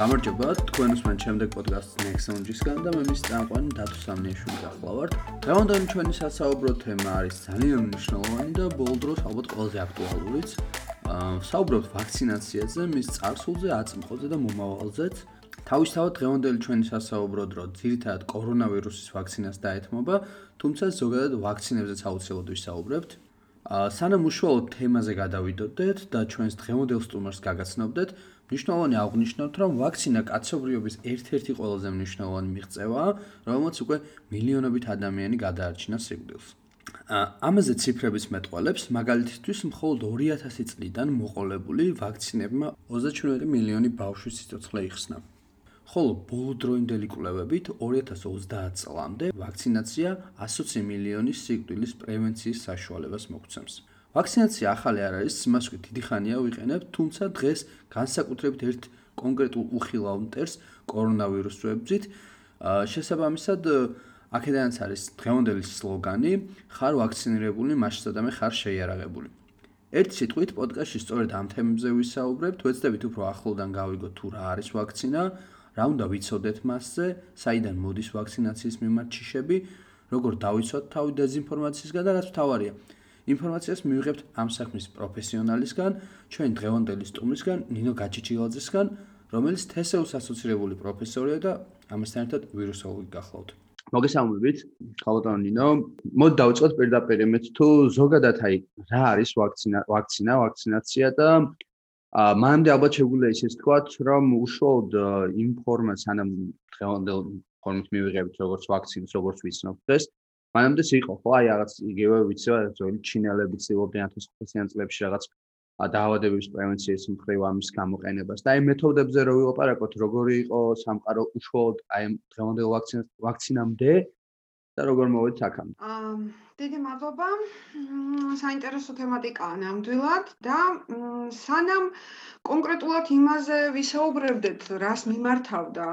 გამარჯობა, თქვენ უსმენ შემდეგ პოდკასტს Nexon-ჯისგან და მე მის წამყვანი დათო სამნიაშვილი გახლავართ. დღევანდელი ჩვენი სასაუბრო თემა არის ძალიან მნიშვნელოვანი და ბოლო დროს ალბათ ყველაზე აქტუალურიც. აა საუბრობთ ვაქცინაციაზე, მის წარსულზე, აწმყოზე და მომავალზეც. თავისთავად დღევანდელი ჩვენი სასაუბრო დრო ძირითადად კორონავირუსის ვაქცინას დაეთმობა, თუმცა ზოგადად ვაქცინებზეც აუცილებლად ვისაუბრებთ. აა სანამ უშუალოდ თემაზე გადავიდოდეთ და ჩვენს დღევანდელ სტუმარს გაგაცნობდეთ, მნიშვნელოვანი აღნიშნოთ, რომ ვაქცინა კაცობრიობის ერთ-ერთი ყველაზე მნიშვნელოვანი მიღწევაა, რომელმაც უკვე მილიონობით ადამიანი გადაარჩინა სიკვდილს. ამაზე ციფრების მეტყველებს, მაგალითისთვის, მხოლოდ 2000 წლიდან მოყოლებული ვაქცინებმა 37 მილიონი ბავშვის სიცოცხლე იხსნა. ხოლო ბოლოდროინდელი კვლევებით 2030 წლამდე ვაქცინაცია 120 მილიონი სიკვდილის პრევენციის საშუალებას მოგცემს. ვაქცინაცია ახალი არ არის, იმას ვქით, დიდი ხანია ვიყენებ, თუმცა დღეს განსაკუთრებით ერთ კონკრეტულ უხილავ მტერს კორონავირუსს ვებძით. შესაბამისად, აქედანაც არის დღევანდელი სლოგანი: ხარ ვაქცინირებული, მასშტაბი ხარ შეიარაღებული. ერთ სიტყვით პოდკასტში სწორედ ამ თემებზე ვისაუბრებთ, ვეცდებით უფრო ახლოდან გავიგოთ თუ რა არის ვაქცინა, რა უნდა ვიცოდეთ მასზე, საიდან მოდის ვაქცინაციის მიმართ ჩიშები, როგორ დავიცვათ თავი დეზინფორმაციისგან და რაც მთავარია, ინფორმაციას მივიღებთ ამ საქმის პროფესიონალისგან, ჩვენ დღევანდელი სტუმრისგან, ნინო გაჩიჩილაძესგან, რომელიც თესეუს ასოცირებული პროფესორია და ამასთან ერთად ვირუსოლოგი გახლავთ. მოგესალმებით, ხალხო ნინო. მოდი დავიწყოთ პირდაპირ იმით თუ ზოგადად აი რა არის ვაქცინა, ვაქცინა, ვაქცინაცია და ა მანამდე ალბათ შეგვიძლია ისე თქვათ, რომ უშუალოდ ინფორმაცია სანამ დღევანდელ ფორმით მივიღებთ როგორც ვაქცინას, როგორც ვიცნობთ ეს, მანამდე იყო ხო? აი რაღაც იგივე ვიცი რა ძველი ჩინელები ცდილობდნენ 1500 წლებში რაღაც დაავადების პრევენციის მხრივ ამის გამოყენებას. და აი მეთოდებზე რო ვიყარაკოთ როგორი იყო სამყარო უშუალოდ აი დღევანდელ ვაქცინამდე და როგორ მოვედი აქამდე. აა დიდი მადლობა. საინტერესო თემატიკაა ნამდვილად და სანამ კონკრეტულად იმაზე ვისაუბრებდეთ, რას მიმართავდა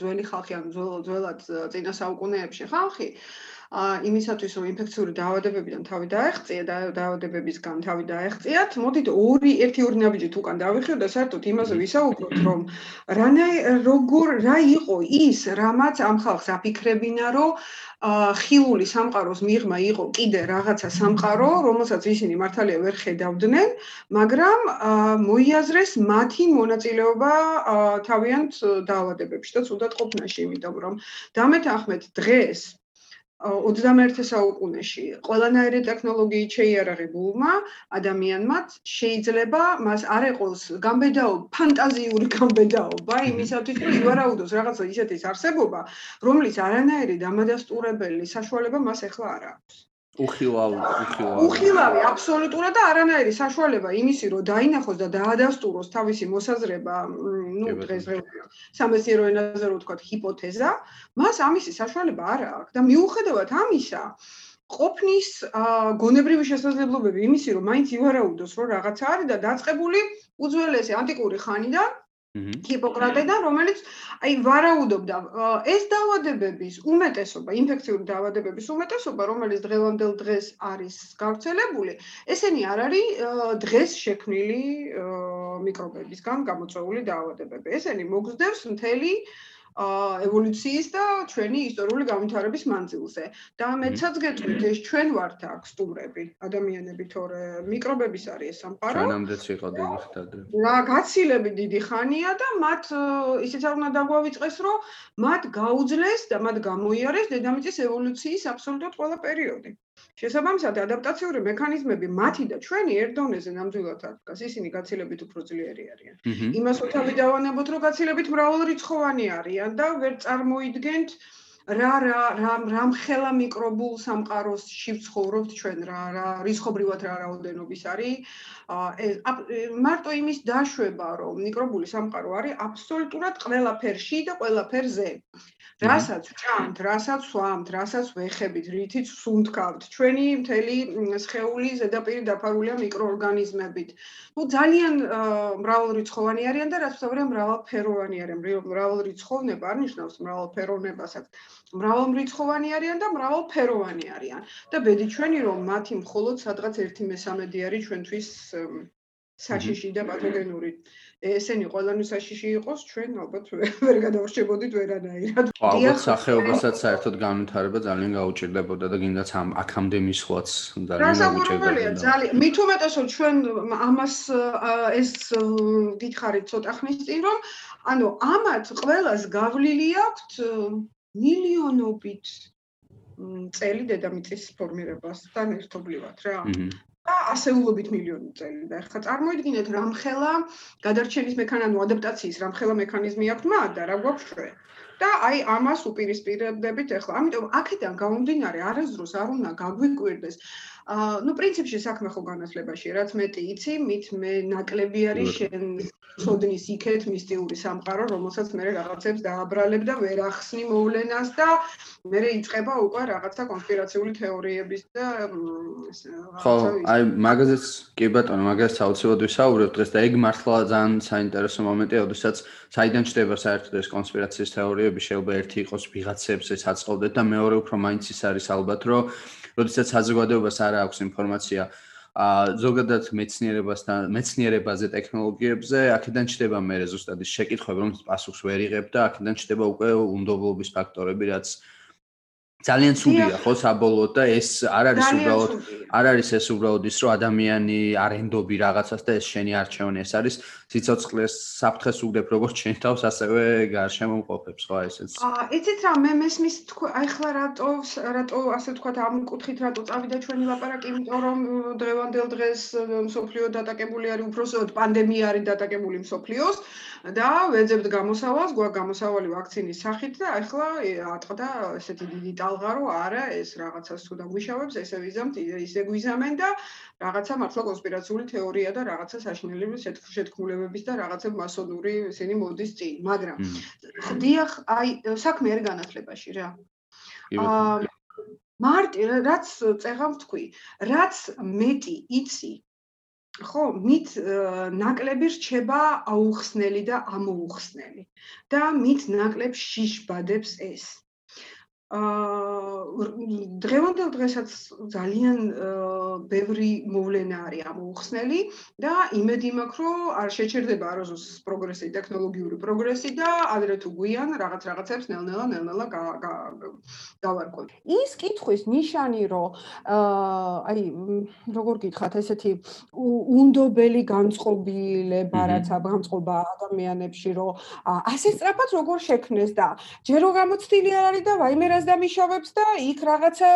ძველი ხალხი, ანუ ძველად წინა საუკუნეებში ხალხი, ა იმისათვის რომ ინფექციური დაავადებებიდან თავი დაეღწია და დაავადებებისგან თავი დაეღწიათ, მოდით ორი ერთი ორი ნაბიჯით უკან დავიხიოთ და საერთოდ იმაზე ვისაუბროთ, რომ რანაი როგორ რა იყო ის, რამაც ამ ხალხს აფიქრებინა, რომ ხილული სამყაროს მიღმა იყო კიდე რაღაცა სამყარო, რომელსაც ისინი მართალია ვერ ხედავდნენ, მაგრამ მოიაზრეს მათი მონაწილეობა თავიანთ დაავადებებში და თუდად ყოფნაში, იმიტომ რომ დამეთანხმეთ დღეს 21 საუკუნეში ყველანაირი ტექნოლოგიით შეიარაღებულმა ადამიანმა შეიძლება მას არ ეყოს გამბედაო ფანტაზიური გამბედაობა იმისათვის რომ ივარაუდოს რაღაცა ისეთის არსებობა რომლის არანაირი დამადასტურებელი საშუალება მას ახლა არ აქვს უხილავი, უხილავი. უხილავი აბსოლუტურად და არანაირი საშუალება იმისი, რომ დაინახოს და დაადასტუროს თავისი მოსაზრება, ну, დღესდღეობით სამეცნიერო ენაზე რო ვთქვათ, ჰიპოთეზა, მას ამისი საშუალება არ აქვს და მიუხედავად ამისა, ყოფნის გონებრივი შესაძლებლობები იმისი, რომ მაინც ივარაუდოს, რომ რაღაცა არის და დაწყებული უძველესი ანტიკური ხანიდან ჰიპოკრატედან, რომელიც აი ვარაუდობდა ეს დაავადებების უმეტესობა, ინფექციური დაავადებების უმეტესობა, რომელიც დღევანდელ დღეს არის გავრცელებული, ესენი არ არის დღეს შექმნილი მიკრობებისგან გამოწვეული დაავადებები. ესენი მოგზდევს მთელი ევოლუციის და ჩვენი ისტორიული განვითარების მანძილზე. და მეცაც გეტყვით, ეს ჩვენ ვართ აქ სტუმრები, ადამიანები, თორე მიკრობების არის ეს სამყარო. ჩვენამდეც იყო დიდი ხანი. რა გაცილები დიდი ხანია და მათ ისიც არ უნდა დაგვავიწყეს, რომ მათ გაუძლეს და მათ გამოიარეს დედამიწის ევოლუციის აბსოლუტურად ყველა პერიოდი. შესაბამისად ადაპტაციური მექანიზმები მათი და ჩვენი ერთ დონეზე ნამდვილად არის ისინი გაცილებით უფრო ძლიერი არიან. იმას უთავი დავანებოთ რომ გაცილებით მრავალრიცხოვანი არიან და ვერ წარმოიდგენთ რა რა რა რამხელა მიკრობულ სამყაროში ვცხოვრობთ ჩვენ რა რა რისხობრივად რა რაოდენობის არის მარტო იმის დაშვება რომ მიკრობული სამყარო არის აბსოლუტურად ყველაფერში და ყველაფერზე რასაც ჭამთ, რასაც სვამთ, რასაც ვეხებით, რითიც სუნთქავთ, ჩვენი მთელი სხეული ზედაპირი დაფარულია მიკროორგანიზმებით. ну ძალიან მრავალრიცხოვანი არიან და რაც თავია მრავალფეროვანი არიან. მრავალრიცხოვნება არ ნიშნავს მრავალფეროვნებასაც. მრავალრიცხოვანი არიან და მრავალფეროვანი არიან. და ბედი ჩვენი რომ მათი მხოლოდ სადღაც 1/13 არის ჩვენთვის საშიში და პათოგენური. ესენი ყველანი საშიში იყოს, ჩვენ ალბათ ვერ გადავრჩებოდით ვერანაირად. ალბათ სახეობასაც საერთოდ განვითარება ძალიან გაუჭირდებოდა და გინდაც ამ აქამდე მისვლაც ძალიან გაუჭირდებოდა. ძალიან მით უმეტესო ჩვენ ამას ეს გითხარით ცოტა ხნის წინ რომ ანუ ამათ ყველას გავლილი აქვთ მილიონობით წელი დედამიწის ფორმირებასთან ერთობლივად რა. და ასეულობით მილიონი წელი და ახლა წარმოიდგინეთ რამხელა გადარჩენის მექანიზმი, ადაპტაციის რამხელა მექანიზმი აქვს მათ და რა გვაქვს ჩვენ. და აი ამას უპირისპირდებით ახლა. ამიტომ აქედან გამომდინარე არასდროს არ უნდა გაგვიკვირდეს აა ნუ პრინციპში საქმე ხო განათლებაში რაც მეტი იცი, მით მე ნაკლები არის შენ ცოდნის იქეთ მისტიური სამყარო, რომელსაც მე რაღაცებს დააბრალებ და ვერ ახსნი მოვლენას და მე იწყება უკვე რაღაცა კონსპირაციული თეორიების და ხო, აი მაგაზეც კი ბატონო, მაგას საოცრად ვისაუბრებ დღეს და ეგ მართლა ძალიან საინტერესო მომენტია, ოდესაც საიდან ჩდება საერთოდ ეს კონსპირაციის თეორიები, შეიძლება ერთი იყოს ვიღაცებს ეს აწყობდეთ და მეორე უფრო მაინც ის არის ალბათ, რომ როდესაც საზოგადოებას არ აქვს ინფორმაცია ა ზოგადად მეცნიერებასთან მეცნიერებაზე ტექნოლოგიებზე აქედან ჩდება მე ზუსტად ის შეკითხვები რომ პასუხს ვერ იღებ და აქედან ჩდება უკვე უნდობლობის ფაქტორები რაც ძალიან ცუდია ხო საბოლოოდ და ეს არ არის უბრალოდ არ არის ეს უბრალოდ ის რომ ადამიანი არენდობი რაღაცას და ეს შენი არჩევანი ეს არის ციცოცხლეს საფრთხეს უგდებ როგორც შენ თავს ასევე გარშემო მყოფებს ხო ესეც. აა იცით რა მე მესმის აი ხლა რატო რატო ასე თქვა ამ კუთხით რატო წავიდა ჩვენი ლაპარაკი? იმიტომ რომ დღევანდელ დღეს მსოფლიო დატაკებული არის უბრალოდ პანდემია არის დატაკებული მსოფლიოს და ვეძებთ გამოსავალს გვაქვს გამოსავალი ვაქცინის სახით და აი ხლა ატყდა ესეთი დიდი ალღა რომ არა ეს რაღაცას თუ დაგვიშავებს ესე ვიზამთ ისე გვიზამენ და რაღაცა მართლა კონსპირაციული თეორია და რაღაცა საშინელების შეთქმულებების და რაღაცა მასონური ისინი მოდის წინ მაგრამ ხდიახ აი საქმე არ განათლებაში რა. აა მარტი რაც წეღავ თქვი რაც მეტი იცი ხო, მით ნაკლები რჩება აუხსნელი და ამოუხსნელი. და მით ნაკლებ შიშბადებს ეს. აა დღევანდელ დღესაც ძალიან ბევრი მოვლენა არის ამოხსნელი და იმედი მაქვს რომ არ შეჩერდება აროზოს პროგრესი, ტექნოლოგიური პროგრესი და ადრე თუ გვიან რაღაც რაღაცებს ნელ-ნელა ნელ-ნელა გავარკვევ. ის კითხვის ნიშანი რომ აა აი როგორ გითხრათ ესეთი უნდობელი განწყობილება რაც აღამწყობა ადამიანებში რომ ასე სწრაფად როგორ შექმნეს და ჯერ რო გამოცდილი არ არის და ვაიმე კამერას დამიშავებს და იქ რაღაცა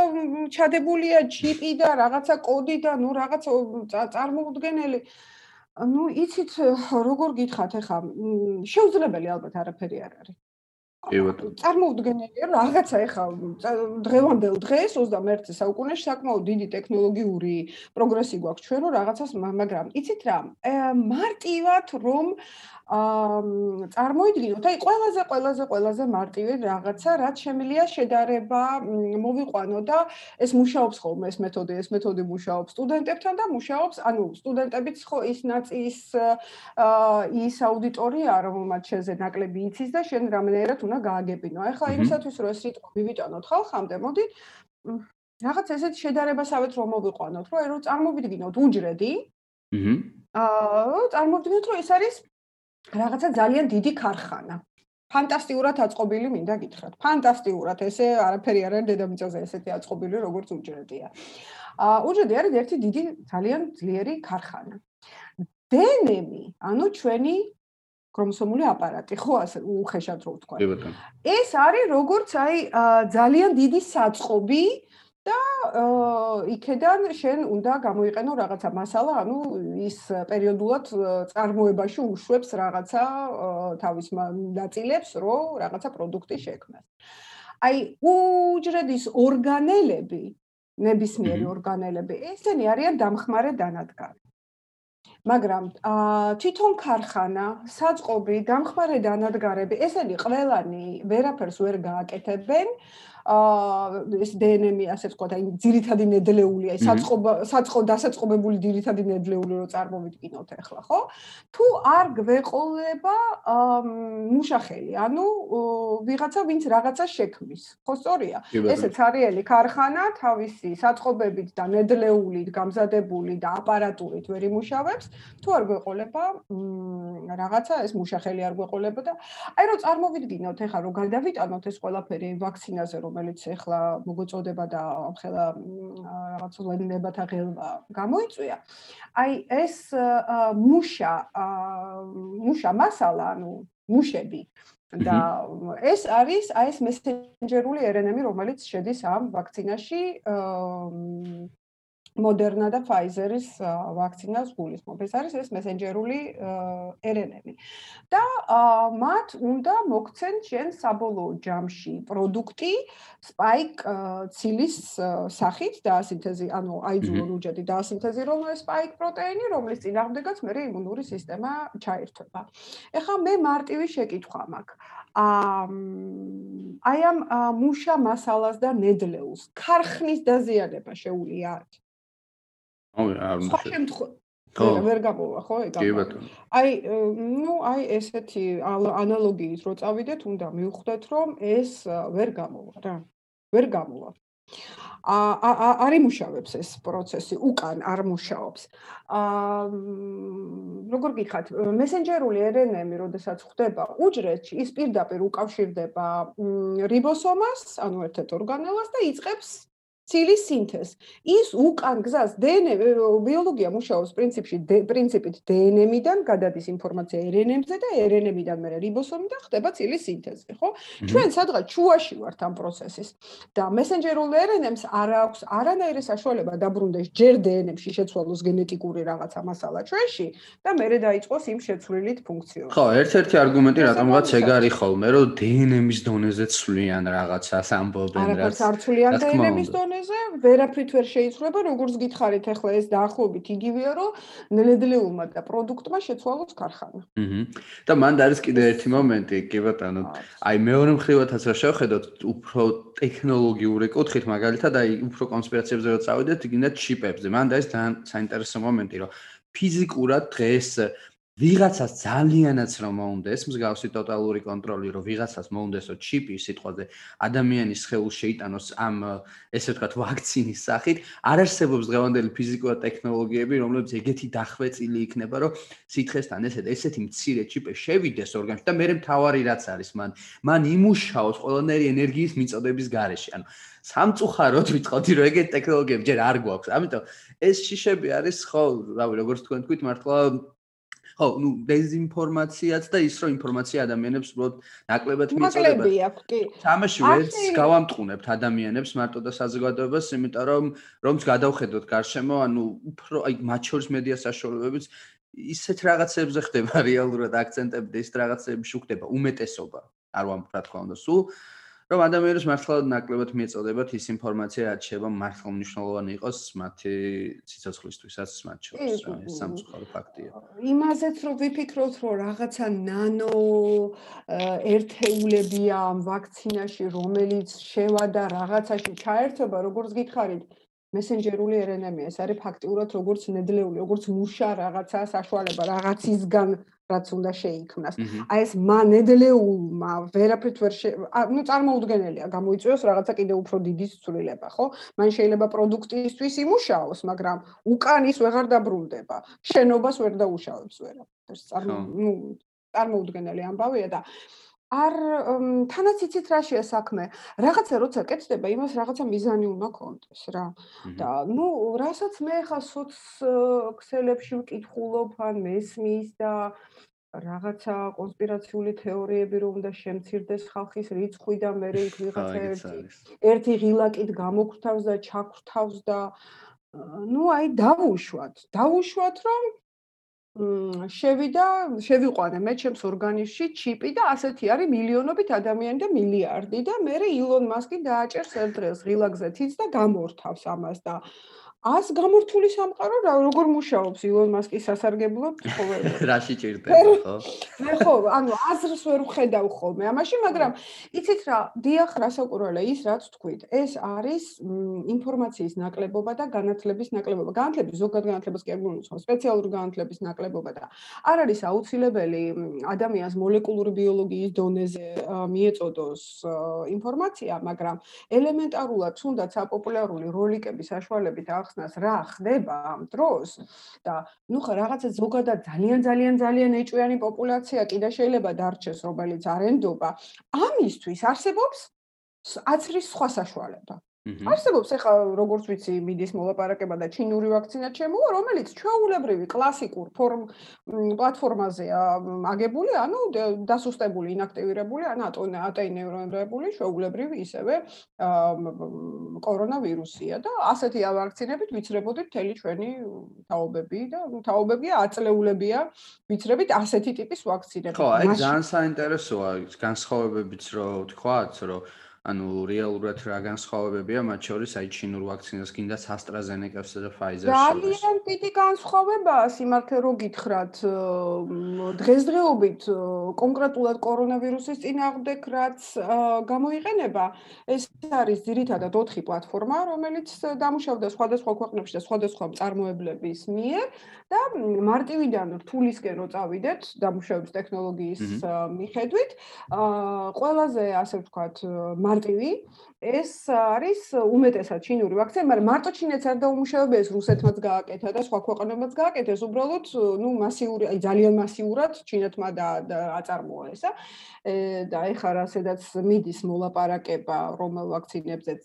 ჩადებულია ჩიპი და რაღაცა კოდი და ნუ რაღაც წარმოუდგენელი. ну იცით როგორ გითხათ ახლა? შეუძლებელი ალბათ არაფერი არ არის. კი ბატონო წარმოუდგენელია რაღაცა ახლა დღევანდელ დღეს 21 საუკუნეში საკმაოდ დიდი ტექნოლოგიური პროგრესი გვაქვს ჩვენ რომ რაღაცას მაგრამ იცით რა? მარტივად რომ წარმოიდგინოთ, აი ყველაზე ყველაზე ყველაზე მარტივი რაღაცა, რაც შემილია შედარება მოვიყვანო და ეს მუშაობს ხოლმე ეს მეთოდი, ეს მეთოდი მუშაობს სტუდენტებთან და მუშაობს, ანუ სტუდენტებიც ხო ის ნაწის აა ის აუდიტორია, რომელმაც შეზე ნაკლები იცის და შენ რამენერად უნდა გააგებინო. აი ხა იმისათვის რომ ეს სიტყვა მივიტანოთ ხალხამდე, მოდი რაღაც ესეთ შედარებასავით რომ მოვიყვანოთ, რომ აი რომ წარმოვიდგინოთ უჯრედი. აჰა. აა წარმოვიდგინოთ რომ ეს არის რაღაცა ძალიან დიდი ქარხანა. ფანტასტიკურად აწყობილი მინდა გითხრათ. ფანტასტიკურად, ესე არაფერი არ არის დედამიწაზე ესეთი აწყობილი როგორც უჯრედია. აა უჯრედი არის ერთი დიდი ძალიან ძლიერი ქარხანა. დნმ, ანუ ჩვენი ქრომოსომული აპარატი, ხო ასე უხეშად რო ვთქვა. ეს არის როგორც აი ძალიან დიდი საწყობი, და იქედან შენ უნდა გამოიყენო რაღაცა მასალა, ანუ ის პერიოდულად წარმოებაში უშვებს რაღაცა თავის ნაწილებს, რომ რაღაცა პროდუქტი შექმნას. აი, უჯრედის ორგანელები, ნებისმიერი ორგანელები, ესენი არიან დამხმარე დანადგარი. მაგრამ თვითონ ქარხანა, საწყობი, დამხმარე დანადგარები, ესენი ყველანი ვერაფერს ვერ გააკეთებენ. აა ეს დნმ-ი ასე ვთქვათ, აი ძირითადი ნედლეული, აი საწყობა საწყო დასაწყობებული ძირითადი ნედლეული რო წარმოვიდგინოთ ახლა, ხო? თუ არ გვეყოლება მუშახელი, ანუ ვიღაცა ვინც რაღაცა შექმნის, ხო სწორია? ესეც არიელი ქარხანა თავისი საწყობებით და ნედლეულით გამზადებული და აპარატურით ვერ იმუშავებს, თუ არ გვეყოლება რაღაცა ეს მუშახელი არ გვეყოლება და აი რომ წარმოვიდგინოთ ახლა რომ გადავიტანოთ ეს ყველაფერი ვაქცინაზე რომელიც ახლა მოგოწოდება და ახლა რაღაც ვლენებათა ღელვა გამოიწვია. აი ეს მუშა მუშა მასალა ანუ მუშები და ეს არის აი ეს მესენჯერული RNA-ი რომელიც შედის ამ ვაქცინაში Moderna და Pfizer-ის ვაქცინას გულისხმობ. ეს არის ეს მესენჯერული RNA-ი. და მათ უნდა მოგცენ ჩვენ საბოლოო ჯამში პროდუქტი spike ცილის სახით დაასინთეზი, ანუ აიძულონ უჯრედი დაასინთეზირონ ეს spike პროტეინი, რომლის წინააღმდეგაც მე იმუნური სისტემა ჩაირთვება. ეხლა მე მარტივი შეკითხვა მაქვს. აი ამ მუშა მასალას და ნედლეულს ქარხნის დაზიანება შეუულია რავი, არ უნდა. სხვა შემთხვევაში ვერ გამოვა, ხო, ეგ ამ. კი ბატონო. აი, ну, აი ესეთი ანალოგიით რო წავიდეთ, უნდა მივხვდეთ, რომ ეს ვერ გამოვა რა. ვერ გამოვა. ა არ იმუშავებს ეს პროცესი, უკან არ მუშაობს. ა როგორ გიხათ, მესენჯერული RNA-ი, როდესაც ხდება უჯრედში, ის პირდაპირ უკავშირდება რიბოსომას, ანუ ერთ-ერთ ორგანელას და იწყებს ცილის სინთეზს. ის უკან გზას დნმ ბიოლოგია მუშაობს პრინციპში პრინციპით დნმ-დან გადადის ინფორმაცია რნმ-ზე და რნმ-დან მე რიბოსომი და ხდება ცილის სინთეზი, ხო? ჩვენ სადღაც ჩუაში ვართ ამ პროცესის და მესენჯერულ რნმ-ს არ აქვს არანაირი საშუალება დაბრუნდეს ჯერ დნმ-ში შეცვალოს გენეტიკური რაღაცა მასალა ჩვენში და მე დაიწყოს იმ შეცვლილით ფუნქციონირება. ხო, ერთ-ერთი არგუმენტი რატომღაც ეგ არის ხოლმე, რომ დნმ-ის დონეზე ცვლიან რაღაცას ამბობენ რაც. არაფერს არ ცვლიან დნმ-ის დონეზე დონეზე ვერაფრით ვერ შეიცვლება, როგორც გითხარით, ახლა ეს დაახლოებით იგივეა, რომ ნედლეულმა და პროდუქტმა შეცვალოს ქარხანა. აჰა. და მანდ არის კიდე ერთი მომენტი, კი ბატონო. აი მეორე მხრივათაც რა შევხედოთ, უფრო ტექნოლოგიური კუთხით, მაგალითად, აი უფრო კონსპირაციებზე რო წავიდეთ, იქნებ ჩიპებზე. მანდ არის ძალიან საინტერესო მომენტი, რომ ფიზიკურად დღეს ვიღაცას ძალიანაც რომ მოუნდეს მსგავსი ტოტალური კონტროლი რომ ვიღაცას მოუნდესო ჩიპი სიტყვაზე ადამიანის ხელს შეიტანოს ამ ესე ვთქვათ ვაქცინის სახით არ არსებობს დღევანდელი ფიზიკური ტექნოლოგიები რომლებიც ეგეთი დახვეწილი იქნება რომ სითხესთან ესეთ ესეთი მცირე ჩიპი შევიდეს ორგანიზმში და მეორე მთავარი რაც არის მან მან იმუშაოს ყველანაირი ენერგიის მიწოდების გარეშე. ანუ სამწუხაროდ ვიტყოდი რომ ეგეთი ტექნოლოგიები ჯერ არ გვაქვს. ამიტომ ეს შიშები არის ხო რავი როგორც თქვენ თქვით მართლა ხო, ну, დეზინფორმაციაც და ის რომ ინფორმაცია ადამიანებს უბრალოდ ნაკლებად მიწოდება. ნაკლები აქვს, კი. თამაში ვერც გავამტყუნებთ ადამიანებს მარტო და საზოგადოებას, იმიტომ რომ რომც გადავხედოთ გარშემო, ანუ უფრო აი მათ შორის მედია საშუალებებიც ისეთ რაღაცებზე ხდება რეალურად აქცენტები და ის რაღაცები შუქდება უმეტესობა. არ ვამბობ რა თქმა უნდა, სულ რომ ადამიანებს მართლა ნაკლებად მიეწოდებათ ის ინფორმაცია, რაც შეიძლება მართლა მნიშვნელოვანი იყოს მათი ციცოცხლისთვისაც მათ შორის, რა ეს სამწუხარო ფაქტია. იმაზეც რომ ვიფიქროთ, რომ რაღაცა ნანო ერთეულებია ამ ვაქცინაში, რომელიც შევა და რაღაცაში ჩაერთვება, როგორც გითხარით, მესენჯერული RNA-ია, ეს არის ფაქტიურად როგორც ნედლეული, როგორც მუშა რაღაცა საშუალება რაღაცისგან რაც უნდა შეიქმნას. აი ეს მანედლეულმა ვერაფრით ვერ ну წარმოუდგენელია გამოიწვიოს რაღაცა კიდე უფრო დიდი ცვლილება, ხო? მან შეიძლება პროდუქტისთვის იმუშაოს, მაგრამ უკან ის ვეღარ დაბრუნდება. შენობას ვერ დაუშავებს ვერაფერს. წარმო ну წარმოუდგენელი ამბავია და არ თანაც იცით რაშია საქმე. რაღაცა როცა კეთდება, იმას რაღაცა მიზანი უნდა კონდეს რა. და ну, რასაც მე ხა სოც ქსელებში ვკითხულობ ან მესმის და რაღაცა კონსპირაციული თეორიები რომ უნდა შემცირდეს ხალხის რიცხვი და მე იქ ვიღაცა ერთი ერთი ღილაკით გამოგვრთავს და ჩაგვრთავს და ну, აი დავუშვათ. დავუშვათ რომ შევიდა, შევიყვანე მე ჩემს ორგანიზმში ჩიპი და ასეთი არის მილიონობით ადამიანი და მილიარდი და მე ილონ მასკი დააჭერს ერთ დღეს ღილაკზე თიც და გამორთავს ამას და ას გამორთული სამყარო რა როგორ მუშაობს ილონ მასკის სასარგებლოდ? ხოლმე რაში ჭირდება ხო? მე ხო ანუ აზრს ვერ ვხედავ ხოლმე ამაში მაგრამ იცით რა დიახ რასაკვირველია ის რაც თქვით ეს არის ინფორმაციის ნაკლებობა და განათლების ნაკლებობა. განათლების ზოგად განათლებას კი არ გულისხმობს სპეციალური განათლების ნაკლებობა და არ არის აუცილებელი ადამიანს მოლეკულური ბიოლოგიის დონეზე მიეწოდოს ინფორმაცია მაგრამ ელემენტარულად თუნდაც აპოპულარული როლიკების საშუალებით ახ ახსნას რა ხდება ამ დროს? და ნუ ხა რაღაცა ზოგადად ძალიან ძალიან ძალიან ეჭვიანი პოპულაცია კიდე შეიძლება დარჩეს რომელიც არენდობა ამისთვის არსებობს აცრის სხვა საშუალება არსებობს ახლა როგორც ვიცი მიდის მოლაპარაკება და ჩინური ვაქცინა ჩემოა რომელიც ჩვეულებრივი კლასიკურ ფორმ პლატფორმაზეა აგებული ანუ დასუსტებული ინაქტივირებული ან ატეინევრონებული ჩვეულებრივი ისევე კორონავირუსია და ასეთი ავაქცინებით ვიცრებოდით მთელი ჩვენი თაობები და თაობებია აწლეულებია ვიცრებით ასეთი ტიპის ვაქცინები. ხო აი ძალიან საინტერესოა განსხვავებებიც რო თქვათ რომ ანუ რეალურად რა განსხვავებებია მათ შორის აი ჩინურ ვაქცინას კიდაც AstraZeneca-სა და Pfizer-ს შორის? ძალიან დიდი განსხვავებაა, სიმართლე რო გითხრათ, დღესდღეობით კონკრეტულად კორონავირუსის წინააღმდეგ რაც გამოიყენება, ეს არის ძირითადად 4 პლატფორმა, რომელიც დამუშავდა სხვადასხვა ქვეყნებში და სხვადასხვა მწარმოებლების მიერ და მარტივიდან რთულისკენ რო წავიდეთ დამუშავების ტექნოლოგიის მიხედვით, ყველაზე ასე ვთქვათ, მარტივი. ეს არის უმეტესად ჩინური ვაქცინა, მაგრამ მარტო ჩინეთს არ დაუმუშავებია, ეს რუსეთმაც გააკეთა და სხვა ქვეყნებმაც გააკეთეს, უბრალოდ ნუ მასიური, აი ძალიან მასიურად ჩინეთმა და აწარმოა ესა. და ეხლა რა სადაც მიდის მოლაპარაკება რომელ ვაქცინებზეც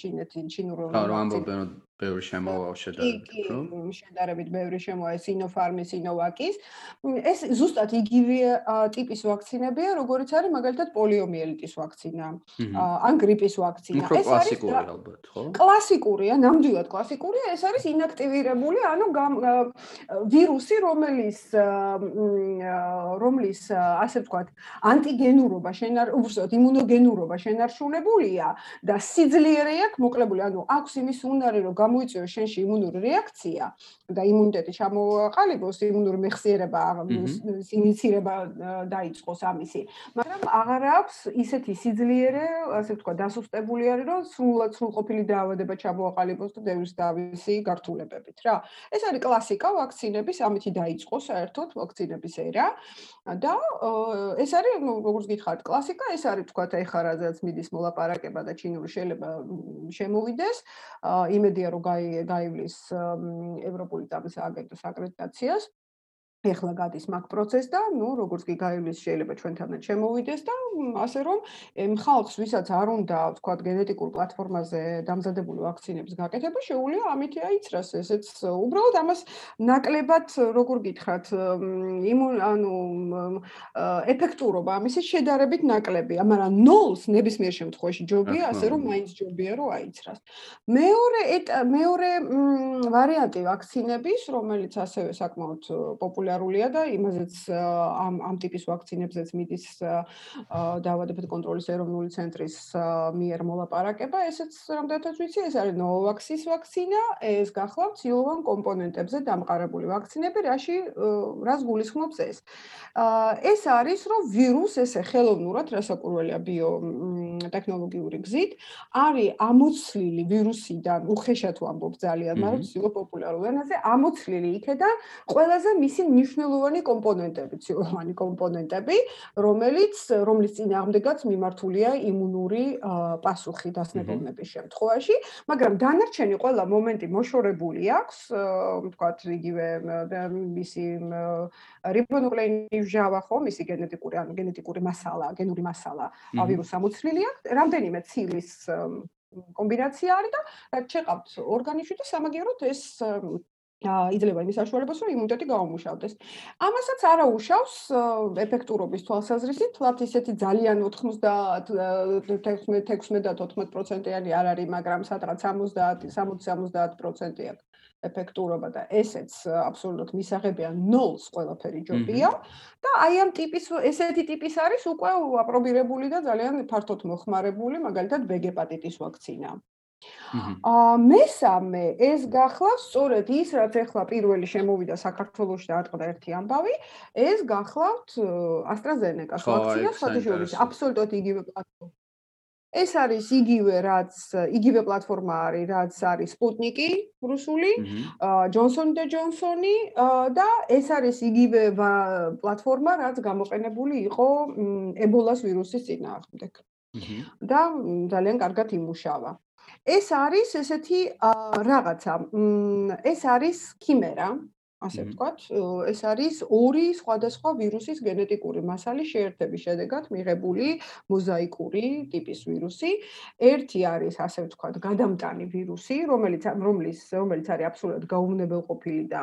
ჩინეთი ჩინური ვაქცინა ბევრი შემოვა შედარებით ხო? შედარებით ბევრი შემოვა სინოფარმის სინოვაკის. ეს ზუსტად იგივე ტიპის ვაქცინებია, როგორიც არის მაგალითად პოლიომიელიტის ვაქცინა, ან გრიპის ვაქცინა. ეს არის კლასიკური ალბათ, ხო? კლასიკურია, ნამდვილად კლასიკურია, ეს არის ინაქტივირებული, ანუ ვირუსი, რომელიც რომლის ასე ვთქვათ, ანტიგენურობა შენარ უბრალოდ იმუნოგენურობა შენარჩუნებულია და სიძლიერე აქვს მოკლებული, ანუ აქვს იმის უნარი, რომ გამოიწვიოს შენში იმუნური რეაქცია და იმუნიტეტი ჩამოაყალიბოს, იმუნური მეხსიერება ინიცირება დაიწყოს ამისი, მაგრამ აღარ აქვს ისეთი სიძლიერე, ასე ვთქვათ, დასუსტებული არის, რომ სრულად სრულყოფილი დაავადება ჩამოაყალიბოს და დევრის დავისი გართულებებით რა. ეს არის კლასიკა ვაქცინების, ამითი დაიწყო საერთოდ ვაქცინების ერა და ეს არის, ну, როგორც გითხარით, კლასიკა, ეს არის თქვა ეხლა რაზეც მიდის მოლაპარაკება და ჩინური შეიძლება შემოვიდეს. იმედია რომ გაივლის ევროპული წამის აგენტოს აკრედიტაციას. ეხლა გადის მაგ პროცესს და ნუ როგორც კი გაივლის შეიძლება ჩვენთანაც შემოვიდეს და ასე რომ ხალხს ვისაც არ უნდა თქვა გენეტიკურ პლატფორმაზე დამზადებული ვაქცინების გაკეთება შეუძლია ამითი აიცრას. ესეც უბრალოდ ამას ნაკლებად როგორ გითხრათ იმუნ ანუ ეფექტურობა ამისი შედარებით ნაკლებია მაგრამ ნოლს ნებისმიერ შემთხვევაში ჯობია ასე რომ მაინც ჯობია რომ აიცრას. მეორე მეორე ვარიანტი ვაქცინების რომელიც ასევე საკმაოდ პოპულარულია პოპულარულია და იმაზეც ამ ამ ტიპის ვაქცინებზეც მიდის დაავადებათა კონტროლის ეროვნული ცენტრის მიერ მოლაპარაკება. ესეც რამდენადაც ვიცი, ეს არის ნოვაქსის ვაქცინა, ეს გახლავთ ცილოვან კომპონენტებზე დამყარებული ვაქცინები, რაში რას გულისხმობს ეს? ეს არის, რომ ვირუს ესე ხელოვნურად, რასაკვირველია ბიო ტექნოლოგიური გზით, არის ამოცლილი ვირუსიდან, უხეშად ვამბობ ძალიან, მაგრამ ცილო პოპულარულ ენაზე, ამოცლილი იქიდან ყველაზე მისი მნიშვნელოვანი კომპონენტები, ცილოვანი კომპონენტები, რომელიც რომლის წინააღმდეგაც მიმართულია იმუნური პასუხი დასნებოვნების შემთხვევაში, მაგრამ დანარჩენი ყველა მომენტი მოშორებული აქვს, თქვათ, იგივე მისი რიბონუკლეინის ჟავა ხო, მისი გენეტიკური ან გენეტიკური მასალა, გენური მასალა ავირუს ამოცლილი აქვს, რამდენიმე ცილის კომბინაცია არის და რაც შეყავთ ორგანიზმში და სამაგიეროდ ეს იძლევა იმის საშუალებას, რომ იმუნიტეტი გაუმუშავდეს. ამასაც არაუშავს ეფექტურობის თვალსაზრისით, თლათ ისეთი ძალიან 90-16-16-14%-იანი არ არის, მაგრამ სადღაც 70-60-70%-ია ეფექტურობა და ესეც აბსოლუტურად მისაღებია ნოლს ყველაფერი ჯობია და აი ამ ტიპის ესეთი ტიპის არის უკვე აპრობირებული და ძალიან ფართოდ მოხმარებული, მაგალითად ბგ ჰეპატიტის ვაქცინა. აა მესამე ეს გახლავს სწორედ ის რაც ახლა პირველი შემოვიდა საქართველოში და ატყდა ერთი ამბავი ეს გახლავთ AstraZeneca-ს ვაქცინა სხვადასხვა აბსოლუტურად იგივე პლატფორმა. ეს არის იგივე რაც იგივე პლატფორმა არის რაც არის Sputnik-ი რუსული, Johnson & Johnson-ი და ეს არის იგივე პლატფორმა რაც გამოყენებული იყო Ebola-ს ვირუსის წინააღმდეგ. და ძალიან კარგად იმუშავა. ეს არის ესეთი რაღაცა, ეს არის ქიმერა, ასე ვთქვათ, ეს არის ორი სხვადასხვა ვირუსის გენეტიკური მასალის შეერთების შედეგად მიღებული მოზაიკური ტიპის ვირუსი. ერთი არის, ასე ვთქვათ, გადამტანი ვირუსი, რომელიც რომლის რომელიც არის აბსოლუტურად გაუვნებელყოფილი და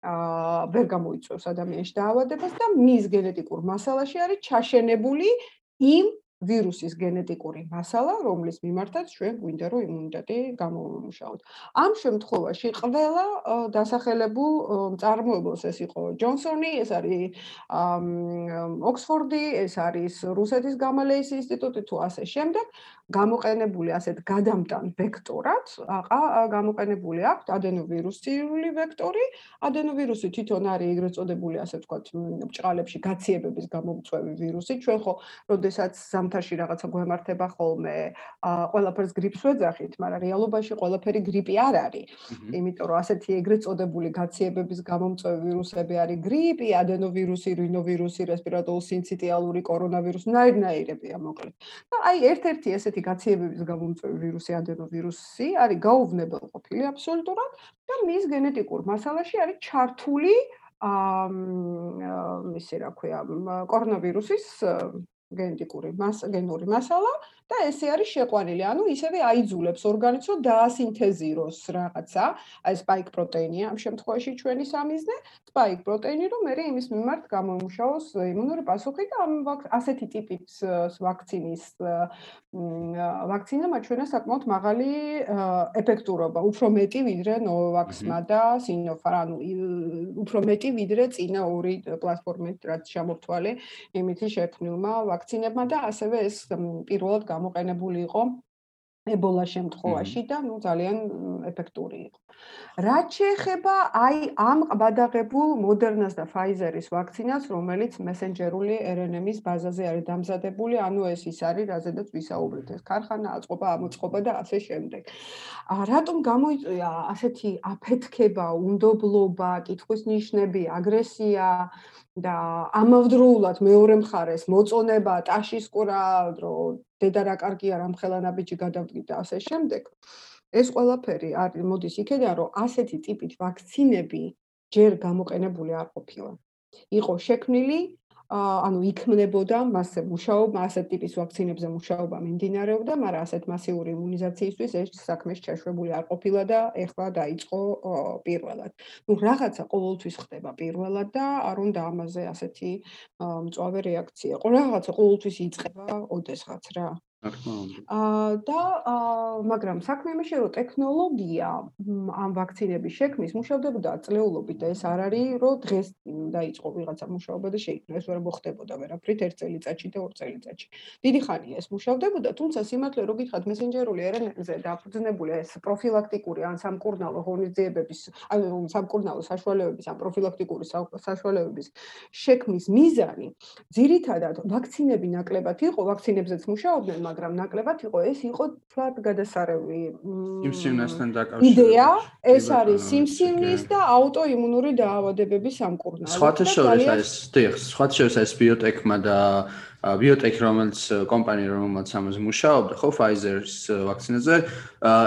აა ვერ გამოიწვევს ადამიანში დაავადებას და მის გენეტიკურ მასალაში არის ჩაშენებული იმ ვირუსის გენეტიკური მასალა, რომლის მიმართაც ჩვენ გვინდა რომ იმუნიტეტი გამოვიმუშაოთ. ამ შემთხვევაში ყველა დასახელებულ წარმოებულს ეს იყო ჯონსონი, ეს არის ოქსფორდი, ეს არის რუსეთის გამალეის ინსტიტუტი თუ ასე შემდეგ, გამოყენებული ასეთ გადამტან ვექტორად, აყა გამოყენებული აქვს ადენოვირუსული ვექტორი. ადენოვირუსი თვითონ არის ეგრეთ წოდებული, ასე ვთქვათ, ბჭყალებში გაციებების გამომწვევი ვირუსი. ჩვენ ხო, როდესაც ზამთარში რაღაცა გვემართება ხოლმე, აა ყველაფერს გრიპს ვეძახით, მაგრამ რეალობაში ყველაფერი გრიპი არ არის. იმიტომ რომ ასეთი ეგრეთ წოდებული გაციებების გამომწვევი ვირუსები არის გრიპი, ადენოვირუსი, რინოვირუსი, რესპირატორული სინციტიალური კორონავირუსი, ნაირ-ნაირებია მოკლედ. და აი ერთ-ერთი ესეთი ესეთი გაციებების გამომწვევი ვირუსი ადენოვირუსი არის გაუვნებელყოფილი აბსოლუტურად და მის გენეტიკურ მასალაში არის ჩართული აა ისე რა ქვია კორონავირუსის გენეტიკური მას გენური მასალა და ესე არის შეყვანილი. ანუ ისევე აიძულებს ორგანიზმს რომ დაასინთეზიროს რაღაცა, აი spike პროტეინი ამ შემთხვევაში ჩვენი სამიზნე, spike პროტეინი, რომ მე იმის მიმართ გამომუშავოს იმუნური პასუხი და ამ ასეთი ტიპის ვაქცინის ვაქცინა მაჩვენა საკმაოდ მაღალი ეფექტურობა, უფრო მეტი ვიდრე Novavax-მა და Sinopharm, ანუ უფრო მეტი ვიდრე წინა ორი პლატფორმით, რაც შემოთვალე იმითი შექმნილმა ვაქცინებმა და ასევე ეს პირველად გამოყენებული იყო ებოლა შემთხვევაში და ნუ ძალიან ეფექტური იყო. რაც შეეხება აი ამ ყბადაღებულ მოდერნას და ფაიზერის ვაქცინას, რომელიც მესენჯერული RNA-ის ბაზაზე არის დამზადებული, ანუ ეს ის არის, რაზედაც ვისაუბრეთ, ეს ქარხანა, აწყობა, ამოწყობა და ასე შემდეგ. ა რატომ გამოიწვია ასეთი აფეთქება, უნდობლობა, კითხვის ნიშნები, აგრესია და ამავდროულად მეორე მხარეს მოწონება, ტაშისკურა, რომ დედა რა კარგი არა, მხელანა ბიჭი გადავდგით და ასე შემდეგ. ეს ყველაფერი არის მოდის იქედან, რომ ასეთი ტიპით ვაქცინები ჯერ გამოყენებული არ ყოფილა. იყო შექმნილი ანუ იქმნებოდა მასზე მუშაობა, ასეთ ტიპის ვაქცინებზე მუშაობა მიმდინარეობდა, მაგრამ ასეთ მასიური იმუნიზაციისთვის ეს საქმე შეშვებული არ ყოფილა და ეხლა დაიწყო პირველად. ნუ რაღაცა ყოველთვის ხდება პირველად და არ უნდა ამაზე ასეთი მწვავე რეაქცია. ყო რაღაცა ყოველთვის იწყება ოდესღაც რა. აა და მაგრამ საქმე იმაში რომ ტექნოლოგია ამ ვაქცინების შექმნის მუშავდებოდა წლეულობით და ეს არ არის რომ დღეს დაიწყო ვიღაცა მუშაობა და შეიქმნა ეს ვერ მოხდებოდა ვერაფრით ერთ წელიწადში და ორ წელიწადში. დიდი ხანია ეს მუშავდებოდა, თუმცა სიმართლე რო გითხრათ მესენჯერული RNA-ზე დაფუძნებული ეს პროფილაქტიკური ან სამკურნალო ღონისძიებების ანუ სამკურნალო საშუალებების ან პროფილაქტიკური საშუალებების შექმნის მიზანი ძირითადად ვაქცინები ნაკლებად იყო, ვაქცინებზეც მუშაობდნენ მაგრამ ნაკლებად იყო ეს იყო თვათ გადასარევი. სიმსივნესთან დაკავშირებული იდეა ეს არის სიმსივნის და აუტოიმუნური დაავადებების სამკურნალო. სხვათა შორის ეს დიახ სხვათა შორის ეს ბიოტექმა და ბიოტექ რომელიც კომპანია რომელიც ამაზე მუშაობდა ხო Pfizer-ის ვაქცინაზე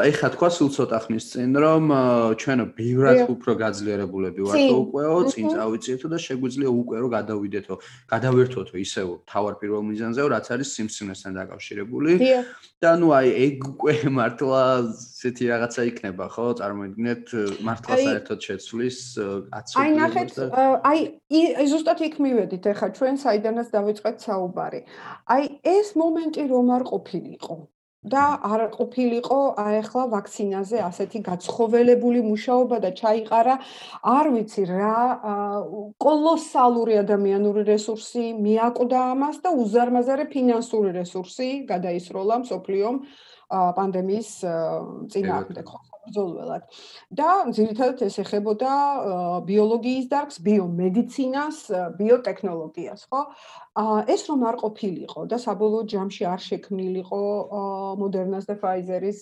ეხა თქვა სულ ცოტა ხნის წინ რომ ჩვენო ბევრად უფრო გაძლიერებულები ვართ უკეო წინ წავიწიეთო და შეგვიძლია უკვე რომ გადავიდეთო გადავერთოთო ისევ თავარ პირველ მიზანზე რაც არის სიმსივნესთან დაკავშირებული. და ნუ აი ეგ უკვე მართლა ესეთი რაღაცა იქნება ხო წარმოიდგინეთ მართლა საერთოდ შეცვლის აცი აი ნახეთ აი ზუსტად იქ მივედით ეხა ჩვენ საიდანაც დავიწყეთ საუბარი აი ეს მომენტი რომ არ ყოფილიყო და არ ყოფილიყო აეხლა ვაქცინაზე ასეთი გაცხოველებული მუშაობა და ჩაიყარა არ ვიცი რა კოლოსალური ადამიანური რესურსი მიაკვდა ამას და უზარმაზარი ფინანსური რესურსი გადაისროლა მსოფლიომ პანდემიის წინააღმდეგ. ხო ბრძოლველად. და ძირითადად ეს ეხებოდა ბიოლოგიის დარგს, ბიომედიცინას, ბიოტექნოლოგიას, ხო? აა ეს რომ არ ყოფილიყო და საბოლოო ჯამში არ შექმნილიყო მოდერნას და ფაიზერის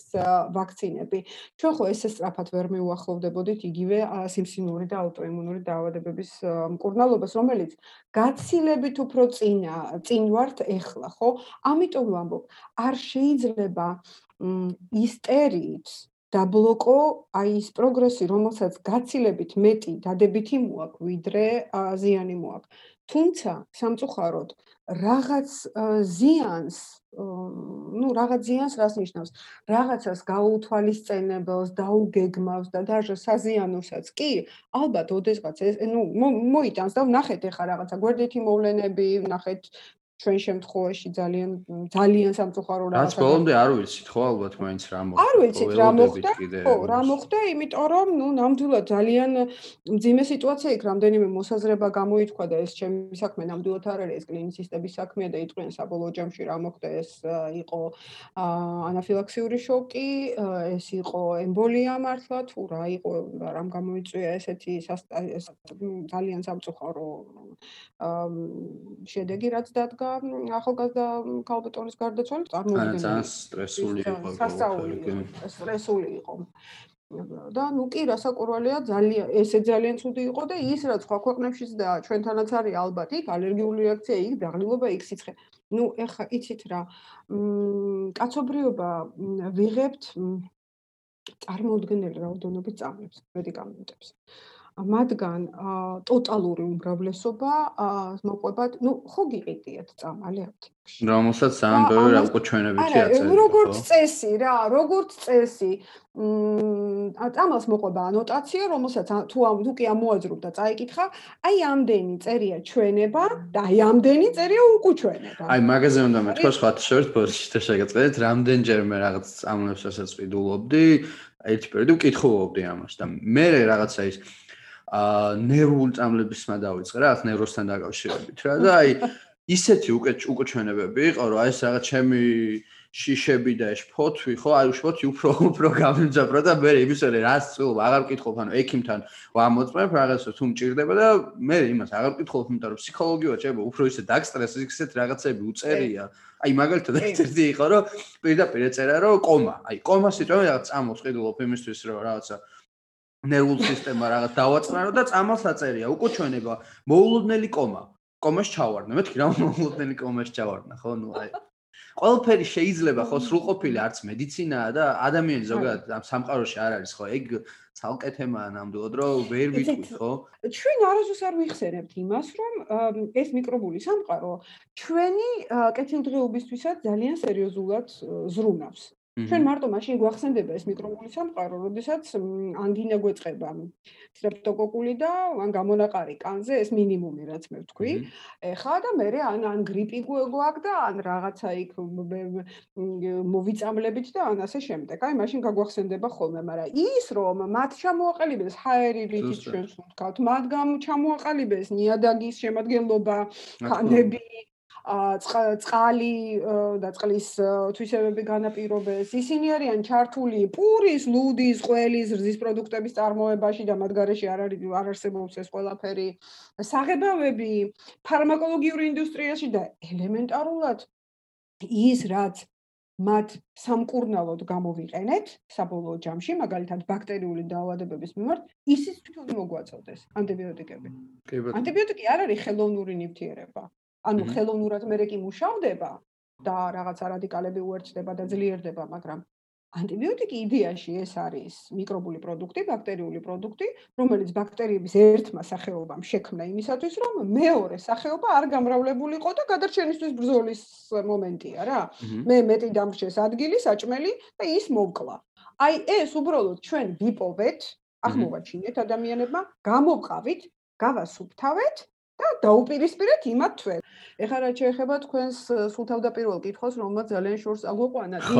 ვაქცინები. ჩვენ ხო ესე სწრაფად ვერ მიუახლოვდებოდით იგივე სიმსივნური და აუტოიმუნური დაავადებების მკურნალობას, რომელიც გაცილებით უფრო წინა წინ ვართ ეხლა, ხო? ამიტომ ვამბობ, არ შეიძლება ისტერიით დაბლოკო აი ის პროგრესი, რომელსაც გაცილებით მეტი დადებითი მოაქვს, ვიდრე ზიანი მოაქვს. თუმცა სამწუხაროდ რაღაც ზიანს ну რაღაც ზიანს რას ნიშნავს რაღაცას გაუთვალისწინებელს დაუგეგმავს და დაჟე საზიანოსაც კი ალბათ ოდესღაც ეს ну მოიტანს და ნახეთ ეხა რაღაცა გვერდითი მოვლენები ნახეთ ჩვენ შემთხვევაში ძალიან ძალიან სამწუხარო რაღაცა. რაც ბოლომდე არ ვიცით ხო ალბათ მაინც რა მოხდა. არ ვიცით რა მოხდა. ხო, რა მოხდა, იმიტომ რომ ნუ ნამდვილად ძალიან მძიმე სიტუაცია იქ რამდენიმე მოსაზრება გამოითქვა და ეს ჩემი საქმე ნამდვილად არ არის ეს კლინიცისტების საქმეა და იტყვიან საბოლოო ჯამში რა მოხდა ეს იყო ანაფილაქსიური შოკი, ეს იყო ემბოლია მართლა თუ რა იყო რამ გამოიწვია ესეთი ძალიან სამწუხარო შედეგი რაც დადგა ახალგაზრდა ქალბატონის გარდაცვალა წარმოუდგენელი. ძალიან სტრესული იყო. სასწაული სტრესული იყო. და ნუ კი რასაკურველია ძალიან ესე ძალიან ცუდი იყო და ის რაც სხვა ქვეყნებშიც და ჩვენთანაც არის ალბათ იქ ალერგიული რეაქცია იქ დაღლილობა იქ სიცხე. ნუ ეხა იცით რა მ კაცობრიობა ვიღებთ წარმოუდგენელი რაოდენობით წამლებს მედიკამენტებს. მათგან ტოტალური უმრავლესობა მოყვებათ, ну, ხო გიყიდიათ წამალი აფთიაქში. რომელსაც ძალიან ბევრი რა უკვე ჩვენებითი აწერა. არა, როგორც წესი რა, როგორც წესი. მმ წამალს მოყვება ანოტაცია, რომელსაც თუ ამ თუ კი ამოაძრობ და წაიკითხა, აი ამდენი წერია ჩვენება და აი ამდენი წერია უკუჩვენება. აი მაგაზე უნდა მეთქვა სხვა შორტ პოსტში და შეგეწყვეტეთ, რამდენჯერმე რაღაც წამლებს ასაც ვიდულობდი, ერთი პერიოდი ვკითხულობდი ამას და მე რაღაცა ის აა ნერვულ წამლებისმა დავიწყე რა, ახ ნევროსთან დაკავშირებით რა. და აი ისეთი უკვე უკუჩვენებები იყო, რომ აი ეს რაღაც ჩემი შიშები და ეს ფოთვი ხო, აი უშუალოდ უფრო უფრო გამიძაბრო და მე იმის ვერე რას წულ აღარ მკითხობ, ანუ ექიმთან ვამოწმებ რაღაცა თუ მჭირდება და მე იმას აღარ მკითხობ, იმიტომ რომ ფსიქოლოგია შეიძლება უფრო ისე დაგსტრესს, ისეთ რაღაცები უწერია. აი მაგალითად ერთი იყო, რომ პირდაპირ ეწერა, რომ კომა, აი კომა სიტყვა რაღაც წამოს ყიდულობ იმისთვის, რომ რაღაცა ნერვულ სისტემა რაღაც დავაწყნარო და წამალს აწერია. უკუჩვენება მოულოდნელი კომა. კომას ჩავარდნა მეთქი რა მოულოდნელი კომას ჩავარდნა ხო? ნუ აი. ყველაფერი შეიძლება ხო სრულყოფილი არც მედიცინაა და ადამიანი ზოგადად ამ სამყაროში არ არის ხო? ეგ ცალკე თემაა ნამდვილად რომ ვერ ვიტყვი ხო? ჩვენ არასდროს არ ვიხსენებთ იმას რომ ეს მიკრობული სამყარო ჩვენი კეთილდღეობისთვისაც ძალიან სერიოზულად ზრუნავს ჩვენ მარტო მაშინ გვახსენდება ეს მიკრობული სამყარო, როდესაც ანგინა გვეწყება სტრეპტოკოკული და ან გამონაყარი კანზე ეს მინიმუმი რაც მე ვთქვი. ეხა და მე ან ან გრიპი გვაქვს და ან რაღაცა იქ მოვიწამლებით და ან ასე შემდეგ. აი მაშინ გაგვახსენდება ხოლმე, მაგრამ ის რომ მათ ჩამოაყალიბეს ჰაერი რითიც ჩვენ ვთქვათ, მათ ჩამოაყალიბეს ნიადაგის შემადგენლობა, ქანები წყალი და წყლის თვისებები განაპირობეს. ისინი არიან ჩართული პურის, ლუდის, ყველის, რძის პროდუქტების წარმოებაში და მათ გარეშე არ არის არ არსებობს ეს ყველაფერი. საღებავები ფარმაკოლოგიური ინდუსტრიაში და ელემენტარულად ის რაც მათ სამკურნალოდ გამოვიყენეთ საბოლოო ჯამში, მაგალითად ბაქტერიული დაავადებების მიმართ, ისიც თვითონ მოგვაწოდეს ანტიბიოტიკები. ანტიბიოტიკი არ არის ხელოვნური ნივთიერება. ანუ ხელოვნურად მე კი მუშავდება და რაღაცა რადიკალები უერთდება და ძლიერდება, მაგრამ ანტიბიოტიკი იდეაში ეს არის მიკრობული პროდუქტი, ბაქტერიული პროდუქტი, რომელიც ბაქტერიების ერთმა სახეობამ შექმნა იმისათვის, რომ მეორე სახეობა არ გამრავლებულიყო და გადარჩენისთვის ბრძოლის მომენტია რა. მე მეტი დამრჩეს ადგილი, საჭმელი და ის მოვკლა. აი ეს უბრალოდ ჩვენ ვიპოვეთ, ახმოვაჩინეთ ადამიანებმა, გამოვყავით, გავასუფთავეთ დაუპირისპირეთ იმათ თქვენ. ეხლა რა შეიძლება თქვენს სულ თავდაპირველ კითხვას, რომელმაც ძალიან შორს აგვეყვანა, დი?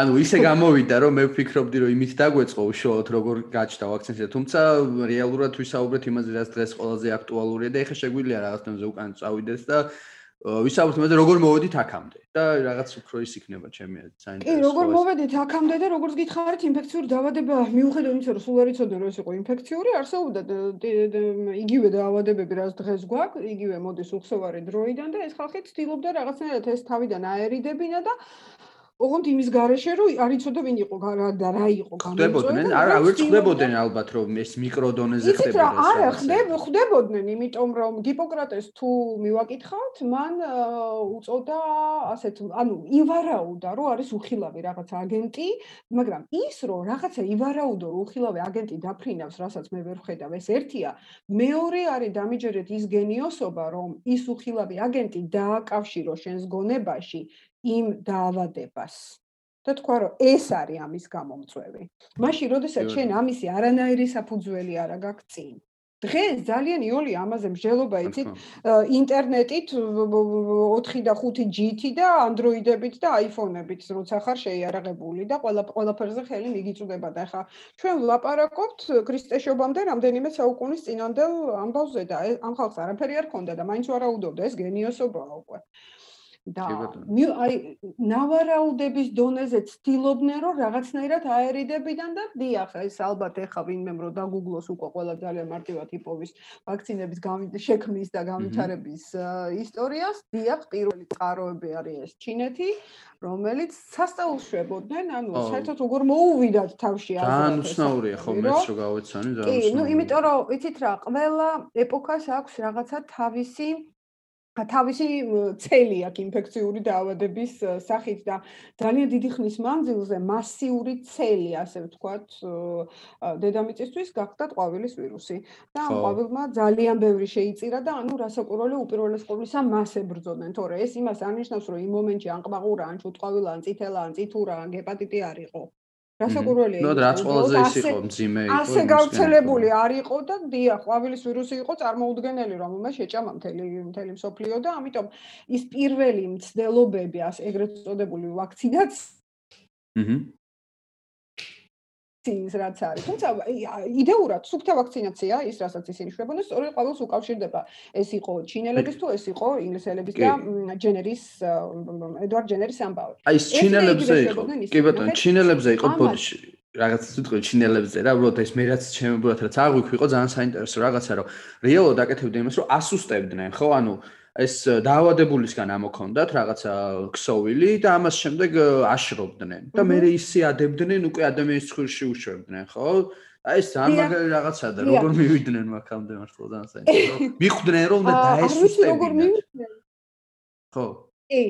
ანუ ისე გამოვიდა, რომ მე ვფიქრობდი, რომ იმით დაგვეწყო უშუალოდ როგორ გაჩნდა ვაქცინაცია, თუმცა რეალურად ვისაუბრეთ იმაზე, რაც დღეს ყველაზე აქტუალურია და ეხლა შეგვიძლია რაღაცნაირად უკან წავიდეს და ვისაუბრეთ იმაზე როგორ მოვედით აქამდე და რაღაც უფრო ის იქნება ჩემი საინტერესო. კი, როგორ მოვედით აქამდე და როგორც გითხარით ინფექციური დაავადება მიუხედავად იმისა, რომ სულ არ იცოდე რომ ეს იყო ინფექციური, არსებობდა იგივე დაავადებები, რაც დღეს გვაქვს, იგივე მოდის უხსოვარი დროიდან და ეს ხალხი ცდილობდა რაღაცნაირად ეს თავიდან აერიდებინა და ოღონდ იმის გარეშე რომ არ იცოდა ვინ იყო და რა იყო გამოწვევი არა ვერ ხდებოდნენ ალბათ რომ ეს მიკროდონეზე ხდებოდა ეს არა ხდებ ხდებოდნენ იმიტომ რომ გიპოკრატეს თუ მივაკითხავთ მან უწოდა ასეთ ანუ ივარაუდა რომ არის უხილავი რაღაც აგენტი მაგრამ ის რომ რაღაცა ივარაუდო რომ უხილავი აგენტი დაფრინავს რასაც მე ვერ ხედავ ეს ერთია. მეორე არის დამიჯერეთ ის გენიოსობა რომ ის უხილავი აგენტი დააკავშირო შენს გონებაში იმ დაავადებას. და თქვა რომ ეს არის ამის გამომწვევი. მაშინ როდესაც შენ ამისი არანაირი საფუძველი არ აქვს წინ. დღეს ძალიან იოლი ამაზე მსჯელობა იცით ინტერნეტით 4 და 5G-ით და Android-ებით და iPhone-ებით როცა ხარ შეიარაღებული და ყველა ყველაფერზე ხელი მიგიწუდება და ახლა ჩვენ ვლაპარაკობთ ქრისტეშობამდე რამდენიმე საუკუნის წინანდელ ამბავზე და ამ ხალხს არაფერი არ ქონდა და მაინც ვარაუდობდა ეს გენიოსობაა უკვე. და აი ნავარაუდების დონეზე ცდილობდნენ რომ რაღაცნაირად აერიდებიდან და დიახ ეს ალბათ ეხა ვინმე რო დაგუგლოს უკვე ყველა ძალიან მარტივად იპოვის ვაქცინების შექმნის და განვითარების ისტორიას დიახ პირველი წყაროები არის ეს ჩინეთი რომელიც სასწაულს შვებოდნენ ანუ საერთოდ როგორ მოუვიდათ თავში აზრად ძალიან უცნაურია ხო მეც რო გავეცანი ძალიან კი ნუ იმიტომ რომ იცით რა ყველა ეპოქას აქვს რაღაცა თავისი თავისი ცელი აქვს ინფექციური დაავადების სახით და ძალიან დიდი ხნის მანძილზე მასიური ცელი, ასე ვთქვათ, დედამიწისთვის გახდა ყვავილის ვირუსი. და ამ ყვავილმა ძალიან ბევრი შეიწირა და ანუ რასაკვირველი უპირველეს ყოვლისა მას ებრძოდნენ, თორე ეს იმას არნიშნავს, რომ იმ მომენტში ან ყვავილა, ან ჩუტყვავილა, ან წითელა, ან წითურა, ან გეპატიტი არ იყო. რასაკვირველია ნუ რაც ყველაზე ის იყო მძიმე იყო ასე გავრცელებული არ იყო და დია ყვავილის ვირუსი იყო წარმოუდგენელი რომელმე შეჭამა მთელი მთელი მსოფლიო და ამიტომ ის პირველი მცდელობები ასე ეგრეთ წოდებული ვაქცინაცია აჰა ვაქცინის რაც არის. თუმცა იდეურად სუფთა ვაქცინაცია ის რასაც ისინი შვებოდნენ, სწორედ ყოველს უკავშირდება. ეს იყო ჩინელების თუ ეს იყო ინგლისელების და ჯენერის ედვარდ ჯენერის ამბავი. აი ეს ჩინელებზე იყო. კი ბატონო, ჩინელებზე იყო ბოდიში. რაღაცა სიტყვი ჩინელებზე რა, უბრალოდ ეს მე რაც უბრალოდ რაც აღვიქვი იყო ძალიან საინტერესო რაღაცა რომ რეალურად აკეთებდნენ იმას რომ ასუსტებდნენ, ხო? ანუ ეს დაავადებულისგან ამოქონდათ რაღაცა ქსოვილი და ამას შემდეგ აშრობდნენ. და მე ისე ადებდნენ უკვე ადამიანის ცხვრში უშვებდნენ ხო? აი ეს ძალიან მაგარი რაღაცაა და როგორ მივიდნენ მაგამდე მართლა ძალიან საინტერესო. მიხვდნენ რომ და დაესუსტებინათ ხო. კი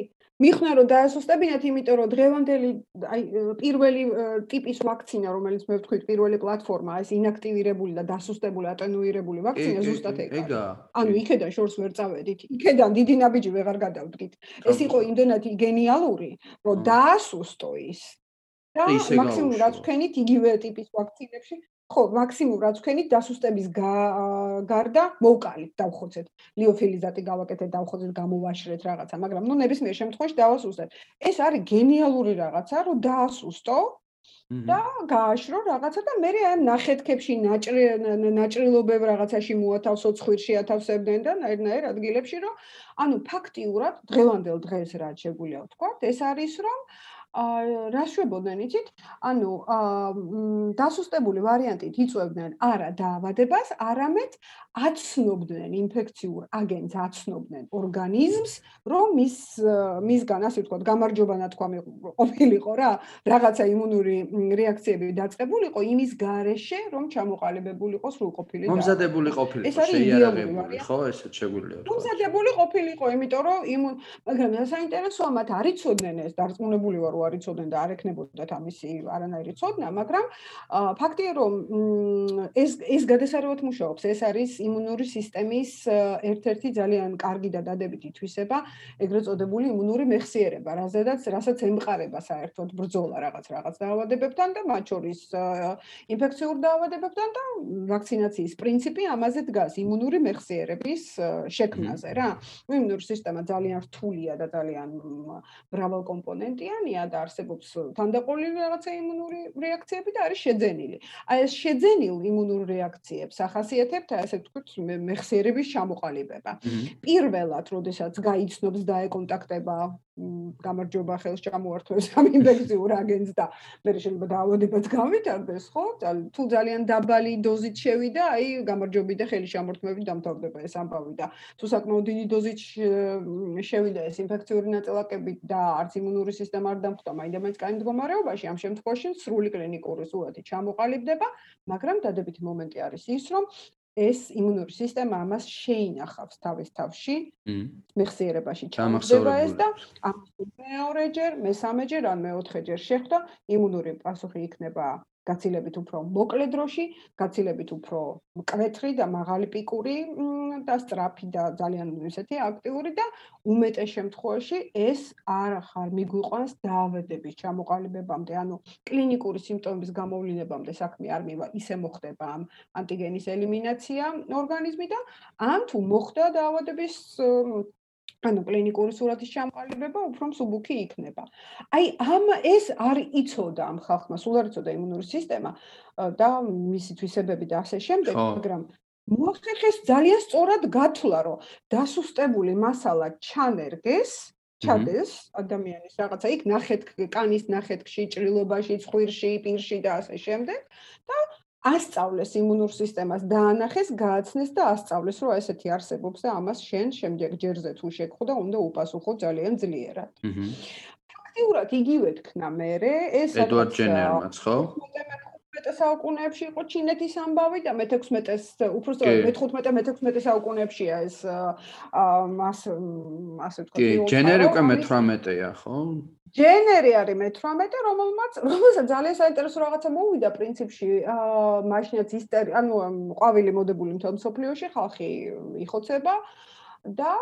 მიხნა რომ დაასუსტებინათ, იმიტომ რომ დღევანდელი აი პირველი ტიპის ვაქცინა, რომელიც მე ვთქვით, პირველი პლატფორმა, ეს ინაქტივირებული და დასუსტებული, ატენუირებული ვაქცინა ზუსტად ეგაა. ანუ იქედან შორს ვერ წავედით. იქედან დიდი ნაბიჯი ვეღარ გადავდგით. ეს იყო იმდენად გენიალური, რომ დაასუსტო ის. და მაქსიმუმ რაც ვქენით იგივე ტიპის ვაქცინებში ხო, მაქსიმუმ ვქენით დასუსტების გარდა მოვკალით, დავხოცეთ. ლიოფილიზატი გავაკეთეთ, დავხოცეთ, გამოვაშრეთ რაღაცა, მაგრამ ნუ ნებისმიერ შემთხვევაში დავასუსტეთ. ეს არის გენიალური რაღაცა, რომ დაასუსტო და გააშრო რაღაცა და მე ამ ნახეთქებში ნაჭრილობებ რაღაცაში მოათავსო ცხვირში ათავსებდნენ და ნაირ-ნაირ ადგილებში რომ ანუ ფაქტიურად დღევანდელ დღეს რაც შეგვიძლია ვთქვა, ეს არის რომ რა შვებოდნენ იცით? ანუ აა დასუსტებული ვარიანტით იწვევდნენ არა დაავადებას, არამედ აცნობდნენ ინფექციურ აგენტს, აცნობდნენ ორგანიზმს, რომ მის მისგან ასე ვთქვათ, გამარჯობა ნათქვამი ყოფილიყო რა, რაღაცა იმუნური რეაქციები დაწყებულიყო იმის გარეშე, რომ ჩამოყალიბებულიყო სრულყოფილი და მომზადებული ყოფილიყო შეიარაღებული, ხო, ესეც შეგვიძლია მომზადებული ყოფილიყო, იმიტომ რომ იმუნ, მაგრამ საინტერესოა მათ არიწოდნენ ეს, დარწმუნებული ვარ, რომ არიწოდნენ და არ ეკნებოდათ ამისი არანაირი ცოდნა, მაგრამ ფაქტია, რომ ეს ეს გადასარევად მუშაობს, ეს არის იმუნური სისტემის ერთ-ერთი ძალიან კარგი და დადებითი თვისება, ეგრეთ წოდებული იმუნური მეხსიერება, რაზედაც რასაც ემყარება საერთოდ ბრძოლა რაღაც რაღაც დაავადებებთან და მათ შორის ინფექციურ დაავადებებთან და ვაქცინაციის პრინციპი ამაზე დგას იმუნური მეხსიერების შექმნაზე რა. იმუნური სისტემა ძალიან რთულია და ძალიან მრავალკომპონენტიანია და არსებობს თანდაყოლილი რაღაცა იმუნური რეაქციები და არის შეძენილი. აი ეს შეძენილ იმუნურ რეაქციებს ახასიათებთ ასე ვთქვით მეხსიერების ჩამოყალიბება. პირველად, როდესაც გაიცნობს და ეკონტაქტება გამარჯობა ხელს ჩამოართვეს ამ ინფექციურ აგენტს და მე შეიძლება დაავადებაც გავითარდეს, ხო? თუ ძალიან დაბალი დოზით შევიდა, აი გამარჯობი და ხელი ჩამორთმევით დამთავრდება ეს ამბავი და თუ საკმაოდ დიდი დოზით შევიდა ეს ინფექციური ნაწილაკები და არც იმუნური სისტემა არ დამხვდა, მაინდა-მაინც კაი მდგომარეობაში, ამ შემთხვევაში სრული კლინიკური სურათი ჩამოყალიბდება, მაგრამ დადებითი მომენტი არის ის, რომ ეს იმუნური სისტემა ამას შეინახავს თავის თავში. მეხსიერებაში ჩამოხდება ეს და ამ მეორეჯერ, მესამეჯერ ან მეოთხეჯერ შეხვდა იმუნური პასუხი იქნება გაცილებით უფრო მოკლე დროში, გაცილებით უფრო მკვეთრი და მაღალი პიკური და სწრაფი და ძალიან ისეთი აქტიური და უმეტეს შემთხვევაში ეს არ ახარ მიგვიყვანს დაავადების ჩამოყალიბებამდე, ანუ კლინიკური სიმპტომების გამოვლინებამდე საქმე არ მივა, ისე მოხდება ამ ანტიგენის ელიმინაცია ორგანიზმიდან, ან თუ მოხდა დაავადების ანუ კლინიკური სურათის ჩამოყალიბება უფრო მსუბუქი იქნება. აი ამ ეს არ იცოდა ამ ხალხმა, სულ არ იცოდა იმუნური სისტემა და მისი თვისებები და ასე შემდეგ, მაგრამ მოახერხეს ძალიან სწორად გათვლა, რომ დასუსტებული მასალა ჩანერგეს, ჩადეს ადამიანის რაღაცა იქ ნახეთ კანის ნახეთქში, ჭრილობაში, ცხვირში, პირში და ასე შემდეგ და ასწავლეს იმუნურ სისტემას, დაანახეს, გააცნეს და ასწავლეს, რომ ესეთი არსებობს და ამას შენ შემდეგ ჯერზე თუ შეგხვდა, უნდა უპასუხო ძალიან ძლიერად. აჰა. ფაქტიურად იგივე თქნა მე, ეს ედვარდ ჯენერმაც, ხო? მე-15 საუკუნეებში იყო ჩინეთის ამბავი და მე-16-ს, უბრალოდ მე-15 მე-16 საუკუნეებშია ეს მას ასე ვთქვათ. კი, ჯენერი უკვე მე-18-ია, ხო? ჯენერი არის მე-18, რომელმაც რომელსაც ძალიან საინტერესო რაღაცა მოვიდა პრინციპში, აა მაშინაც ისტერი, ანუ ყვავილი მოდებული მთელ მსოფლიოში ხალხი იხოცება და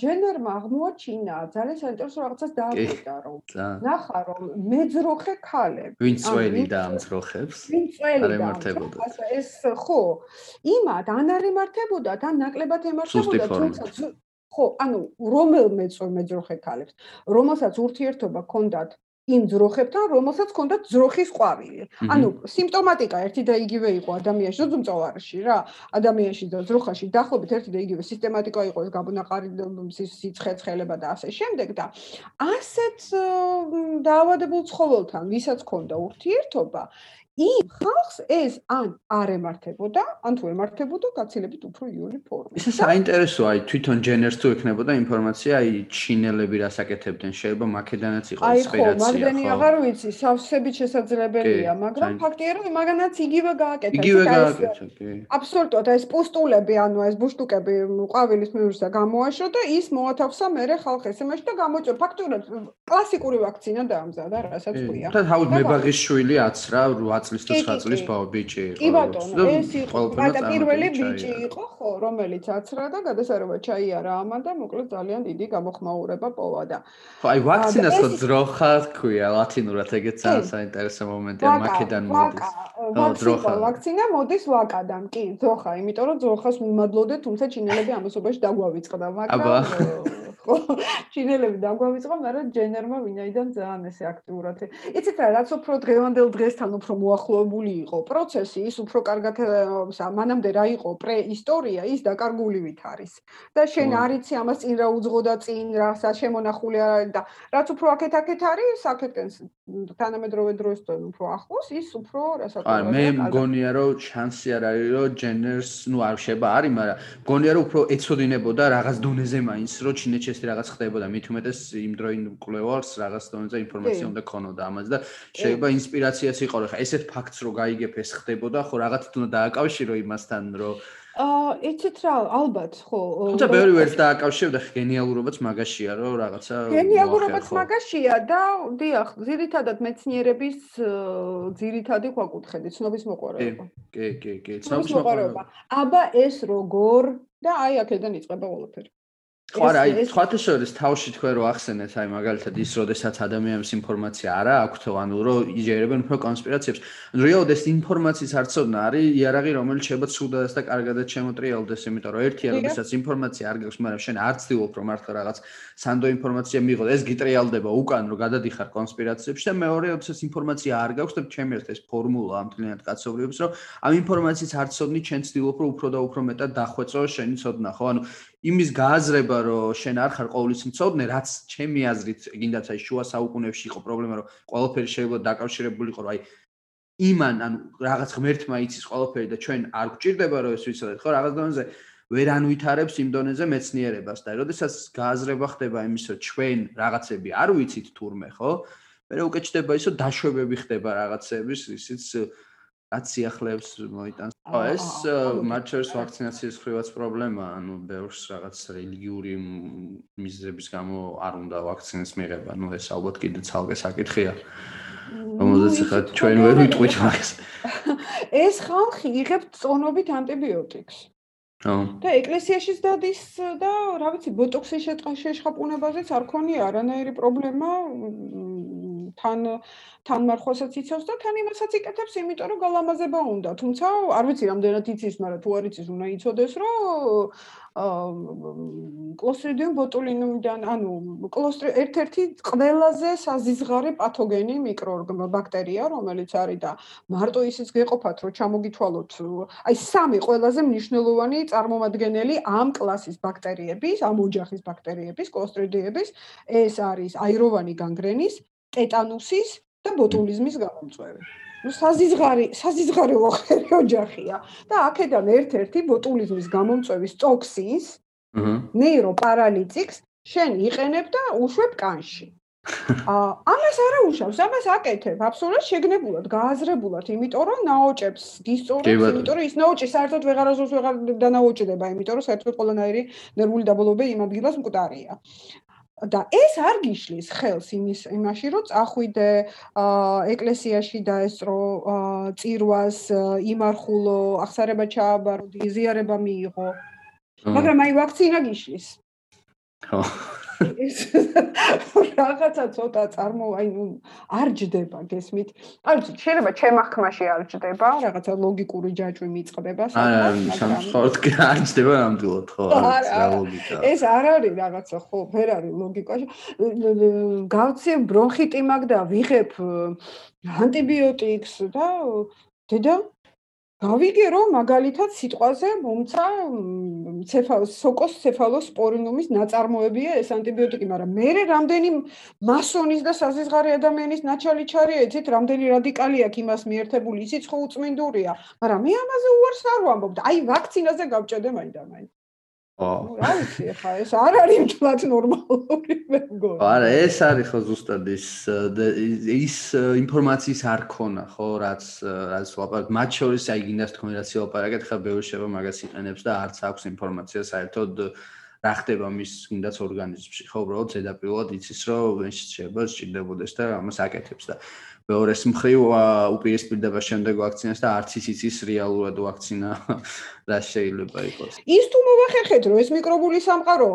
ჯენერმა აღმოაჩინა ძალიან საინტერესო რაღაცას დააკვირდა, რომ ნახა რომ მეძროხე ქალები, ვინ წველი და ამძროხებს? ვინ წველი და ამძროხებს? ეს ხო, იმათ ან არ ემართებოდა, თან ნაკლებად ემართებოდა, თუმცა ხო, ანუ რომელმე მეძროხე ქალებს, რომელსაც ურთიერთობა ჰქონდათ იმ ძროხებთან, რომელსაც ჰქონდათ ძროხის ყვავილი. ანუ სიმპტომატიკა ერთი და იგივე იყო ადამიანში, ზოგ მწოვარში რა, ადამიანში და ძროხაში დაახლოებით ერთი და იგივე სისტემატიკა იყო ეს გაბნაყარი სიცხე ცხელება და ასე შემდეგ და ასეთ დაავადებულ ცხოველთან, ვისაც ჰქონდა ურთიერთობა, იმ ხალხს ეს ან არ ემართებოდა, ან თუ ემართებოდა, გაცილებით უფრო იული ფორმა. ეს საინტერესოა, აი თვითონ ჯენერს თუ ექნებოდა ინფორმაცია, აი ჩინელები რას აკეთებდნენ, შეიძლება მაკედანაც იყოს ინსპირაცია. აი ხო, მაგდენი აღარ ვიცი, სავსებით შესაძლებელია, მაგრამ ფაქტია რომ მაგანაც იგივე გააკეთა. იგივე გააკეთა, კი. აბსოლუტურად, ეს პუსტულები, ანუ ეს ბუშტუკები ყვავილის მიურსა გამოაშო და ის მოათავსა მერე ხალხის იმაში და გამოიწვა ფაქტურად კლასიკური ვაქცინა დაამზადა, რასაც ქვია. და თავად მებაღის შვილი აცრა 8 წლის თუ 9 წლის ბიჭი იყო. კი ბატონო, ეს იყო პირველი ბიჭი იყო, ხო, რომელიც აცრა და გადასარება ჩაიარა ამან და მოკლედ ძალიან დიდი გამოხმაურება პოვა და ხო, აი ვაქცინას ხო ძროხა თქვია ლათინურად, ეგეც ძალიან საინტერესო მომენტია მაკედან მოდის. ხო, ძროხა. ვაქცინა მოდის ვაკადან, კი, ძროხა, იმიტომ რომ ძროხას მიმადლოდე, თუმცა ჩინელები ამასობაში დაგვავიწყდა, მაგრამ ხო ჩინელები დაგვავიწყო, მაგრამ ჯენერმა ვინაიდან ძალიან ესე აქტიურად. იცით რა, რაც უფრო დღევანდელ დღესთან უფრო მოახლოებული იყო პროცესი, ის უფრო კარგად მანამდე რა იყო პრეისტორია, ის დაკარგულივით არის. და შენ არიცი ამას წინ რა უძღოდა წინ, რა შემონახული არის და რაც უფრო აქეთ-აქეთ არის, აქეთკენ თანამედროვე დროსთან უფრო ახლოს, ის უფრო რასაც აი მე მგონია რომ შანსი არ არის რომ ჯენერს, ну არ შეიძლება არის, მაგრამ მგონია რომ უფრო ეცოდინებოდა რაღაც დონეზე მაინც რომ ჩინეთში ეს რაღაც ხდებოდა მით უმეტეს იმ დროინ კვლევარს რაღაც დონეზე ინფორმაცია უნდა ქონოდა ამაზე და შეიძლება ინსპირაციაც იყო რა ესეთ ფაქტს რო გაიგებ ეს ხდებოდა ხო რაღაც თუნდა დააკავშირო იმასთან რომ აა იცით რა ალბათ ხო თუმცა ბევრი ვერც დააკავშირდა გენიალურობაც მაგაშია რომ რაღაცა გენიალურობაც მაგაშია და დიახ ძირითადად მეცნიერების ძირითადი ქვაკუთხედი ცნობის მოყარება კი კი კი ცნობის მოყარება აბა ეს როგორ და აი აქედან იწყება ყველაფერი ხო რა, აი, სხვათა შორის თავში თქვენ რო ახსენეთ, აი მაგალითად ის, როდესაც ადამიანებს ინფორმაცია არა აქვთ, ანუ რო იჯერებენ უფრო კონსპირაციებს, რეალოდ ეს ინფორმაციის არცოდნა არის იარაღი, რომელიც შეიძლება ცუდადაც და კარგადაც შემოტრიალდეს, იმიტომ რომ ერთია, როდესაც ინფორმაცია არ გაქვს, მაგრამ შენ არ ცდილობ რომ მართლა რაღაც სანდო ინფორმაცია მიიღო, ეს გიტრიალდება უკან რო გადადიხარ კონსპირაციებში და მეორე, როდესაც ინფორმაცია არ გაქვს და ჩემი ერთ ეს ფორმულა ამ თლიანად კაცობრიობს, რომ ამ ინფორმაციის არცოდნი ჩვენ ცდილობ რომ უფრო და უფრო მეტად დახვეწო შენი ცოდნა, ხო? ანუ იმის გააზრება, რომ შენ არ ხარ ყოვლის მწოდნე, რაც ჩემი აზრით, კიდაც აი შუა საუკუნეებში იყო პრობლემა, რომ ყველაფერი შეიძლება დაკავშირებული იყო, რომ აი იმან, ანუ რაღაც ღმერთმა იცის ყველაფერი და ჩვენ არ გვჭირდება რომ ეს ვიცოდეთ, ხო, რაღაც დონეზე ვერ ანვითარებს იმ დონეზე მეცნიერებას და როდესაც გააზრება ხდება იმის, რომ ჩვენ რაღაცები არ ვიცით თურმე, ხო? მე უკვე ჩდება ისო დაშვებები ხდება რაღაცების, ისიც რაც სიახლეებს მოიტანს. ხო, ეს მაჩერს ვაქცინაციის ხრივაც პრობლემაა, ანუ ბევრს რაღაც რელიგიური მიზეზების გამო არ უნდა ვაქცინას მიღება. ნუ ეს ალბათ კიდე ცალკე საკითხია. რომელზეც ხა ჩვენ ვერ ვიტყვით მაგას. ეს ხალხი იღებს წონობით ანტიბიოტიკს. და ეკლესიაშიც დადის და რა ვიცი, ბოტოქსის შეშხაპუნებაზეც არ ქონია არანაირი პრობლემა. თან თანმარხვასაც იცავს და თან იმასაც იკეთებს, იმიტომ რომ გალამაზება უნდა. თუმცა არ ვიცი რამდენად იცის, მაგრამ თუ არ იცის, უნდა იცოდეს, რომ კლოსტრიდიუმ ბოტულინუმიდან, ანუ კლოსტრი ერთ-ერთი ყველაზე საზიზღარე პათოგენი მიკროორგანიზმი ბაქტერია, რომელიც არის და მარტო ისიც გეყოფათ, რომ ჩამოგითვალოთ, აი სამი ყველაზე მნიშვნელოვანი წარმომადგენელი ამ კლასის ბაქტერიების, ამ ოჯახის ბაქტერიების, კლოსტრიდიების, ეს არის აიროვანი განგრენის, ტეტანუსის და ბოტულიზმის გამომწვევი. საზიზღარი საზიზღარი ოხერი ოჯახია. და აქედან ერთ-ერთი ბოტულიზმის გამომწვევის ტოქსინს აჰა ნეიროპარალიტიკს შენ იყენებ და უშვებ კანში. აა ამას არა უშავს ამას აკეთებ. აბსოლუტურად შეგნებულად გააზრებულად იმიტომ რომ ნაოჭებს გისწორებს იმიტომ რომ ის ნაოჭი საერთოდ ვეღარასდროს ვეღარ დანაოჭდება იმიტომ რომ საერთოდ ყველანაირი ნერვული დაბოლოება იმ ადგილას მკვდარია და ეს არ გიშლის ხელს იმის იმაში რომ წახვიდე ეკლესიაში და ესწრო წირვას იმარხულო ახსარება ჩააბარო დიზიარება მიიღო. მაგრამ აი ვაქცინა გიშლის. ხო რაღაცა ცოტა წარმო აი ნუ არ ჯდება გესმით? აი შეიძლება ჩემ ახმაში არ ჯდება. რაღაცა ლოგიკური ჯაჭვი მიწყდება საერთოდ სამწუხაროდ კი არ ჯდება ნამდვილად ხო არის რა ლოგიკა. ეს არ არის რაღაცა ხო ვერ არის ლოგიკაში. გავცე ბრონხიტი მაგ და ვიღებ ანტიბიოტიკს და დედა გავიგე რომ მაგალითად სიტყვაზე მომცა სოკოს ცეფალოსპორინუმის ნაწარმოებია ეს ანტიბიოტიკი, მაგრამ მე რამდენი მასონის და საზღარი ადამიანის ნაჩალი ჩარია, იცით, რამდენი რადიკალი აქვს იმას მიერთებული, იცით, ხო უწმინდურია, მაგრამ მე ამაზე უარს არ ვამბობ და აი ვაქცინაზე გავჭედე მაინდა-მაინც. რა ვიცი ხა ეს არ არის მთლად ნორმალური მე მგონი. არა ეს არის ხო ზუსტად ის ის ინფორმაციის არ ქონა ხო რაც რაც ვაპარაკ. მათ შორის აი გინდა თქვენ რაც ვაპარაკეთ ხა ბევრი შევა მაგას იყენებს და არც აქვს ინფორმაცია საერთოდ რა ხდება მის გინდაც ორგანიზმში. ხო უბრალოდ ზედაპირულად იცის რომ ეს შეიძლება სჭირდებოდეს და ამას აკეთებს და მეორეს მხრივ უპირისპირდება შემდეგ ვაქცინას და არც ის იცის რეალურად ვაქცინა რა შეიძლება იყოს. ის თუ მოვახერხეთ რომ ეს მიკრობული სამყარო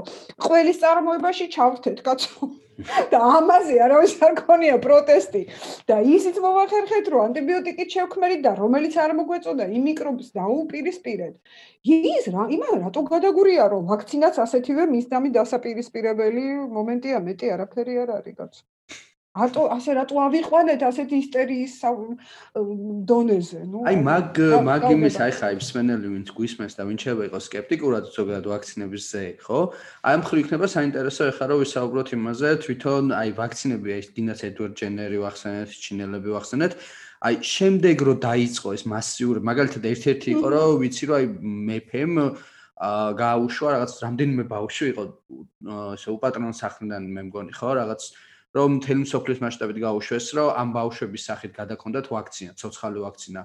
ყველის წარმოებაში ჩავთეთ კაცო და ამაზე არავის არ ქონია პროტესტი და ისიც მოვახერხეთ რომ ანტიბიოტიკით შევქმერით და რომელიც არ მოგვეწოდა იმ მიკრობს დაუპირისპირეთ. ის რა იმან რატო გადაგურია რომ ვაქცინაც ასეთივე მისდამი დასაპირისპირებელი მომენტია მეტი არაფერი არ არის კაცო. არტო ასე რატო ავიყვანეთ ასეთი ისტერიის დონეზე ნუ აი მაგ მაგ იმის აი ხა იმსმენელი ვინც გვისმენს და ვინც შეიძლება იყოს სკეპტიკურად ზოგადად ვაქცინების ზე ხო აი ამ ხრივ იქნება საინტერესო ეხა რომ ვისაუბროთ იმაზე თვითონ აი ვაქცინები აი დინაც ედვარდ ჯენერი ვახსენეთ ჩინელები ვახსენეთ. აი შემდეგ რო დაიწყო ეს მასიური მაგალითად ერთ-ერთი იყო რომ ვიცი რომ აი მეფემ აა გააუშვა რაღაც რამდენიმე ბავშვი იყო ესე უპატრონო სახლიდან მე მგონი ხო რაღაც რომ მთელი მსოფლიოს მასშტაბით გაუშვეს, რომ ამ ბავშვების სახით გადაქონდათ ვაქცინა, ცოცხალი ვაქცინა.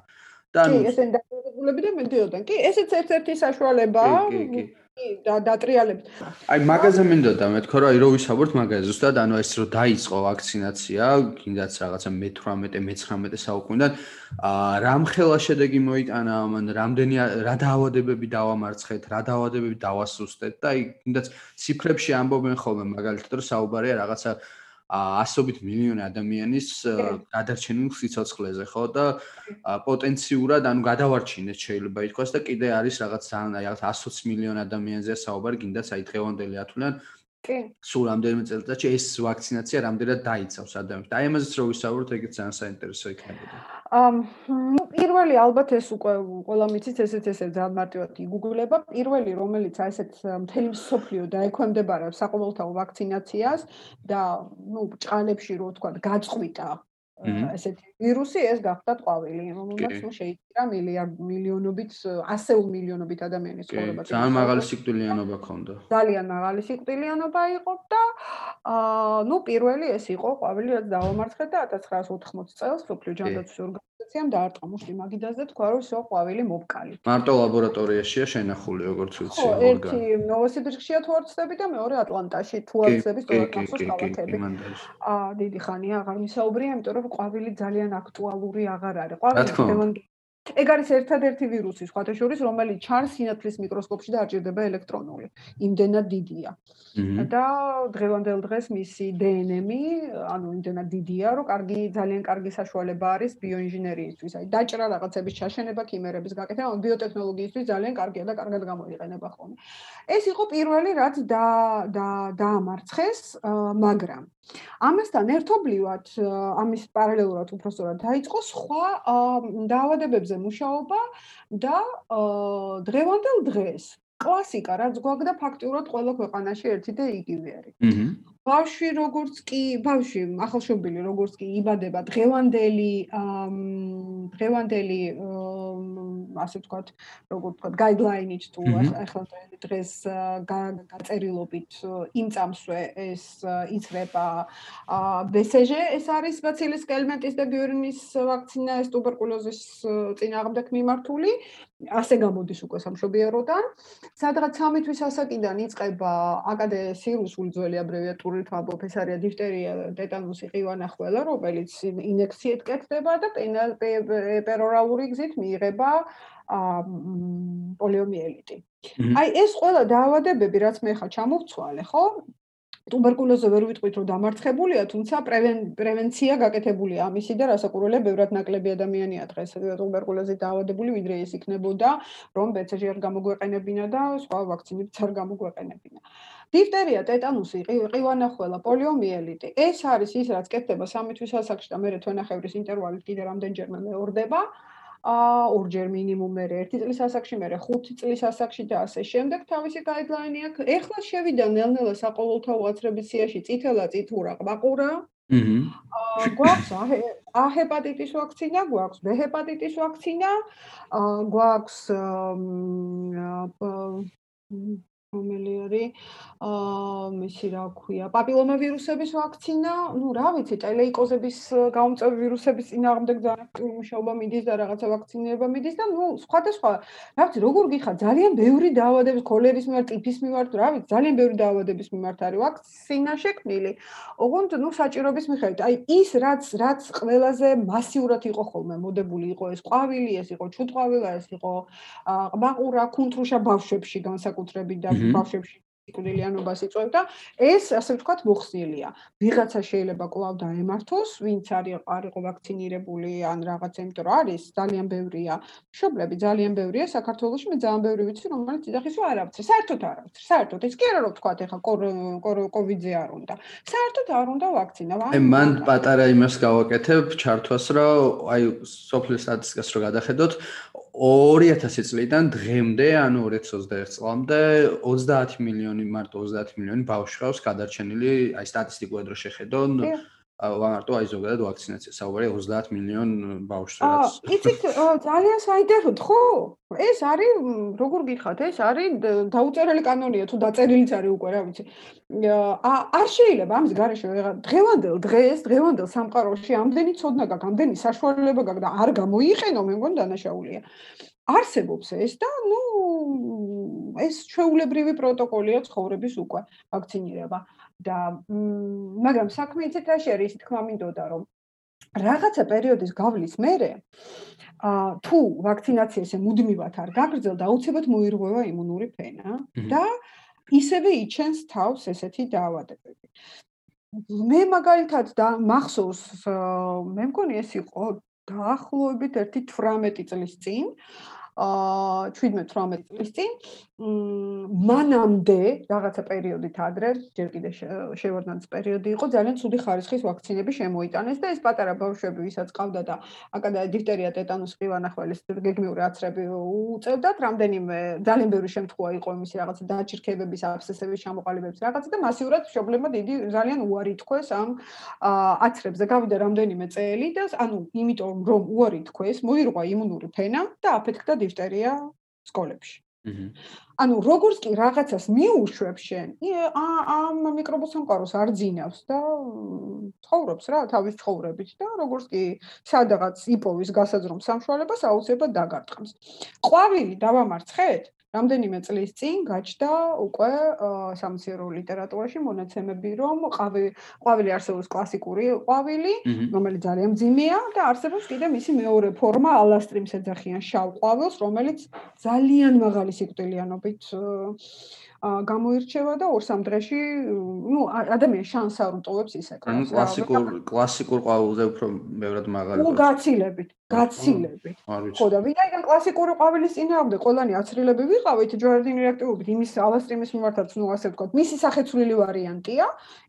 და ანუ კი, ესენ დაგებულები და მედიოდან. კი, ესეც ერთ-ერთი საშუალებაა. კი, კი, კი. და დატრიალებს. აი მაგაზე მინდოდა მეთქო რა რო ვისაუბროთ მაგაზე ზუსტად ანუ ეს რო დაიწყო ვაქცინაცია, კიდაც რაღაცა მე-18, მე-19 საუკუნიდან, აა რამხელა შედეგი მოიტანა ამან, რამდენი რა დაავადებები დავამარცხეთ, რა დაავადებები დავასუსტეთ და აი კიდაც ციფრებში ამბობენ ხოლმე მაგალითად რომ საუბარია რაღაცა ასობით მილიონი ადამიანის გადარჩენილ სიცოცხლეზე, ხო? და პოტენციურად ანუ გადავარჩინეთ შეიძლება ითქვას და კიდე არის რაღაც ძალიან რაღაც 120 მილიონ ადამიანზეა საუბარი, გინდაც აი დღევანდელი ათვლიან კი. სულ რამდენიმე წელიწადში ეს ვაქცინაცია რამდენად დაიცავს ადამიანებს. და აი ამაზეც რო ვისაუბროთ, ეგეც ძალიან საინტერესო იქნებოდა. ამ პირველი ალბათ ეს უკვე ყველა მიცით ესეც ესე ძალიან მარტივად იგუგლება. პირველი რომელიც აი ესეთ მთელი სოფლიო დაექვემდებარებს საყოველთაო ვაქცინაციას და ნუ ჭყალებში რო თქვა გაწყვიტა ესეთი ვირუსი ეს გახდა ყვავილი, რომელმაც ნუ შეიძლება მილიარდ მილიონობით, ასეულ მილიონობით ადამიანის ცხოვრება. ძალიან მაღალი სიკვდილიანობა ქონდა. ძალიან მაღალი სიკვდილიანობა იყო და აა ნუ პირველი ეს იყო ყვავილი, რაც დავამარცხეთ და 1980 წელს სოფლიო ჯანდაცვის ორგანიზაციამ დაარტყა მუშტი მაგიდაზე თქვა რომ ისო ყვავილი მოვკალით. მარტო ლაბორატორიაშია შენახული როგორც ვიცი ორგანი. ხო, ერთი ნოვოსიბირსკშია თუ არ ვწდები და მეორე ატლანტაში თუ არ ვწდები სწორად ნახოს კალათები. აა დიდი ხანია აღარ მისაუბრია, იმიტომ რომ ყვავილი ძალიან აქტუალური აღარ არის. ყვავილი ეგ არის ერთადერთი ვირუსი სხვათა შორის, რომელიც ჩანს სინათლის მიკროსკოპში და არ ჭირდება ელექტრონული. იმდენად დიდია. და დღევანდელ დღეს მისი დნმ-ი, ანუ იმდენად დიდია, რომ კარგი ძალიან კარგი საშუალება არის ბიოინჟინერიისთვის. აი დაჭრა რაღაცების ჩაშენება, ქიმერების გაკეთება, ანუ ბიოტექნოლოგიისთვის ძალიან კარგია და კარგად გამოიყენება ხოლმე. ეს იყო პირველი, რაც და და დაამარცხეს, მაგრამ ამასთან ერთობლივად ამის პარალელურად უბრალოდ დაიწყო სხვა დაავადებებზე მუშაობა და დღევანდელ დღეს კლასიკა რაც გვაქვს და ფაქტიურად ყველა ქვეყანაში ერთი და იგივე არის. აჰა. ბავშვი როგორც კი ბავშვი ახალშობილი როგორც კი იბადება დღევანდელი დღევანდელი ასე ვთქვათ, როგორ ვთქვათ, guideline-ით თუ ახლა დღეს გაწერილობით იმ წამსვე ეს იწრება ბესეჟე, ეს არის ბაცილის კელმენტის და გიურნის ვაქცინა ეს ტუბერკულოზის წინააღმდეგ მიმართული. ასე გამოდის უკვე სამშობიეროდან. სადღაც 3 თვის ასაკიდან იწყება აკადე სირუსული ძველი აბრევიატურით ამბობ ეს არის დიფტერია, ტეტანუსი, ყივანახველა, რომელიც ინექციით კეთდება და პერორალური გზით მიიღება პოლიომიელიტი. აი ეს ყველა დაავადებები, რაც მე ხა ჩამოვცვალე, ხო? ტუბერკულოზზე ვერ ვიტყვით, რომ დამარცხებულია, თუმცა პრევენცია გაკეთებულია ამისი და რასაკურველია ბევრად ნაკლები ადამიანია დღეს ტუბერკულოზით დაავადებული, ვიდრე ეს იქნებოდა, რომ ბეცეჟი არ გამოგვეყენებინა და სხვა ვაქცინებიც არ გამოგვეყენებინა. დიფტერია, ტეტანუსი, ყივანახველა, პოლიომიელიტი. ეს არის ის, რაც კეთდება 3 თვის ასაკში და მე თვენახევრის ინტერვალით კიდე რამდენჯერმე მეორდება. აა ორჯერ მინიმუმ მერე 1 წლის ასაკში, მერე 5 წლის ასაკში და ასე შემდეგ თავისი გაიდლაინი აქვს. ეხლა შევიდა ნელ-ნელა საყოველთაო აცრების სიაში წითელა წითურა ყბაყურა. აჰა. აა გვაქვს ა ჰეპატიტის ვაქცინა, გვაქვს ბ ჰეპატიტის ვაქცინა, აა გვაქვს აა რომელი არის აა მისი რა ქვია პაპილომავირუსების ვაქცინა, ну, რა ვიცი, ტელეიკოზების გამომწვევი ვირუსების წინააღმდეგ ძალიან აქტიური მუშაობა მიდის და რაღაცა ვაქცინირება მიდის და ну, სხვადასხვა, რა ვიცი, როგორ გიხარ, ძალიან ბევრი დაავადების, ქოლერის მიმართ, ტიფის მიმართ, რა ვიცი, ძალიან ბევრი დაავადების მიმართ არის ვაქცინა შექმნილი. ოღონდ, ну, საჭიროების მიხედვით, აი ის რაც რაც ყველაზე მასიურად იყო ხოლმე მოდებული იყო ეს ყვავილი, ეს იყო ჩუტყვავილა, ეს იყო ყბაყურა, კუნთრუშა ბავშვებში განსაკუთრებით და ბავშვებში სიკვდილიანობას იწვევდა. ეს ასე ვთქვათ მოხსნილია. ვიღაცა შეიძლება კვლავ დაემართოს, ვინც არის არისო ვაქცინირებული ან რაღაცა, იმიტომ რომ არის ძალიან ბევრია. მშობლები ძალიან ბევრია საქართველოში, მე ძალიან ბევრი ვიცი, რომელიც ძახის არ აქვს. საერთოდ არ აქვს. საერთოდ ის კი არა რომ ვთქვათ, ეხა კოვიდზე არ უნდა. საერთოდ არ უნდა ვაქცინა. აი მან პატარა იმას გავაკეთებ, ჩართვას რომ აი სოფლის სტატისტიკას რო გადახედოთ, 2000 წლიდან დღემდე, ანუ 2021 წლამდე 30 მილიონი, მარტო 30 მილიონი ბავშვი ყავს გადარჩენილი, აი სტატისტიკურად რო შეხედონ, ვამარტო აი ზოგადად ვაქცინაცია საუბარია 30 მილიონ ბავშვს რაც. იცით ძალიან საინტერესოდ ხო? ეს არის როგორ გიხათ ეს არის დაუწერელი კანონია თუ დაწერილიც არის უკვე რა ვიცი. არ შეიძლება ამის გარეშე დღევანდელ დღეს დღევანდელ სამყაროში ამდენი ცოდნა გაქვს ამდენი საშუალება გაქვს და არ გამოიყენო მე მგონი დანაშაულია. არსებობს ეს და ნუ ეს ჩვეულებრივი პროტოკოლია ცხოვრების უკვე ვაქცინირება და მაგრამ საქმე იცით რაში არის თქმა მინდოდა რომ რაღაცა პერიოდის გავლის მერე ა თუ ვაქცინაციაზე მუდმივად არ გაგრძელდა აუცილებლად მოირღვევა იმუნური ფენა და ისევე იჩენს თავს ესეთი დაავადებები. მე მაგალითად და მახსოვს მე მგონი ეს იყო დაახლოებით 1-18 წლის წინ 17-18 წლის წინ მანამდე რაღაცა პერიოდით ადრე ჯერ კიდე შევარდნაძის პერიოდი იყო ძალიან ცუდი ხარისხის ვაქცინები შემოიტანეს და ეს პატარა ბავშვები ვისაც ყავდა და აკადა დიფტერია ტეტანუსი ყივანახველის გეგმიური აცრები უწევდათ რამდენიმე ძალიან ბევრი შემთხვევა იყო იმისი რაღაცა დაჩირქებების აფსესების ჩამოყალიბების რაღაცა და მასიურად მშობლებმა დიდი ძალიან უარი თქვეს ამ აცრებზე გავიდა რამდენიმე წელი და ანუ იმიტომ რომ უარი თქვეს მოირღვა იმუნური ფენა და აფეთქდა დიფტერია სკოლებში ანუ როგორც კი რაღაცას მიუშვებს შენ, ამ მიკრობულ სამყაროს არ ძინავს და ცხოვრობს რა თავის ცხოვრებით და როგორც კი სადღაც იპოვის გასაძრომ სამშვალებას აუცილებლად დაგარტყმს. ყვავილი დავამარცხეთ? რამდენიმე წლის წინ გაჩნდა უკვე სამეცნიერო ლიტერატურაში მონაცემები, რომ ყვავილი არსებობს კლასიკური ყვავილი, რომელიც ძალიან მძიმეა და არსებობს კიდე მისი მეორე ფორმა, ალასტრიმს ეძახიან შავ ყვავილს, რომელიც ძალიან მაღალი სიკვდილიანობით გამოირჩევა და ორ-სამ დღეში, ну, ადამიანს შანსს არ უტოვებს ისე. ანუ კლასიკურ კლასიკურ ყვავილზე უფრო მეურად მაღალი. ну, გაცილებით. გაცილებით. ხო და ვინაიდან კლასიკური ყვავილის წინააღმდეგ ყველანი აცრილები ვიყავით ჯვარდინი რეაქტივობით იმის ალასტრიმის მიმართაც, ну ასე ვთქვათ, მისი სახეცვლილი ვარიანტია,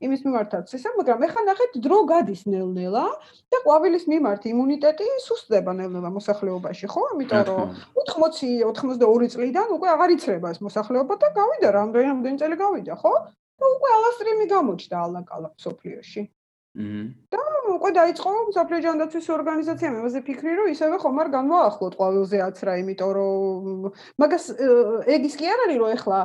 იმის მიმართაც ისე, მაგრამ ეხლა ნახეთ დრო გადის ნელ-ნელა და ყვავილის მიმართ იმუნიტეტი სუსტდება ნელ-ნელა მოსახლეობაში, ხო? ამიტომ რომ 80-82 წლიდან უკვე აღარ იცრება ეს მოსახლეობა და გავიდა რამდენი რამდენი წელი გავიდა, ხო? და უკვე ალასტრიმი გამოჩნდა ალაკალა სოფლიოში. და უკვე დაიწყო საფრთხე ჯანდაცვის ორგანიზაციამ ამაზე ფიქრი რომ ისევე ხომ არ განვაახლოთ ყვავილზე აცრა იმიტომ რომ მაგას ეგ ის კი არ არის რომ ეხლა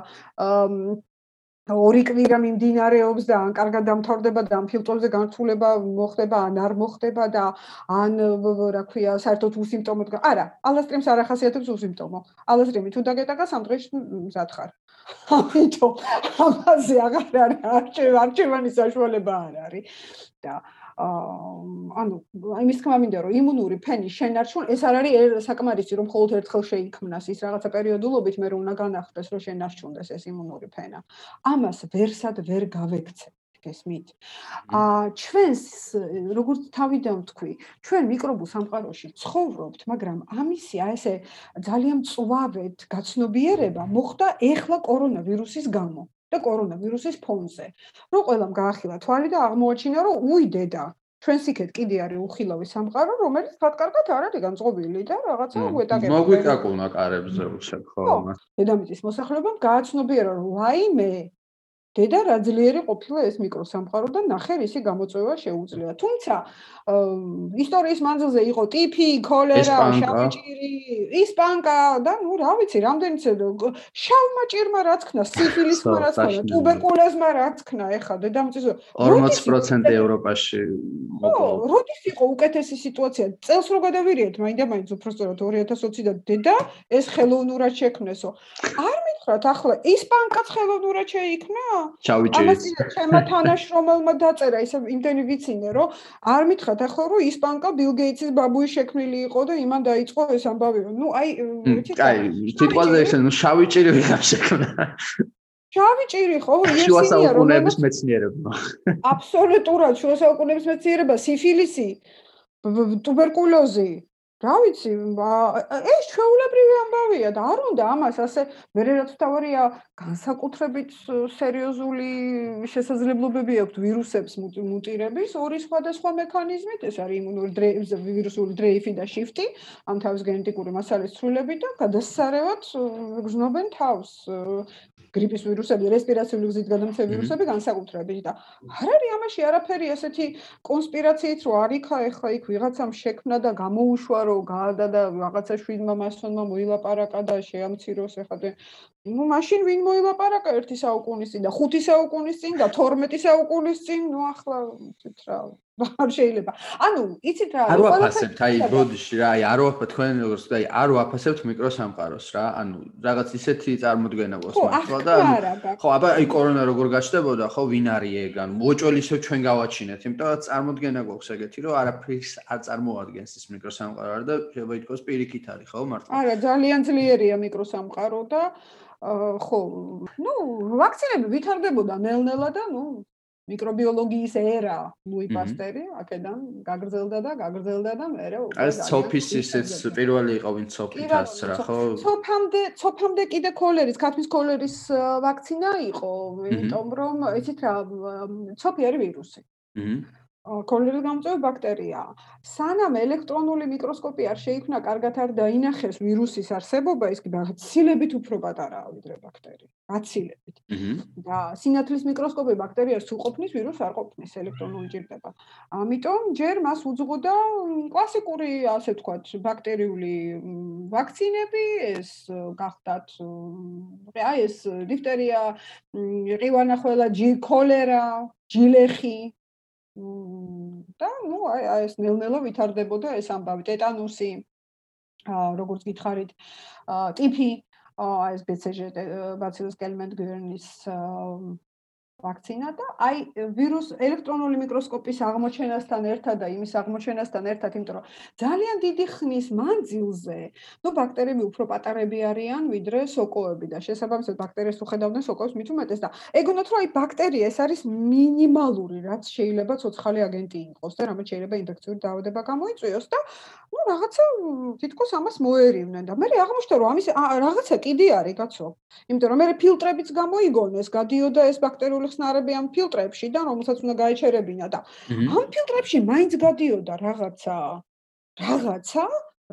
ორი კვირა მიმდინარეობს და ან კარგად დამთავრდება და ამ ფილტვებზე განცულება მოხდება ან არ მოხდება და ან რა ქვია საერთოდ უსიმპტომოდ არა ალასტრიმს არ ახასიათებს უსიმპტომო ალასტრიმი თუ დაგეტაკა სამ დღეში მზად ხარ ამიტომ ამაზე აღარ არის არჩევ არჩევანი საშუალება არ არის და ანუ იმის თქმა მინდა რომ იმუნური ფენი შენარჩუნ ეს არ არის საკმარისი რომ მხოლოდ ერთხელ შეიქმნას ის რაღაცა პერიოდულობით მე რომ უნდა განახდეს რომ შენარჩუნდეს ეს იმუნური ფენა ამას ვერსად ვერ გავექცე გესმით? აა ჩვენს როგორც თავიდან ვთქვი, ჩვენ მიკრობულ სამყაროში ცხოვრობთ, მაგრამ ამისი აი ესე ძალიან წვავეთ გაცნობიერება მოხდა ეხლა კორონავირუსის გამო და კორონავირუსის ფონზე. რომ ყველამ გაახილა თვალი და აღმოაჩინა, რომ უიდედა ჩვენს იქეთ კიდე არის უხილავი სამყარო, რომელიც ფაქტკარგად არ არის განწყობილი და რაღაცა უეტაკება. მოგვიკაკუნა კარებზე უშენ ხო? დედამიწის მოსახლეობამ გააცნობიერა, რომ ვაიმე დედა რა ძლიერი ყოფილა ეს მიკროსამყარო და ნახე რისი გამოწვევა შეუძლია. თუმცა ისტორიის მანძილზე იყო ტიფი, ქოლერა, შავჭირი, ისპანკა და ნუ რა ვიცი, რამდენიც შავმა ჭირმა რა თქნა, სიფილისმა რა თქნა, ტუბერკულოზმა რა თქნა, ეხა დედამიწის 40% ევროპაში მოკლა. როდის იყო უკეთესი სიტუაცია? წელს რო გადავირიეთ, მაინდა მაინც სწორად 2020 და დედა ეს ხელოვნურად შექმნესო. არ მითხრათ ახლა ისპანკაც ხელოვნურად შეიქმნა? ჩავიჭირეთ. ამას ჩემმა თანაშრომელმა დაწერა, ისე იმდენი ვიცინე, რომ არ მითხრათ ახლა რომ ისპანკა ბილ გეიტსის ბაბუი შექმნილი იყო და იმან დაიწყო ეს ამბავი. ნუ აი ვიცი კაი, თვითონზე ეს ნუ შავი ჭირი ვიღარ შექმნა. შავი ჭირი ხო? შუა საუკუნეების მეცნიერებმა. აბსოლუტურად შუა საუკუნეების მეცნიერება, სიფილისი, ტუბერკულოზი, რა ვიცი, ეს ჩვეულებრივი ამბავია და არ უნდა ამას ასე ვერერაც თავარია განსაკუთრებით სერიოზული შესაძლებლობები აქვს ვირუსებს მუტირების ორი სხვადასხვა მექანიზმით, ეს არის იმუნური ვირუსული დრეიფი და შიფტი, ამ თავის გენეტიკური მასალის ცვლილები და გადასარევად გზნობენ თავს გრიპის ვირუსები, რესპირაციული გზით გადამცემ ვირუსები განსაკუთრებით და არ არის ამაში არაფერი ასეთი კონსპირაციით, რომ არიქა ეხლა იქ ვიღაცამ შექმნა და გამოუშვა, რომ გაადა და რაღაცა შვიდმა მასონმა მოილაპარაკა და შეამციროს ეხლა და ну машин ვინ მოილაპარაკა 1 საუკუნის წინ და 5 საუკუნის წინ და 12 საუკუნის წინ, ну ახლა თვით რა არ შეიძლება. ანუ, იცით რა, არ ვაფასებთ, აი, ბოდიში რა, აი, არ ვაფასებთ თქვენ როგორც და აი, არ ვაფასებთ მიკროსამყაროს რა. ანუ, რაღაც ისეთი წარმოდგენა გვაქვს ხო და ანუ, ხო, აბა, აი, კორონა როგორ გაჩნდებოდა, ხო, ვინ არის ეგ? ანუ, მოჭველი ისევ ჩვენ გავაჩინეთ, იმიტომ რომ წარმოდგენა გვაქვს ეგეთი, რომ არაფრის არ წარმოადგენს ის მიკროსამყარო არა და შეიძლება ითქვას პირიქით არის, ხო, მართლა? არა, ძალიან ძლიერია მიკროსამყარო და ხო, ну, ვაქცინები ვითარდებოდა ნელ-ნელა და ну, მიკრობიოლოგიის ერა ლუი პასტერი აქედან გაგრძელდა და გაგრძელდა და მე უკვე ეს ცოფის ისეც პირველი იყო ვინ ცოფითას რა ხო? ცოფამდე ცოფამდე კიდე კოლერის ქათმის კოლერის ვაქცინა იყო იმიტომ რომ იცით რა ცოფი არის ვირუსი. აჰა კოლერის გამწვევი ბაქტერიაა. სანამ ელექტრონული მიკროსკოპი არ შეიქმნა, კარგად არ დაინახეს ვირუსის არსებობა, ის გაცილებით უფრო პატარაა ვიდრე ბაქტერია. გაცილებით. და სინათლის მიკროსკოპი ბაქტერიას უყოფნის, ვირუსს არ ყოფნის, ელექტრონული ჭირდება. ამიტომ ჯერ მას უძღოდა კლასიკური, ასე ვთქვათ, ბაქტერიული ვაქცინები, ეს გახდათ აი ეს დიფტერია, ყივანახველა, ჯი კოლერა, ჯილეხი და ნუ აი ეს ნელ-ნელა ვითარდებოდა ეს ამბავი. ტეტანუსი როგორც გითხარით ტიფი აა ეს BCG ბაცილუს კელმენტ-გერნის ვაქცინა და აი ვირუს ელექტრონული მიკროსკოპის აღმოჩენასთან ერთად და იმის აღმოჩენასთან ერთად, იმიტომ რომ ძალიან დიდი ხნის მანძილზე, ნუ ბაქტერიები უფრო პატარები არიან ვიდრე სოკოები და შესაბამისად ბაქტერიას უხედავდნენ სოკოებს მით უმეტეს და ეგონათ რომ აი ბაქტერია ეს არის მინიმალური, რაც შეიძლება ცოცხალი აგენტი იყოს და რამე შეიძლება ინფექციური დაავადება გამოიწვიოს და ნუ რაღაცა თითქოს ამას მოერივნენ და მე აღმოჩნდა რომ ამის რაღაცა კიდე არის კაცო. იმიტომ რომ მე ფილტრებიც გამოიგონეს, გადიოდა ეს ბაქტერიული ხსნარები ამ ფილტრებში და რომელსაც უნდა გაეჩერებინა და ამ ფილტრებში მაინც გადიოდა რაღაცა რაღაცა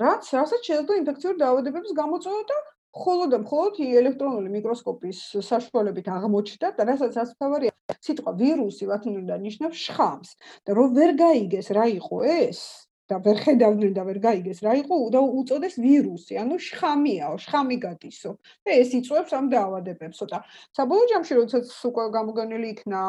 რაც რასაც შეიძლება ინფექციური დაავადებების გამოწვევა და ხოლოდ მხოლოდ ელექტრონული მიკროსკოპის საშუალებით აღმოჩნდა და რასაც ასფავარია სიტყვა ვირუსი ლათინურიდან ნიშნავს შხამს და რომ ვერ გაიგეს რა იყო ეს და ვერ ხედავდნენ და ვერ გაიგეს რა იყო და უწოდეს ვირუსი, ანუ შხამიაო, შხამი გადისო. და ეს იწვევს ამ დაავადებებსო და საბოლოო ჯამში როდესაც უკვე გამოგონილი იქნა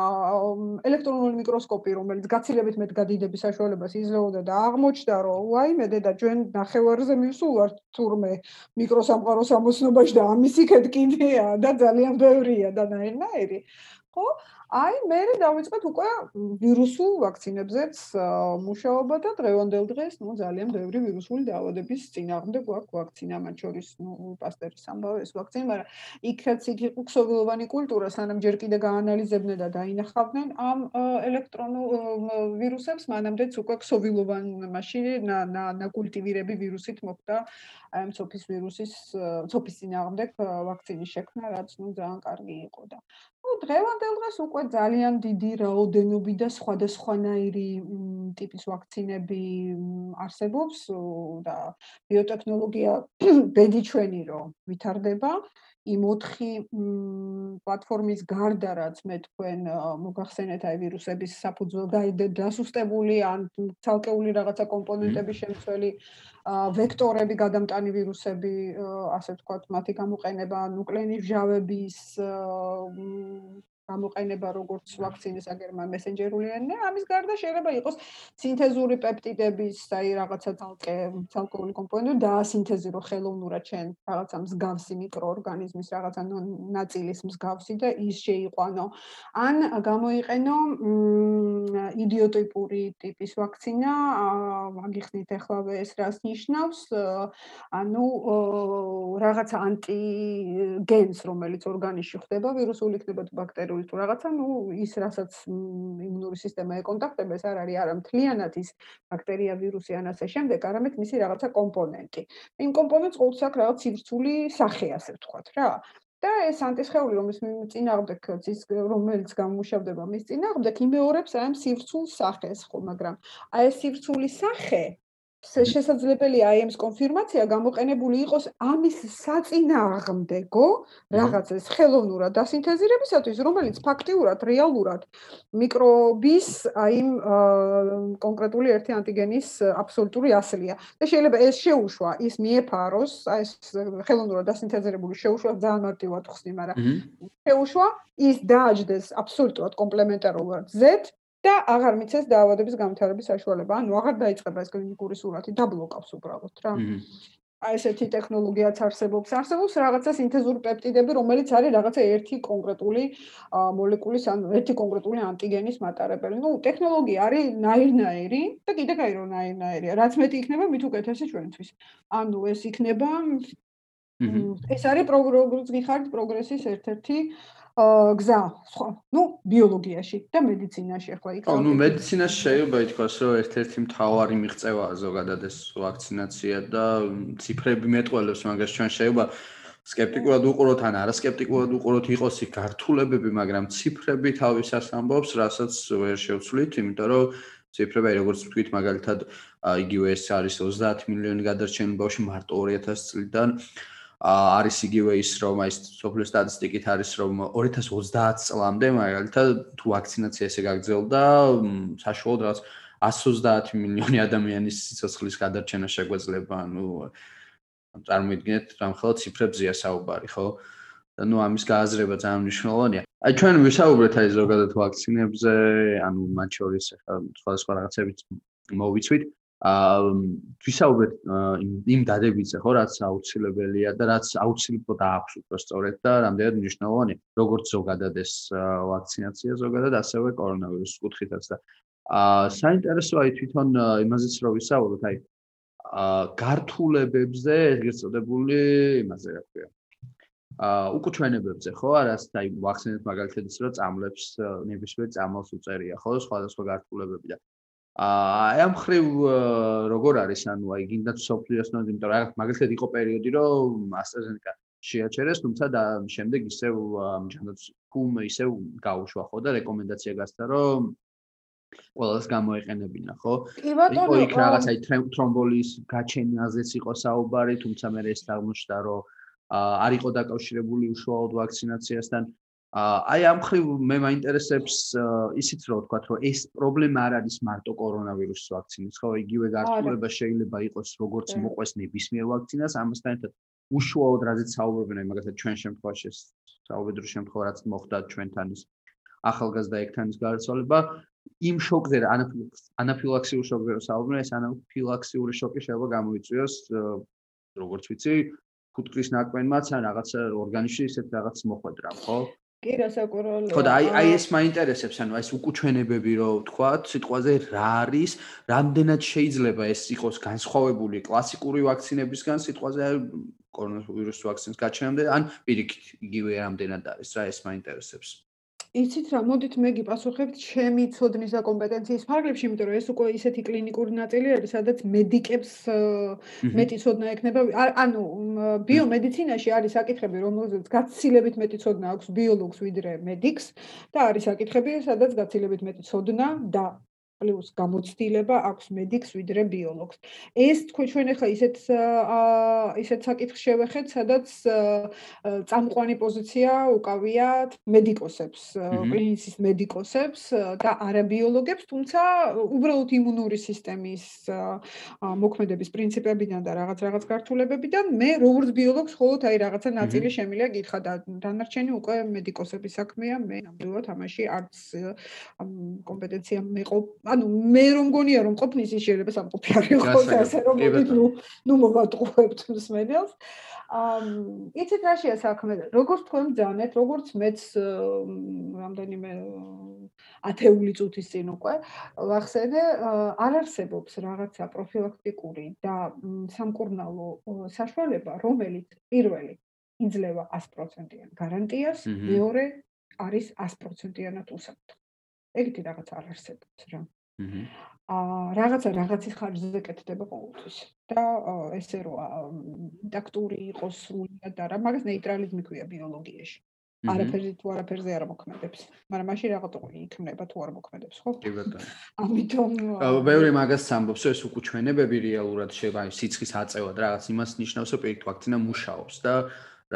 ელექტრონული მიკროსკოპი, რომელიც გაცილებით მეტ გადიდების საშუალებას იძლეოდა და აღმოჩნდა, რომ ვაიმე დედა ჩვენ ნახევარზე მივსულვართ თურმე მიკროსამყაროს ამოსნობაში და ამის იქეთ კიდეა და ძალიან ბევრია და ნაირ-ნაირი. ხო? აი მე დავიწყეთ უკვე ვირუსულ ვაქცინებზეც მუშაობა და დღევანდელ დღეს ნუ ძალიან ბევრი ვირუსული დაავადების წინააღმდეგ გვაქვს ვაქცინა, მათ შორის ნუ პასტერის ამბავი ეს ვაქცინა, მაგრამ იქაც იქ იყო ქსოვილოვანი კულტურა, სანამ ჯერ კიდე გაანალიზებდნენ და დაინახავდნენ ამ ელექტრონულ ვირუსებს, მანამდეც უკვე ქსოვილოვან მაშინ ნაკულტივირები ვირუსით მოხდა აი ამ ცოფის ვირუსის ცოფის წინააღმდეგ ვაქცინის შექმნა რაც ნუ ძალიან კარგი იყო და. ну დღევანდელ დღეს უკვე ძალიან დიდი რაოდენობით და სხვადასხვანაირი ტიპის ვაქცინები არსებობს და ბიოტექნოლოგია ბედი ჩვენი რომ ვითარდება იმ 4 პლატფორმის გარდა რაც მე თქვენ მოგახსენეთ აი ვირუსების საფუძველ დასუსტებული ან ცალკეული რაღაცა კომპონენტების შემცველი ვექტორები გადამტანი ვირუსები ასე ვთქვათ მათი გამოყენება ნუკლეინის ჟავების გამოყენება როგორც ვაქცინის აგერმა მესენჯერული ენა, ამის გარდა შეიძლება იყოს სინთეზური პეპტიდების, აი რაღაცა თალკე, თალკეული კომპონენტი და სინთეზი რო ხელოვნურად ჩვენ რაღაცა მსგავსი მიკროორგანიზმის რაღაცა ნაწილის მსგავსი და ის შეიყვანო. ან გამოიყენო იდიოტიპური ტიპის ვაქცინა, აგიხსნით ახლავე ეს რას ნიშნავს? ანუ რაღაცა ანტიგენს, რომელიც ორგანიზმში ხდება, ვირუსული იქნება თუ ბაქტერიული იმუნური თუ რაღაცა, ну, ის რასაც იმუნური სისტემა ეკონტაქტება, ეს არ არის არა მთლიანად ის ბაქტერია, ვირუსი ან ასე შემდეგ, არამედ მისი რაღაცა კომპონენტი. იმ კომპონენტს ყოველთვის აქვს რაღაც სივრცული სახე, ასე ვთქვათ, რა. და ეს ანტისხეული, რომელიც წინააღმდეგ ის რომელიც გამუშავდება მის წინააღმდეგ, იმეორებს ამ სივრცულ სახეს, ხო, მაგრამ აი ეს სივრცული სახე შესაძლებელია აი ამის კონფირმაცია გამოყენებული იყოს ამის საწინააღმდეგო რაღაცას ხელოვნურად დასინთეზირებისათვის, რომელიც ფაქტიურად, რეალურად მიკრობის აი კონკრეტული ერთი ანტიგენის აბსოლუტური ასლია. და შეიძლება ეს შეუშვა ის მიეფაროს, აი ეს ხელოვნურად დასინთეზირებული შეუშვა ძალიან მარტივად ხსნი, მაგრამ შეუშვა ის დააჯდეს აბსოლუტურად კომპლემენტარულად Z და აღარ მიცეს დაავადების გამთავრების საშუალება. ანუ აღარ დაიწყება ეს კლინიკური სურათი, დაბლოკავს უბრალოდ რა. აი ესეთი ტექნოლოგიაც არსებობს. არსებობს რაღაცა სინთეზური პეპტიდები, რომელიც არის რაღაცა ერთი კონკრეტული მოლეკულის ან ერთი კონკრეტული ანტიგენის მატარებელი. ნუ ტექნოლოგია არის ნაირნაირი და კიდე კაი რომ ნაირნაირია. რაც მეტი იქნება, მით უკეთესი ჩვენთვის. ანუ ეს იქნება ეს არის პროგრესის ერთ-ერთი გზა, ну, ბიოლოგიაში და მედიცინაში ახლა იქ. ну, მედიცინაში შეიძლება ითქვას, რომ ერთ-ერთი მთავარი მიღწევაა ზოგადად ეს ვაქცინაცია და ციფრები მეტყველებს მაგას ჩვენ შეიძლება скептикულად უყუროთ ან არასკეპტიკულად უყუროთ იყოს იქ გართულებები, მაგრამ ციფრები თავისას ამბობს, რასაც ვერ შევცვლით, იმიტომ რომ ციფრები, როგორც ვთქვით, მაგალითად იგივე ეს არის 30 მილიონი გადარჩენილ ბავშვი მარტო 2000 წლიდან არის იგივე ის რომ აი სოფლის სტატისტიკით არის რომ 2030 წლამდე მაგალითად თუ ვაქცინაცია ესე გაგრძელდა საშუალოდ რაღაც 130 მილიონი ადამიანის სიცოცხლის გადარჩენა შეგვეძლება ანუ წარმოიდგინეთ რამ ხელა ციფრებზია საუბარი ხო? და ნუ ამის გააზრება ძალიან მნიშვნელოვანია. აი ჩვენ ვისაუბრეთ აი ზოგადად ვაქცინებზე ანუ მათ შორის ახლა სხვადასხვა რაღაცებით მოვიცვით აა ვისაუბრეთ იმ დადებითზე ხო რაც აუცილებელია და რაც აუცილებლად აქვს უბრალოდ და რამდენად მნიშვნელოვანია როგორც ზოგადად ეს ვაქცინაცია ზოგადად ასევე კორონავირუსის კუთხითაც და აა საინტერესოა თვითონ იმაზეც რომ ვისაუბროთ აი აა გართულებებზე ეგრეთ წოდებული იმაზე რა ქვია. აა უკუჩვენებებზე ხო არას და აი ვაქცინებს მაგალითად ის რომ წამლებს ნებისმიერ წამალს უწერია ხო სხვადასხვა გართულებები და აი ამ ხრივ როგორ არის ანუ აი გინდათ სოფლიოს ნოდი იმიტომ რომ მაგალითად იყო პერიოდი რომ AstraZeneca შეაჩერეს თუმცა და შემდეგ ისევ ჯანდაც კუმ ისევ გაუშვა ხო და რეკომენდაცია გასცა რომ ყველას გამოეყენებინა ხო? იყო იქ რაღაც აი თრომბოლის გაჩენაზეც იყო საუბარი თუმცა მე ეს აღმოჩნდა რომ არ იყო დაკავშირებული უშუალოდ ვაქცინაციასთან აი ამ ხრივ მე მაინტერესებს ისიც რომ ვთქვა რომ ეს პრობლემა არ არის მარტო კორონავირუსის ვაქცინის ხო? იგივე გართულება შეიძლება იყოს როგორც მოყვეს ნებისმიერ ვაქცინას ამასთან ერთად უშუალოდ რაზეც საუბრობენ აი მაგალითად ჩვენ შემთხვევაში საუბედრო შემთხვევა რაც მოხდა ჩვენთან ის ახალგაზრდა ექთანის გარცვალება იმ შოკზე ანაფილაქსიურ შოკზე რომ საუბრობენ ეს ანაფილაქსიური შოკი შეიძლება გამოიწვიოს როგორც ვიცი ფუტკრის ნაკვენმაც ან რაღაც ორგანიზმში ისეთ რაღაც მოხვედრა ხო კი რა საკურველია. ხო და აი აი ეს მაინტერესებს ანუ ეს უკუჩვენებები რო ვთქვა სიტყვაზე რა არის რამდენად შეიძლება ეს იყოს განსხვავებული კლასიკური ვაქცინებისგან სიტყვაზე კორონავირუსის ვაქცინის გაჩენამდე ან პირიქით იგივე რამდენად არის რა ეს მაინტერესებს იცით რა, მოდით მე გიპასუხებთ ჩემი ცოდნის და კომპეტენციის ფარგლებში, იმიტომ რომ ეს უკვე ისეთი კლინიკური ნაწილი არის, სადაც მედიკებს მეტი ცოდნა ექნება. ანუ ბიომედიცინაში არის საკითხები, რომელზეც გაცილებით მეტი ცოდნა აქვს ბიოლოგს ვიდრე მედიკს და არის საკითხები, სადაც გაცილებით მეტი ცოდნა და პლუს გამოცდილება აქვს მედიკს ვიდრე ბიოლოგს. ეს თქვენ ჩვენ ახლა ისეთ ისეთ საკითხს შევეხეთ, სადაც წამყვანი პოზიცია უკავიათ მედიკოსებს, კლინიკის მედიკოსებს და არაბიოლოგებს, თუმცა უბრალოდ იმუნური სისტემის მოქმედების პრინციპებიდან და რაღაც რაღაც გართულებებიდან მე როგორც ბიოლოგს ხოლოდ აი რაღაცა ნაწილი შემიძლია გითხრა და დანარჩენი უკვე მედიკოსების საქმეა, მე ნამდვილად ამაში არც კომპეტენცია მეყო ანუ მე რომ გონია რომ ყოფნის ის შეიძლება სამყოფი არ იყოს ასე რომ მოდით ნუ ნუ მოვატყუებთ მსმენელს. ამ იცით რაშია საქმე? როგორც თქვენ ძანეთ როგორც მეც რამდენიმე ათეული წუთის წინ უკვე ვახსენე არ არსებობს რაღაცა პროფილაქტიკური და სამკურნალო საშუალება რომელიც პირველი იძლევა 100%-იან გარანტიას მეორე არის 100%-იანად უსაფრთხო. ეგეთი რაღაც არ არსებობს რა აა რაღაცა რაღაცის ხარჯზე კეთდება ყოველთვის. და ესე რომ ინტაქტური იყოს სრულად და რა მაგას ნეიტრალიზმი ქვია ბიოლოგიაში. არაფერზე თუ არაფერზე არ მოქმედებს. მაგრამ მაშინ რაღაცა იქნება თუ არ მოქმედებს ხო? კი ბატონო ამიტომ აა ბევრი მაგას ამბობს ეს უკუჩვენებები რეალურად შევა სიცხის აწევად რაღაც იმას ნიშნავს რომ პირიქით ვაქცინა მუშაობს და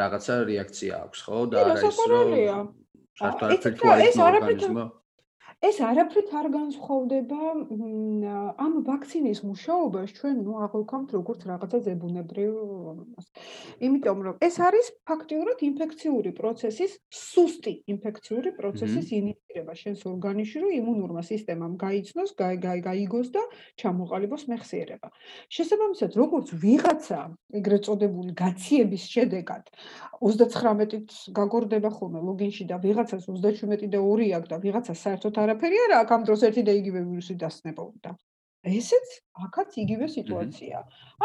რაღაცა რეაქცია აქვს ხო? და არა ის რომ საერთოდ არაფერი თუ არ ის ორგანიზმო ეს არაფრით არ განსხვავდება ამ ვაქცინის მუშაობას ჩვენ ნუ აღვქვამთ როგორც რაღაცა ზებუნებრივ ამას. იმიტომ რომ ეს არის ფაქტიურად ინფექციური პროცესის სუსტი ინფექციური პროცესის ინიციირება შენს ორგანიზმში, რომ იმუნურმა სისტემამ გაიცნოს, გაიგოს და ჩამოყალიბოს მეხსიერება. შესაბამისად, როგორც ვიღაცა ეგრეთ წოდებული გაციების შედეგად 39-ით გაგორდება ხოლმე ლოგინში და ვიღაცას 37 და 2 აქვს და ვიღაცა საერთოდ არ არაფერი არ აქვს ამ დროს ერთი და იგივე ვირუსი დასნებობდა. ესეც აქაც იგივე სიტუაცია.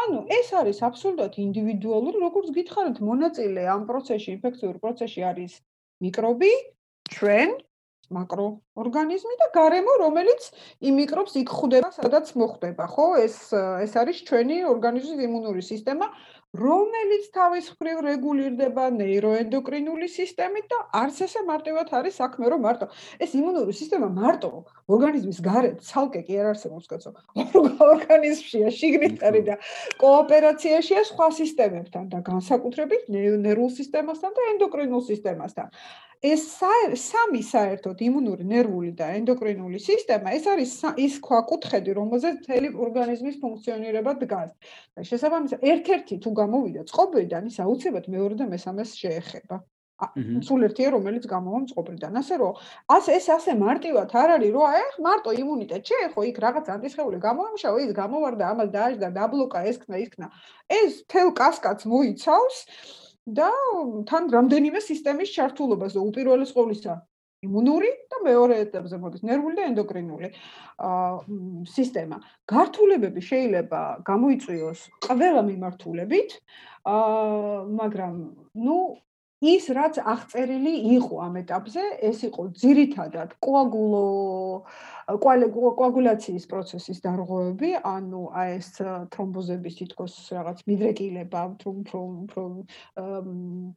ანუ ეს არის აბსოლუტურად ინდივიდუალური, როგორც გითხარით, მონაწილე ამ პროცესში, ინფექციურ პროცესში არის მიკრობი, ჩვენ, მაკროორგანიზმი და გარემო, რომელიც იმ მიკრობს იქ ხვდება, სადაც მოხვდება, ხო? ეს ეს არის ჩვენი ორგანიზმის იმუნური სისტემა, რომელიც თავის მხრივ რეგულირდება ნეიროენდოკრინული სისტემით და არც ესე მარტივად არის საქმე რომ მარტო ეს იმუნური სისტემა მარტო ორგანიზმის გარეთ ცალკე კი არ არსებობს კაცო ორგანიზმშია შიგნიტარი და კოოპერაციაშია სხვა სისტემებთან და განსაკუთრებით ნერვულ სისტემასთან და ენდოკრინულ სისტემასთან ეს სამი საერთოდ იმუნური, ნერვული და ენდოკრინული სისტემა, ეს არის ის ქვაკუთხედი, რომელზეც მთელი ორგანიზმის ფუნქციონირება დგას. და შესაბამისად, ერთ-ერთი თუ გამოვიდა წყობრიდან, ის აუცილებლად მეორე და მესამეს შეეხება. სულ ერთია, რომელიც გამოვა წყობრიდან. ასე რომ, ასე ეს ასე მარტივად არ არის, რომ აი, მარტო იმუნიტეტ შეეხო, იქ რაღაც ანტისხეული გამოამშავა, ის გამოვარდა, ამას დააჭდა, დაბლოკა, ესქნა, ისქნა. ეს თელ კასკადს მოიცავს. და თან რამდენიმე სისტემის ჩართულობას და უპირველეს ყოვლისა იმუნური და მეორე ეტაპზე მოდის ნერვული და ენდოკრინული აა სისტემა. გართულებები შეიძლება გამოიწვიოს ყველა მიმართულებით, აა მაგრამ ნუ ის რაც აღწერილი იყო ამ ეტაპზე, ეს იყო ძირითადად კოაგულო კოაგულაციის პროცესის დარღვევები, ანუ აი ეს თრომბოზების თითქოს რაღაც მიდრეკილება, თრომ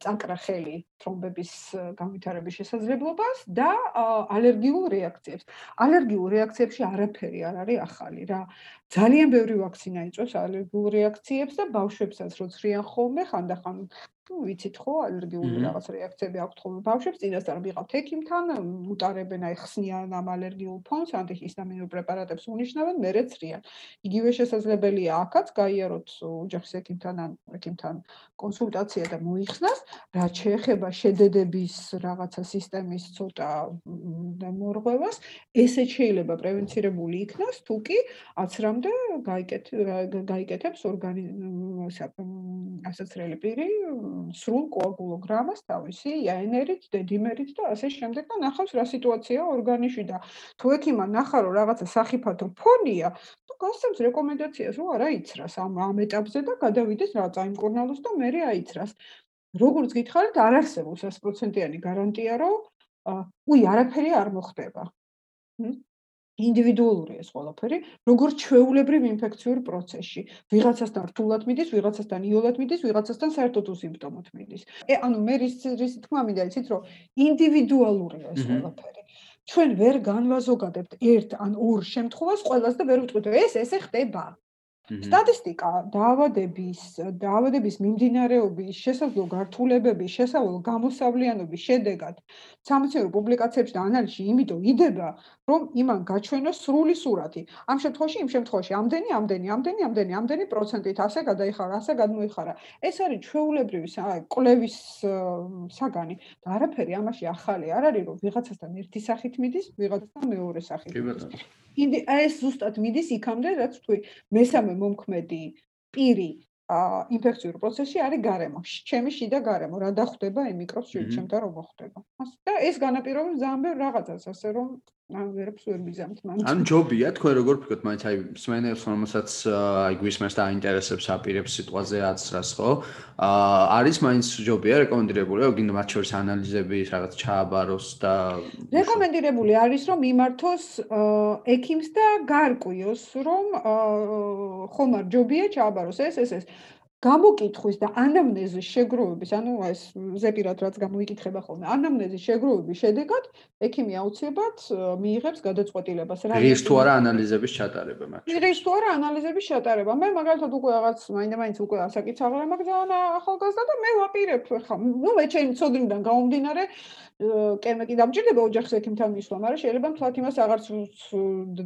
წანკრახელი თრომბების განვითარების შესაძლებლობას და ალერგიულ რეაქციებს. ალერგიულ რეაქციებში არაფერი არ არის ახალი რა. ძალიან ბევრი ვაქცინა იწვევს ალერგიულ რეაქციებს და ბავშვებსაც როცრიან ხოლმე ხანდახან თუ ვიცით ხო ალერგიული რაღაც რეაქციები აქვთ ხოლმე ბავშვებს წინასწარ მიყავთ ექიმთან უტარებენ აი ხსნიან ამ ალერგიულ ფონს ანტიჰისტამინურ პრეპარატებს უნიშნავენ მერეც რიან იგივე შესაძლებელია აქაც გაიაროთ ოჯახის ექიმთან ან ექიმთან კონსულტაცია და მოიხსნას რა შეეხება შედედების რაღაცა სისტემის ცოტა მორღვევას ესე შეიძლება პრევენცირებული იქნას თუ კი აცრამდე გაიკეთ გაიკეთებს ორგანიზმი ასაცრელი პირი სრულ კოაგულოგრამას თავისი იაენერით, დედიმერით და ასე შემდეგ და ნახავს რა სიტუაციაა ორგანიზმში და თუ ექიმა ნახა რომ რაღაცა სახიფათო ფონია, თუ გასცემს რეკომენდაციას რომ არა იცრას ამ ამ ეტაპზე და გადავიდეს რა წაიმკურნალოს და მე აიცრას. როგორც გითხარით, არ არსებობს 100%-იანი გარანტია რომ უი არაფერი არ მოხდება. ინდივიდუალურია ეს ყველაფერი, როგორც ჩვეულებრივ ინფექციურ პროცესში. ვიღაცასთან რთულად მიდის, ვიღაცასთან იოლად მიდის, ვიღაცასთან საერთოდ უსიმპტომოდ მიდის. ე ანუ მე რის რის თქმა მინდა იცით, რომ ინდივიდუალურია ეს ყველაფერი. ჩვენ ვერ განვაზოგადებთ ერთ ან ორ შემთხვევას ყველას და ვერ ვიტყვით, ეს ესე ხდება. სტატისტიკა დაავადების დაავადების მიმდინარეობის შესაძლო გართულებების შესაძლო გამოსავლიანობის შედეგად სამეცნიერო პუბლიკაციებში და ანალიზში იმიტომ იდება რომ იმან გაჩვენოს სრული სურათი. ამ შემთხვევაში იმ შემთხვევაში ამდენი ამდენი ამდენი ამდენი ამდენი პროცენტით ასე გადაიხარა ასე გადმოიხარა. ეს არის ჩვეულებრივი კვლევის საგანი. და არაფერი ამაში ახალი არ არის რომ ვიღაცასთან ერთი სახით მიდის ვიღაცასთან მეორე სახით კი ბატონო. ინდი ეს ზუსტად მიდის იქამდე რაც თქვი მესამე მომქმედი პირი ინფექციურ პროცესში არის გარემო. ჩემი შიდა გარემო, რა დახვდება იმ მიკრობს შევჩემდა რომ მოხდება. ასე და ეს განაპირობებს ძალიან ბევრ რაღაცას, ასე რომ ან ვერაფერს ვერ მიზამთ მან. ან ჯობია თქვენ როგორ ფიქრობთ, მაინც? აი სმენელს რომელსაც აი გვისმენს და აინტერესებს აპირებს სიტუაციაზე აცრას, ხო? აა არის მაინც ჯობია რეკომენდირებული, რომ გინდა მათ შორის ანალიზები რაღაც ჩააბაროს და რეკომენდირებული არის რომ მიმართოს ექიმს და გარკვიოს რომ ხომ არ ჯობია ჩააბაროს. ეს ეს ეს გამოკითხვის და ანამნეზის შეგროვების, ანუ ეს ზეპირად რაც გამოიკითხება ხოლმე, ანამნეზის შეგროვების შედეგად ექიმი აუცილებლად მიიღებს გადაწყვეტილებას. რა ის თუ არა ანალიზების ჩატარება მაგ ის თუ არა ანალიზების ჩატარება. მე მაგალითად უკვე რაღაც მაინდა-მაინც უკვე ასაკიცაღრა მაგ ძალიან ახალგაზრდა და მე ვაპირებ ხა ნუ მე ჩემი ცოდნიდან გამომდინარე კერმე კი დამჭირდება ოჯახის ექიმთან მისვლა, მაგრამ შეიძლება მთლად იმას აღარც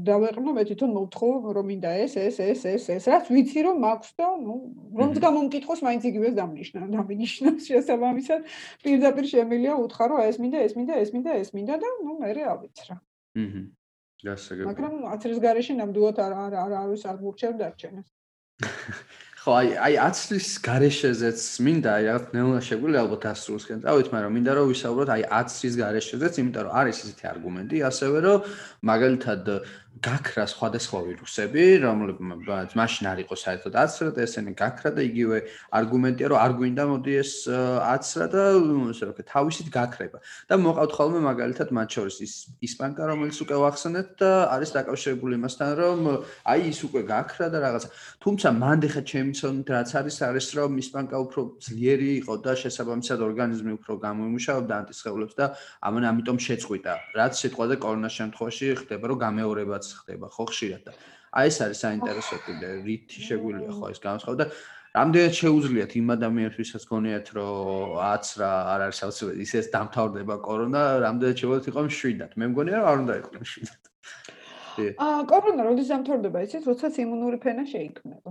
დავეყნო, მე თვითონ მოვთხოვ, რომ მინდა ეს, ეს, ეს, ეს, ეს, რაც ვიცი რომ მაქვს და ნუ რომც გამომკითხოს, მაინც იგივეს დამნიშნა, დამინიშნა შესაბამისად. პირდაპირ შემილია უთხრა, რომ ეს მინდა, ეს მინდა, ეს მინდა, ეს მინდა და ნუ მე ავიცრა. აჰა. გასაგებია. მაგრამ 10 წლის გარეშე ნამდვილად არ არ არ არის არ მურჩევ დარჩენას. ხო, აი აი 10 წლის გარეშეზეც მინდა აი რაღაც ნელა შეგვიძლია ალბათ ასრულსკენ წავით, მაგრამ მინდა რომ ვისაუბროთ აი 10 წლის გარეშეზეც, იმიტომ რომ არის ისეთი არგუმენტი, ასევე რომ მაგალითად გაქრა სხვადასხვა ვირუსები, რომლებიც მაშინ არ იყო საერთოდ აცრა და ესენი გაქრა და იგივე არგუმენტია, რომ არ გვინდა მოდი ეს აცრა და ესე რომ თავისით გაქრება. და მოყავთ ხოლმე მაგალითად მათ შორის ის ისპანკა, რომელიც უკვე ვახსენეთ და არის დაკავშირებული იმასთან, რომ აი ის უკვე გაქრა და რაღაცა. თუმცა მანდ ხა ჩემი ცოდნით რაც არის არის რომ ისპანკა უფრო ძლიერი იყო და შესაბამისად ორგანიზმი უფრო გამოიმუშავებდა ანტისხეულებს და ამან ამიტომ შეწყვიტა. რაც სიტყვაზე კორონას შემთხვევაში ხდება, რომ გამეორებაც ხდება ხო ხშირად და აი ეს არის საინტერესო კიდე რითი შეგვიძლია ხო ეს განსხვავება და რამდენად შეუძლიათ იმ ადამიანებს ვისაც გონიათ რომ აცრა არ არის ისე დამთავრდება კორონა რამდენად შეუძლიათ იყოს შვიდად მე მგონია რომ არ უნდა იყოს შვიდად აა კორონა როდის დამთავრდება იცით როდესაც იმუნური ფენა შეიქმნება?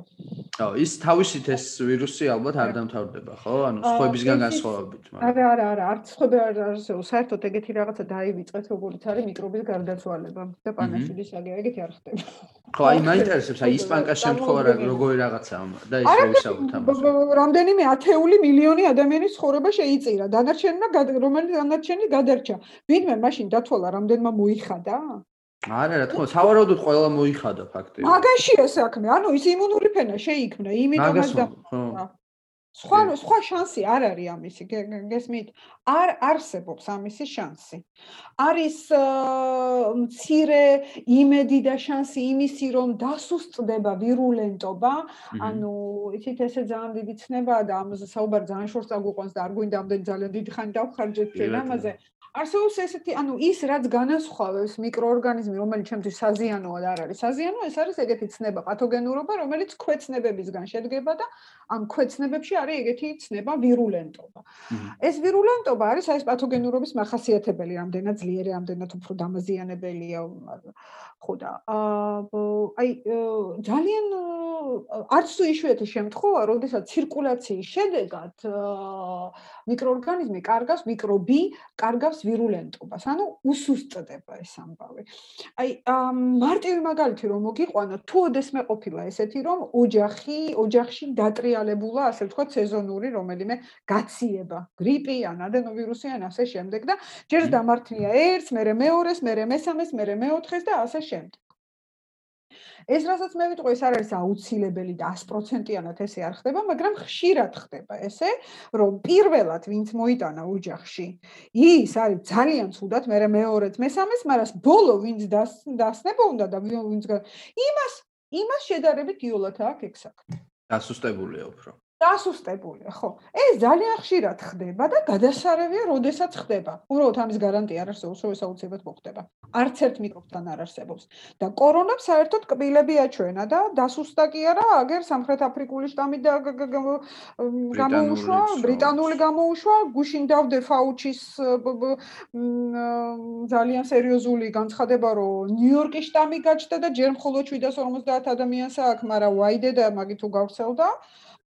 ო ის თავისით ეს ვირუსი ალბათ არ დამთავრდება ხო? ანუ სხვებისგან განსხვავებით მაგრამ არა არა არა არც სხვები არ არსებობს საერთოდ ეგეთი რაღაცა დაივიწყეთ როგორც არის მიკრობის გარდაცვალება და პანაშიდის აგე ეგეთი არ ხდება. ხო აი მაინტერესებს აი ისპანკას შემთხვევა როგორი რაღაცაა და ის რევისავთ ამას რამდენიმე ათეული მილიონი ადამიანის ცხოვრება შეიწირა დანარჩენმა რომელიც დანარჩენი გადარჩა? ვინმე მაშინ დათვალა რამდენმა მოიხადა არა რა თქმა უნდა სავარაუდოდ ყველა მოიხადა ფაქტია მაგაშია საქმე ანუ ის იმუნური ფენა შეიქმნა იმიტომაც და სხვა სხვა შანსი არ არის ამისი გესმით არ არსებობს ამისი შანსი. არის მცირე იმედი და შანსი იმისი რომ დასუსტდება ვირულენტობა ანუ იცით ესე ძალიან დიდი ცნებაა და ამაზე საუბარი ძალიან შორს წაგვიყვანს და არ გვინდა ამდენ ძალიან დიდი ხანი დავხარჯეთ ჩვენ ამაზე არსებობს ესეთი, ანუ ის რაც განასხვავებს მიკროორგანიზმი, რომელიც ჩემთვის საზიანოა და არ არის საზიანო, ეს არის ეგეთი ცნება, პათოგენურობა, რომელიც ქვეცნებებისგან შედგება და ამ ქვეცნებებში არის ეგეთი ცნება ვირულენტობა. ეს ვირულენტობა არის აი ეს პათოგენურობის מחასიათებელი, ამდენად ძლიერი, ამდენად უფრო დამაზიანებელია. ხო და აი ძალიან არც თუ იშვიათი შემთხვევა, როდესაც ცირკულაციის შედეგად მიკროორგანიზმი კარგავს მიკრობი, კარგავს ვირულენტობას, ანუ უსუსტდება ეს ამბავი. აი მარტივი მაგალითი რომ მოგიყვანო, თუ ოდესმე ყოფილა ესეთი რომ ოჯახი, ოჯახში დატრიალებულა, ასე ვთქვათ, სეზონური რომელიმე გაციება, გრიპი ან ადენოვირუსი ან ასე შემდეგ და ჯერ დამართნია ერთს, მერე მეორეს, მერე მესამეს, მერე მეოთხეს და ასე შემდეგ. ეს რასაც მე ვიტყვი, ეს არ არის აუცილებელი და 100%-იანად ესე არ ხდება, მაგრამ ხშირად ხდება ესე, რომ პირველად ვინც მოიტანა ოჯახში, ის არის ძალიან ცუდად, მე მეორეც, მესამეს, მაგრამ ბოლო ვინც დასნება უნდა და ვინც იმას იმას შედარებით იოლად აქვს ეგ საქმე. დასუსტებულია უფრო. დასუსტებულია, ხო. ეს ძალიან ხშირად ხდება და გადასარევია, როდესაც ხდება. უბრალოდ ამის გარანტია არ არსებობს, რომ ეს აუცილებლად მოხდება. არც ერთ მიკრობთან არ არსებობს. და კორონამ საერთოდ კბილები აჩვენა და დასუსტა კი არა, აგერ სამხრეთ აფრიკული შტამი და გამოუშვა, ბრიტანული გამოუშვა, გუშინ დავდე ფაუჩის ძალიან სერიოზული განცხადება, რომ ნიუ-იორკის შტამი გაჩნდა და ჯერ მხოლოდ 750 ადამიანს აქვს, მაგრამ ვაიდე და მაგით თუ გავხსევდა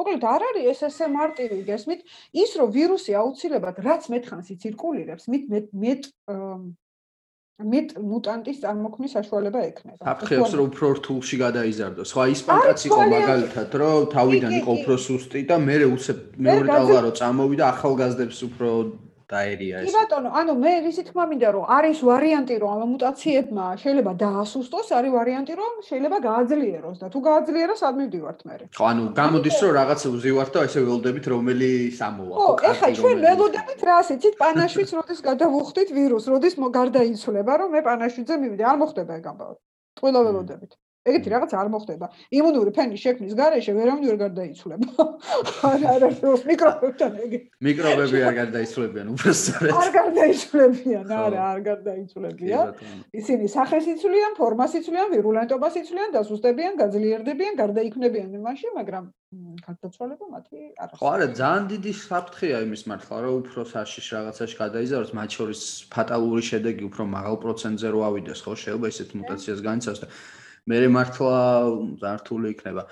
მოკლედ არ არის ეს ესე მარტივი გესმით ის რომ ვირუსი აუცილებლად რაც მეთხანს იცირკულირებს მით მეტ მეტ მუტანტის წარმოქმნის საშუალება ექნება. აფხებს რომ უფრო რთულში გადაიზარდოს. ხო, ისპანკაც იყო მაგალითად, რომ თავიდან იყო უფრო სუსტი და მე უცებ მეორე ტალღა რო წამოვიდა ახალგაზრდებს უფრო დაერია ეს. კი ბატონო, ანუ მე ისი თქმა მინდა რომ არის ვარიანტი რომ ამ მუტაციებმა შეიძლება დაასუსტოს, არის ვარიანტი რომ შეიძლება გააძლიეროს და თუ გააძლიეროს არ მივდივართ მე. ხო, ანუ გამოდის რომ რაღაცა უზივართ და ესე ველოდებით რომელი სამოვა. ხო, ეხლა ჩვენ ველოდებით რა ასეცით პანაშვიც როდის გადავუხდით ვირუს, როდის გარდაიცვლება რომ მე პანაშვიძე მივიდე, არ მოხდება ეგ ამბავი. ყველა ველოდებით. ეგეთი რაღაც არ მოხდება. იმუნური ფენის შექმნის გარეშე ვერავინ ვერ გარდაიცვლება. არ არ არის მიკრობებთან ეგეთი. მიკრობები არ გარდაიცვლებიან უბრალოდ. არ გარდაიცვლებიან, არა, არ გარდაიცვლებიან. ისინი სახეს იცვლიან, ფორმას იცვლიან, ვირულენტობას იცვლიან, დასუსტებიან, გაძლიერდებიან, გარდაიქმნებიან იმაში, მაგრამ გარდაცვალება მათი არ არის. ხო, არა, ძალიან დიდი საფრთხეა იმის მართლა, რომ უფრო საშიშ რაღაცაში გადაიზაროს, მათ შორის ფატალური შედეგი უფრო მაღალ პროცენტზე რო ავიდეს, ხო, შეიძლება ისეთ მუტაციას განიცავს და მე მართლა ზართული იქნება.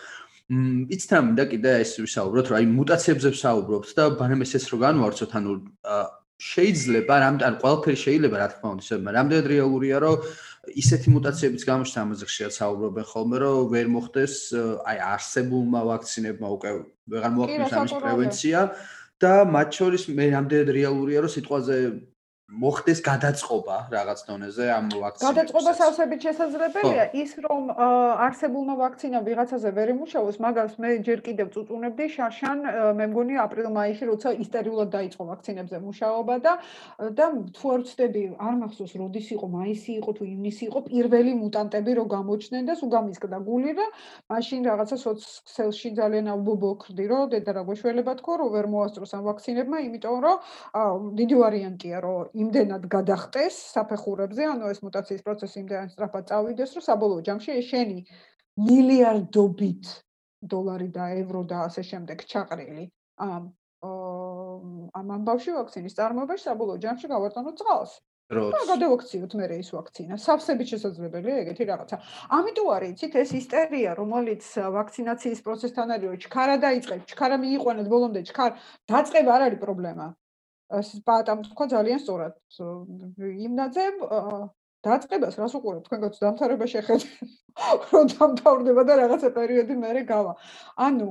მ იცთან და კიდე ეს ვისაუბროთ, რომ აი მუტაციებზე ვსაუბრობთ და ბანემ ესეც რო განვარცოთ, ანუ შეიძლება რამდენ ყველაფერი შეიძლება რა თქმა უნდა, მაგრამ რამდენად რეალურია, რომ ისეთი მუტაციებიც გამოჩნდა ამაზე ხშირად საუბრობენ ხოლმე, რომ ვერ მოხდეს აი არსებულმა ვაქცინებმა უკვე ვეღარ მოახდინოს ამის პრევენცია და მათ შორის მე რამდენად რეალურია, რომ სიტყვაზე მოხდეს გადაწყობა რაღაც დონეზე ამ ვაქცინებს. გადაწყობა სავსებით შესაძლებელია. ის რომ არსებულმა ვაქცინამ ვიღაცაზე ვერ იმუშაოს, მაგას მე ჯერ კიდევ წუწუნებდი. შარშან მე მგონი აპრილ-მაისში როცა ისტორიულად დაიწყო ვაქცინებზე მუშაობა და და თუ არ ვცდები, არ მახსოვს როდის იყო, მაისი იყო თუ ივნისი იყო. პირველი მუტანტები რო გამოჩნდნენ და სულ გამისკდა გული და მაშინ რაღაცა სოციალში ძალიან აბობოქრდი რომ დედა რა გვეშველება თქო რომ ვერ მოასწროს ამ ვაქცინებმა, იმიტომ რომ დიდი ვარიანტია რომ იმდენად გადახტეს საფეხურებზე, ანუ ეს მუტაციის პროცესი იმდენად სწრაფად წავიდეს, რომ საბოლოო ჯამში შენი მილიარდობით დოლარი და ევრო და ასე შემდეგ ჩაყრილი ამ ამ ამბავში ვაქცინის წარმოებაში საბოლოო ჯამში გავარტანოთ წყალს. რა გადავაქციოთ მე ეს ვაქცინა? სავსებით შესაძლებელია ეგეთი რაღაცა. ამიტომ არის, იცით, ეს ისტერია, რომელიც ვაქცინაციის პროცესთან არის, ჩქარა დაიწყებს, ჩქარა მიიყვანეთ ბოლომდე, ჩქარ დაწყება არ არის პრობლემა. ბატამ თქვა ძალიან სწორად იმნაძე დაწყებას რას უყურებ? თქვენგანაც დამთავრება შეხედე რომ დამთავრდება და რაღაცა პერიოდი მერე გავა. ანუ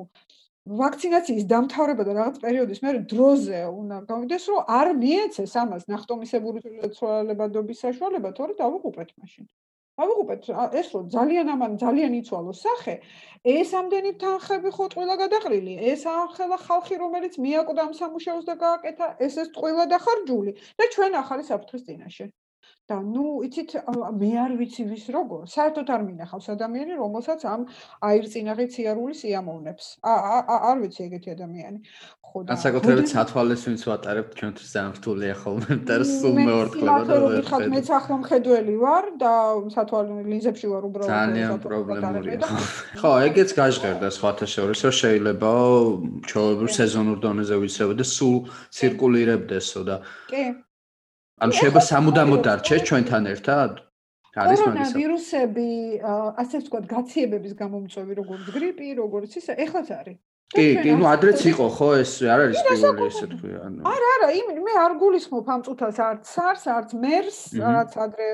ვაქცინაციის დამთავრება და რაღაც პერიოდის მერე დროზე უნდა გავიდეს რომ არ მიეცეს ამას ნახტომისებური ცვალებადობის საშუალება თორე დავუყურეთ მაშინ ავიღოთ ეს რომ ძალიან ამან ძალიან იცვალო სახე. ეს ამდენი თანხები ხო ყველა გადაყრილი? ეს ახლა ხალხი რომელიც მიაკვდა ამ სამუშაოს და გააკეთა ეს ეს ყველა დახარჯული? და ჩვენ ახალი საფრთხის წინაშე და ნუ იცით მე არ ვიცი ვის როგორ. საერთოდ არ მინახავს ადამიანი რომელსაც ამ აირწინაღი ციარული სიამოვნებს. არ ვიცი ეგეთი ადამიანი. ხო და განსაკუთრებით სათვალეს ვინც ვატარებთ ჩვენთვის ძალიან რთულია ხოლმე და სულ მეორთქლება და ვერ ხარ მე ახლა მხედველი ვარ და სათვალე ლინზებში ვარ უბრალოდ ძალიან პრობლემურია ხო. ეგეც გაჟღერდა სხვათა შორის რომ შეიძლება ჩაოებრო სეზონურ დონეზე ვიცეო და სულ ცირკულირებდესო და კი ანუ შეიძლება სამუდამოდ დარჩეს ჩვენთან ერთად? არის მაგისა. კორონავირუსები, ასე ვთქვათ, გაციებების გამომწვევი, როგორც გრიპი, როგორც ის, ეხლაც არის. კი, კი, ну ადრეც იყო ხო ეს არ არის პირველი ესე თქვი, ანუ. არა, არა, იმ მე არ გულისხმობ ამ წუთას არც SARS, არც MERS, რაც ადრე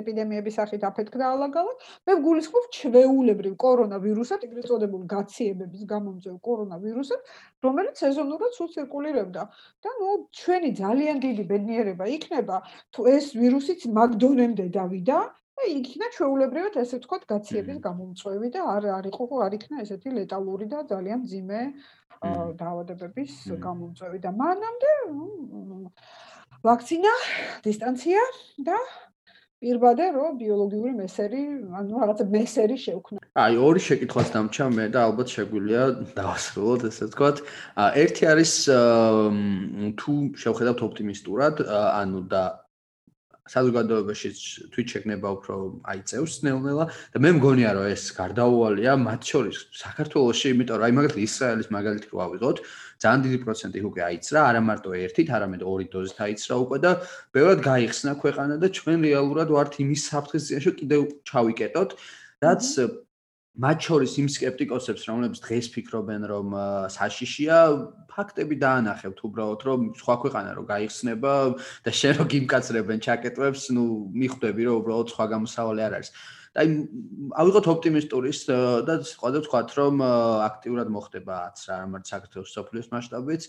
ეპიდემიების სახით აფეთქდა ალაგალად. მე გულისხმობ ჩვეულებრივ კორონავირუსად, ეგრეთ წოდებულ გაციებების გამომწვევ კორონავირუსად, რომელიც სეზონურად სულ ცირკულირებდა. და ну ჩვენი ძალიან დიდი ბედნიერება იქნება, თუ ეს ვირუსიც მაგდონემდე დავიდა და იქნა ჩვეულებრივად ესე ვთქვათ გაციების გამომწვევი და არ არ იყო არ იქნა ესეთი ლეტალური და ძალიან ძიმე დაავადებების გამომწვევი და მანამდე ვაქცინა, დისტანცია და პირბადე რომ ბიოლოგიური მესერი, ანუ რაღაცა მესერი შევქნა. აი, ორი შეკითხვაც დამჭა მე და ალბათ შეგვიძლია დავასრულოთ ესე ვთქვათ. ერთი არის თუ შევხედავთ ოპტიმისტურად, ანუ და საზოგადოებაში თვით შეგნება უფრო აი წევს ნელ-ნელა და მე მგონია რომ ეს გარდაუვალია მათ შორის საქართველოსში, იმიტომ რომ აი მაგალითად ისრაელის მაგალითი რო ავიღოთ, ძალიან დიდი პროცენტი უკვე აიცრა, არა მარტო ერთით, არამედ ორი დოზით აიცრა უკვე და ბევრად გაიხსნა ქვეყანა და ჩვენ რეალურად ვართ იმის საფრთხის წინაშე კიდევ ჩავიკეტოთ, რაც მათ შორის იმ скеპტიკოსებს, რომლებიც დღეს ფიქრობენ, რომ საშიშია, ფაქტები დაანახებთ უბრალოდ, რომ სხვა ქვეყანა რო გაიხსნება და შენ რო გიმკაცრებენ ჩაკეტვებს, ну, მიხვდები, რომ უბრალოდ სხვა გამოსავალი არ არის. და აი, ავიღოთ ოპტიმისტურის და სხვადასხვა ვთქვათ, რომ აქტიურად მოხდება აცრა, რამაც საქართველოს სოფლიოს მასშტაბით.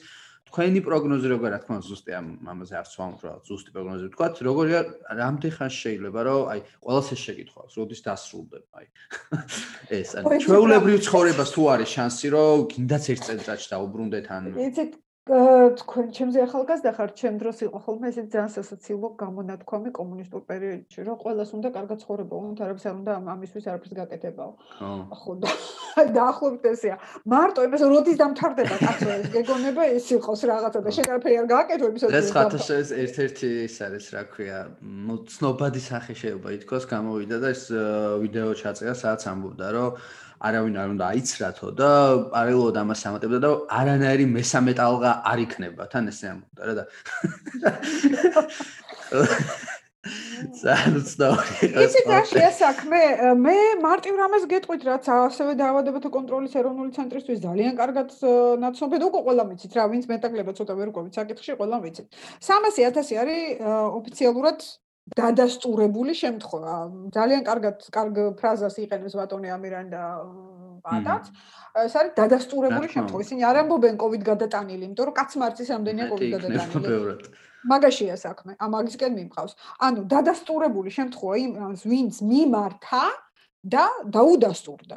თქვენი პროგნოზი როგორია, რა თქმა უნდა, ზუსტი ამ ამაზე არ ვსვამ, რა ზუსტი პროგნოზი ვთქვათ, როგორია, რამდენ ხანს შეიძლება, რომ აი, ყოველს ეს შეკითხვას, როდის დასრულდება, აი. ეს, ანუ ჩვეულებრივ ცხოვრებას თუ არის შანსი, რომ კიდაც ერთ წელიწადში დაუბრუნდეთ ან თქვენ ჩემზე ახალგაზრდა ხართ, ჩემ დროს იყო ხოლმე ესე ძალიან სასაცილო გამონათქვამი კომუნისტურ პერიოდში, რომ ყოველას უნდა კარგად ცხოვრება, უნდა არაფერს არ უნდა ამისთვის არაფერს გაკეთებაო. ხო. და დაახლოებით ესეა. მარტო იმას როდის დამთავრდება კაცო ეს გეგონება ის იყოს რაღაცა და შენ არაფერი არ გააკეთებ იმისაც ეს ხათაშა ეს ერთ-ერთი ის არის, რა ქვია, ცნობადი სახე შეიძლება ითქვას, გამოვიდა და ეს ვიდეო ჩაწერა, სადაც ამბობდა, რომ არავინ არ უნდა აიცრათო და პარალელურად ამას ამატებდა და არანაირი მესამე ტალღა არ იქნება, თან ესე ამბობდა რა და ზანუცნაური. იცი რა შეასაქმე? მე მარტივ რამეს გეტყვით, რაც ასევე დაავადებათა კონტროლის ეროვნული ცენტრისთვის ძალიან კარგად ნაცნობი და უკვე ყველა ვიცით რა, ვინც მეტაკლება ცოტა ვერ ყვებით საკითხში, ყველა ვიცით. 300.000 არის ოფიციალურად დადასტურებული შემთხვევა. ძალიან კარგად კარგ ფრაზას იყენებს ბატონი ამირან და პატაც. ეს არის დადასტურებული შემთხვევა. ისინი არ ამბობენ COVID გადატანილი, იმიტომ რომ კაცმარცის რამდენია COVID გადატანილი. მაგაშია საქმე. ამაგისკენ მიმყავს. ანუ დადასტურებული შემთხვევა იმას, ვინც მიმართა და დაუდასტურდა.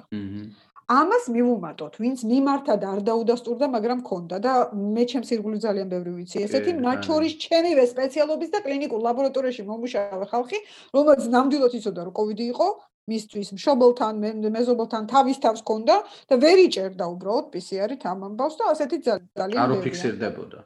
ამას მივუმატოთ, ვინც მიმართა და არ დაუდასტურდა, მაგრამ ქონდა და მე ჩემს ირგვლივ ძალიან ბევრი ვიცი. ესეთი მათ შორის ჩემივე სპეციალობის და კლინიკურ ლაბორატორიაში მომუშავე ხალხი, რომელიც ნამდვილად იცოდა, რომ COVID იყო, მისთვის მშობელთან, მეზობელთან თავის თავს ქონდა და ვერ იჭერდა უბრალოდ PCR-ით ამ ამბავს და ასეთი ძალიან არ უფიქსირდებოდა.